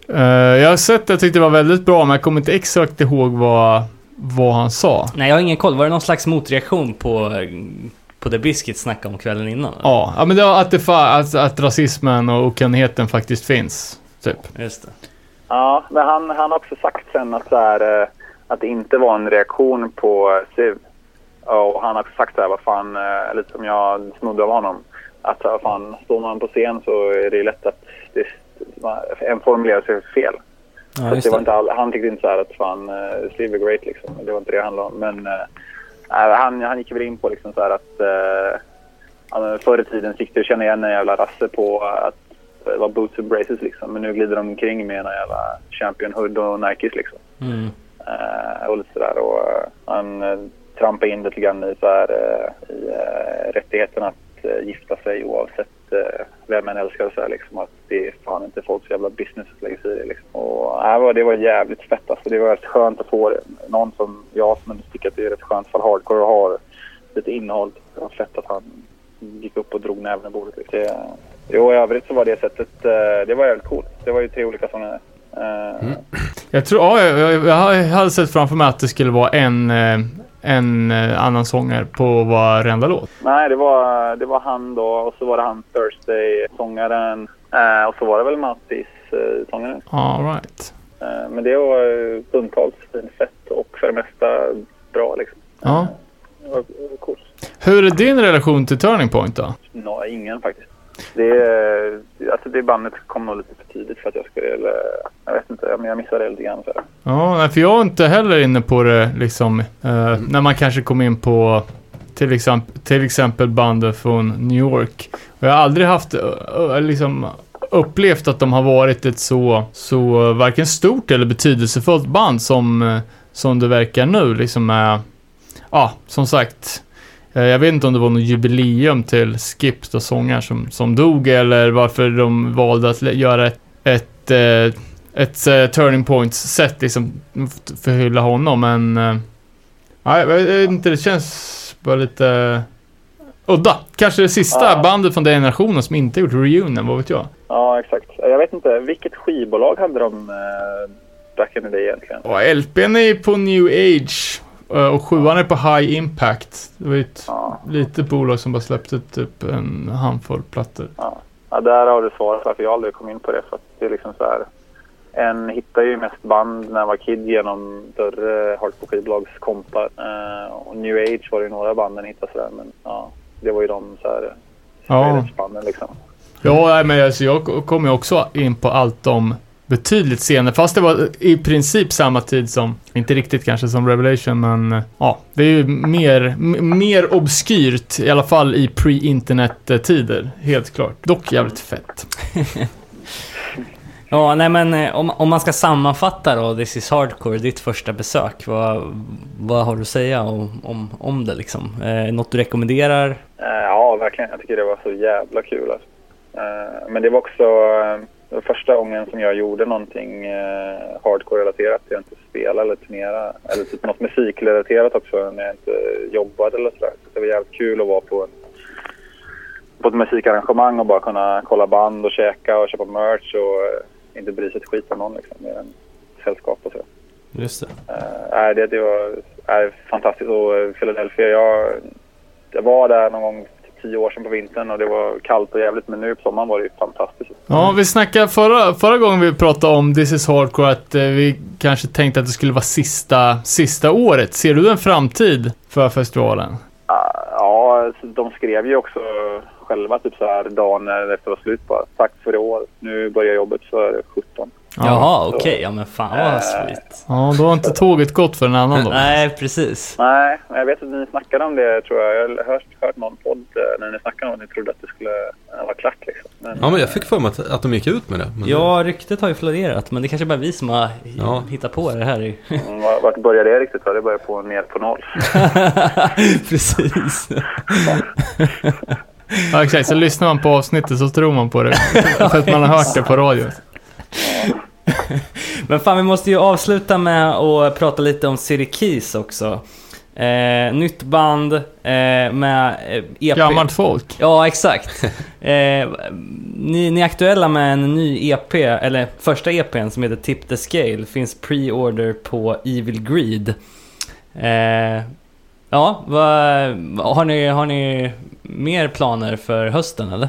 Eh, jag har sett det, jag tyckte det var väldigt bra, men jag kommer inte exakt ihåg vad, vad han sa. Nej, jag har ingen koll. Var det någon slags motreaktion på, på det Biscuit snackade om kvällen innan? eller? Ja, ja men det var att, det fa- att, att rasismen och okunnigheten faktiskt finns. Typ. Just det. Ja, men han, han har också sagt sen att, så här, eh, att det inte var en reaktion på Siv. Och han har också sagt så här, vad fan, eh, lite som jag snodde av honom. Att fan, står man på scen så är det lätt att det, en formulerar sig fel. Ja, det var inte all, han tyckte inte så här att fan, uh, Siv är great liksom. Det var inte det det handlade om. Men nej, han, han gick väl in på liksom så här att uh, förr i tiden fick du känna igen en jävla rasse på att det var boots and braces liksom. Men nu glider de omkring med en jävla Champion Hood och Nikes liksom. Mm. Eh, och lite sådär. Och eh, han uh, trampade in lite grann i, så här, i rättigheten att gifta sig oavsett uh, vem man älskar. Så här, liksom, att det är fan inte folks jävla business att lägga sig i det. Liksom. Och, äh, det var jävligt fett. Alltså. Det var rätt skönt att få någon som jag som ändå tycker att det är rätt skönt för hardcore och har lite innehåll. Det var fett att han gick upp och drog näven i bordet. Liksom. Det, jo, i övrigt så var det sättet, eh, det var jävligt coolt. Det var ju tre olika sånger. Eh, mm. Jag tror, ja, jag, jag, jag hade sett framför mig att det skulle vara en, eh, en eh, annan sångare på varenda låt? Nej, det var, det var han då och så var det han Thursday-sångaren. Eh, och så var det väl Mattis, eh. All right. Eh, men det var eh, stundtals fett och för det mesta bra liksom. Ja. Det var, det var coolt. Hur är din relation till Turning Point då? Nå, ingen faktiskt. Det, är- alltså det bandet kom nog lite för tidigt för att jag skulle, eller, jag vet inte, men jag missade det lite grann. Så. Ja, för jag är inte heller inne på det liksom, eh, när man kanske kom in på till exempel, till exempel bandet från New York. Och jag har aldrig haft, eh, eh, liksom, upplevt att de har varit ett så, så eh, varken stort eller betydelsefullt band som, eh, som det verkar nu. Liksom med, ja, som sagt, eh, jag vet inte om det var något jubileum till Skip, då sångaren som, som dog, eller varför de valde att göra ett, ett eh, ett eh, turning point-sätt liksom f- för att hylla honom, men... Uh, nej, jag vet inte, det känns bara lite uh, udda. Kanske det sista Ja. bandet från den generationen som inte gjort reunion, vad vet jag? Ja, exakt. Jag vet inte, vilket skivbolag hade de eh, back in the day egentligen? Och LPn är på New Age eh, och sjuan är på High Impact. Det var ju ett Ja, litet bolag som bara släppte typ en handfull plattor. ja, där har du svaret varför jag aldrig kom in på det. För det är liksom så här, en hittar ju mest band när man var kid genom större hardcore-skivbolagskompar. Eh, och New Age var det ju några band den hittade sådär, men ja, det var ju de så här Ja. banden liksom. Ja, nej, men alltså, jag kom ju också in på allt om betydligt senare, fast det var i princip samma tid som, inte riktigt kanske som Revelation, men eh, ja, det är ju mer, mer obskyrt, i alla fall i pre-internet-tider, helt klart. Dock jävligt fett. Ja, nej men eh, om, om man ska sammanfatta då, This is Hardcore, ditt första besök. Vad, vad har du att säga om, om, om det liksom? Eh, något du rekommenderar? Eh, ja, verkligen. Jag tycker det var så jävla kul. Alltså. Men det var också det var första gången som jag gjorde någonting eh, hardcore-relaterat. Jag inte spelade eller turnera eller typ något musikrelaterat också när jag inte jobbade eller sådär. Så det var jävligt kul att vara på, en, på ett musikarrangemang och bara kunna kolla band och käka och köpa merch och eh, inte bry sig ett skit om någon liksom, mer än sällskap och så. Just det. Nej, det, det var är fantastiskt. Och eh, Philadelphia, jag, jag var där någon gång tio år sedan på vintern och det var kallt och jävligt. Men nu på sommaren var det ju fantastiskt. Ja, vi snackade förra, förra gången vi pratade om This is Hardcore att eh, vi kanske tänkte att det skulle vara sista, sista året. Ser du en framtid för festivalen? Uh, ja, så de skrev ju också själva typ så här dagen när det var slut bara. Tack för i år. Nu börjar jobbet för 17. Jaha, okej. Ja men fan Eh, vad sweet. Ja, då har inte tåget gått för en annan då. Nej, precis. Nej, men jag vet att ni snackade om det tror jag. Jag har hört, hört någon podd eh, när ni snackade om att ni trodde att det skulle eh, vara klart liksom. Men, Ja, men jag fick för mig att, att de gick ut med det. Men Ja, ryktet har ju florerat, men det kanske bara är vi som har Ja. hittat på det här. Mm, Vart började det riktigt? Det började på ner på noll. precis. Ja, exakt. Så lyssnar man på avsnittet så tror man på det. för att man har hört det på radio. Men fan, vi måste ju avsluta med att prata lite om Keys också. Eh, nytt band eh, med eh, EP. Gammalt folk. Ja, exakt. Eh, ni, ni är aktuella med en ny EP, eller första EPn som heter Tip the Scale. Finns pre-order på Evil Greed. Eh, ja, vad, har, ni, har ni mer planer för hösten eller?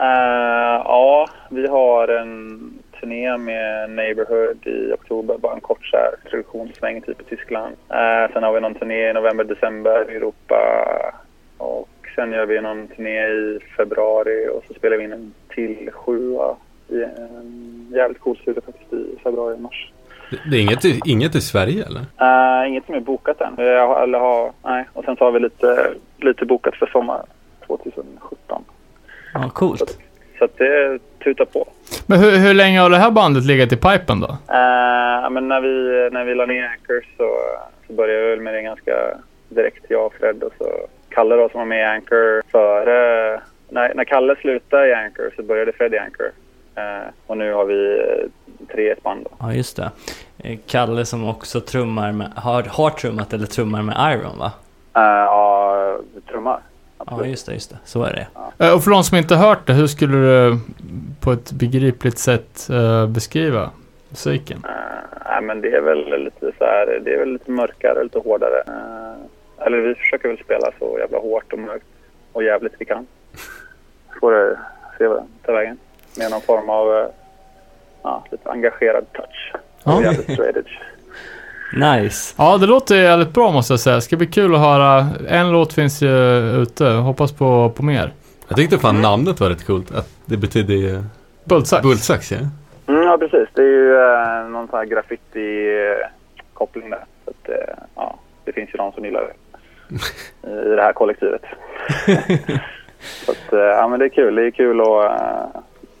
Eh, ja, vi har en turné med Neighborhood i oktober. Bara en kort så här introduktionssväng typ i Tyskland. Eh, sen har vi någon turné i november, december i Europa. Och sen gör vi någon turné i februari och så spelar vi in en till sjua i en jävligt cool studio faktiskt i februari, mars. det, är inget, i- inget i Sverige eller? Eh, inget som är bokat än. Jag har, eller har, nej. Och sen så har vi lite, lite bokat för sommar 2017. Ja, coolt. Så att det tutar på. Men hur, hur länge har det här bandet legat i pipen då? Eh, men när vi, när vi la ner Anchor så, så började vi väl med det ganska direkt, jag och Fred. Och så Kalle då som var med i Anchor före... När, när Kalle slutade i Anchor så började Fred i Anchor. Eh, och nu har vi eh, tre i ett band då. Ja, just det. Kalle som också trummar med, har, har trummat eller trummar med Iron va? Eh, ja, trummar. Ja, just det, just det. Så är det. Eh, Och för de som inte hört det, hur skulle du på ett begripligt sätt eh, beskriva musiken? Eh, Nej, men det är väl lite så här, det är väl lite mörkare, lite hårdare. Eh, eller vi försöker väl spela så jävla hårt och mörkt och jävligt vi kan. Får det se vad det tar vägen. Med någon form av eh, ja, lite engagerad touch. Ja. Och jävligt straight edge. Nice. Ja, det låter jävligt bra måste jag säga. Det ska bli kul att höra. En låt finns ju ute. Hoppas på, på mer. Jag tyckte fan namnet var rätt coolt. Att det betydde ju Bultsax. bultsax, ja. Mm, ja, precis. Det är ju eh, någon sån här graffiti-koppling där. Så att, eh, ja, det finns ju de som gillar det i det här kollektivet. så att, eh, ja, men det är kul. Det är kul och eh,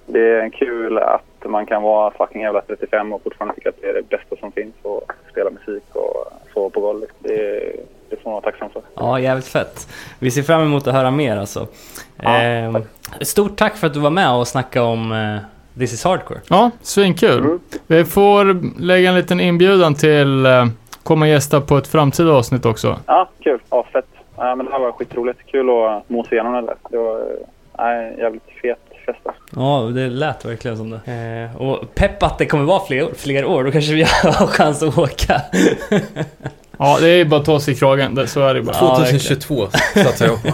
det är kul att man kan vara fucking jävla 35 och fortfarande tycka att det är det bästa som finns och spela musik och sova på golvet. Det, det får man vara tacksam för. Ja, jävligt fett. Vi ser fram emot att höra mer alltså. Ja, Ehm, stort tack för att du var med och snackade om eh, This is Hardcore. Ja, svinkul. Mm. Vi får lägga en liten inbjudan till eh, komma och gästa på ett framtida avsnitt också. Ja, kul. Ja, fett. Ja, men det här var skitroligt. Kul att mosa igenom det där. Det var eh, nej, en jävligt fet alltså. Ja, det lät verkligen som det. Eh, och pepp att det kommer vara fler, fler år, då kanske vi har chans att åka. Ja, det är bara att ta sig i kragen. Det- Så är det bara. Ja, 2022 satsar jag på.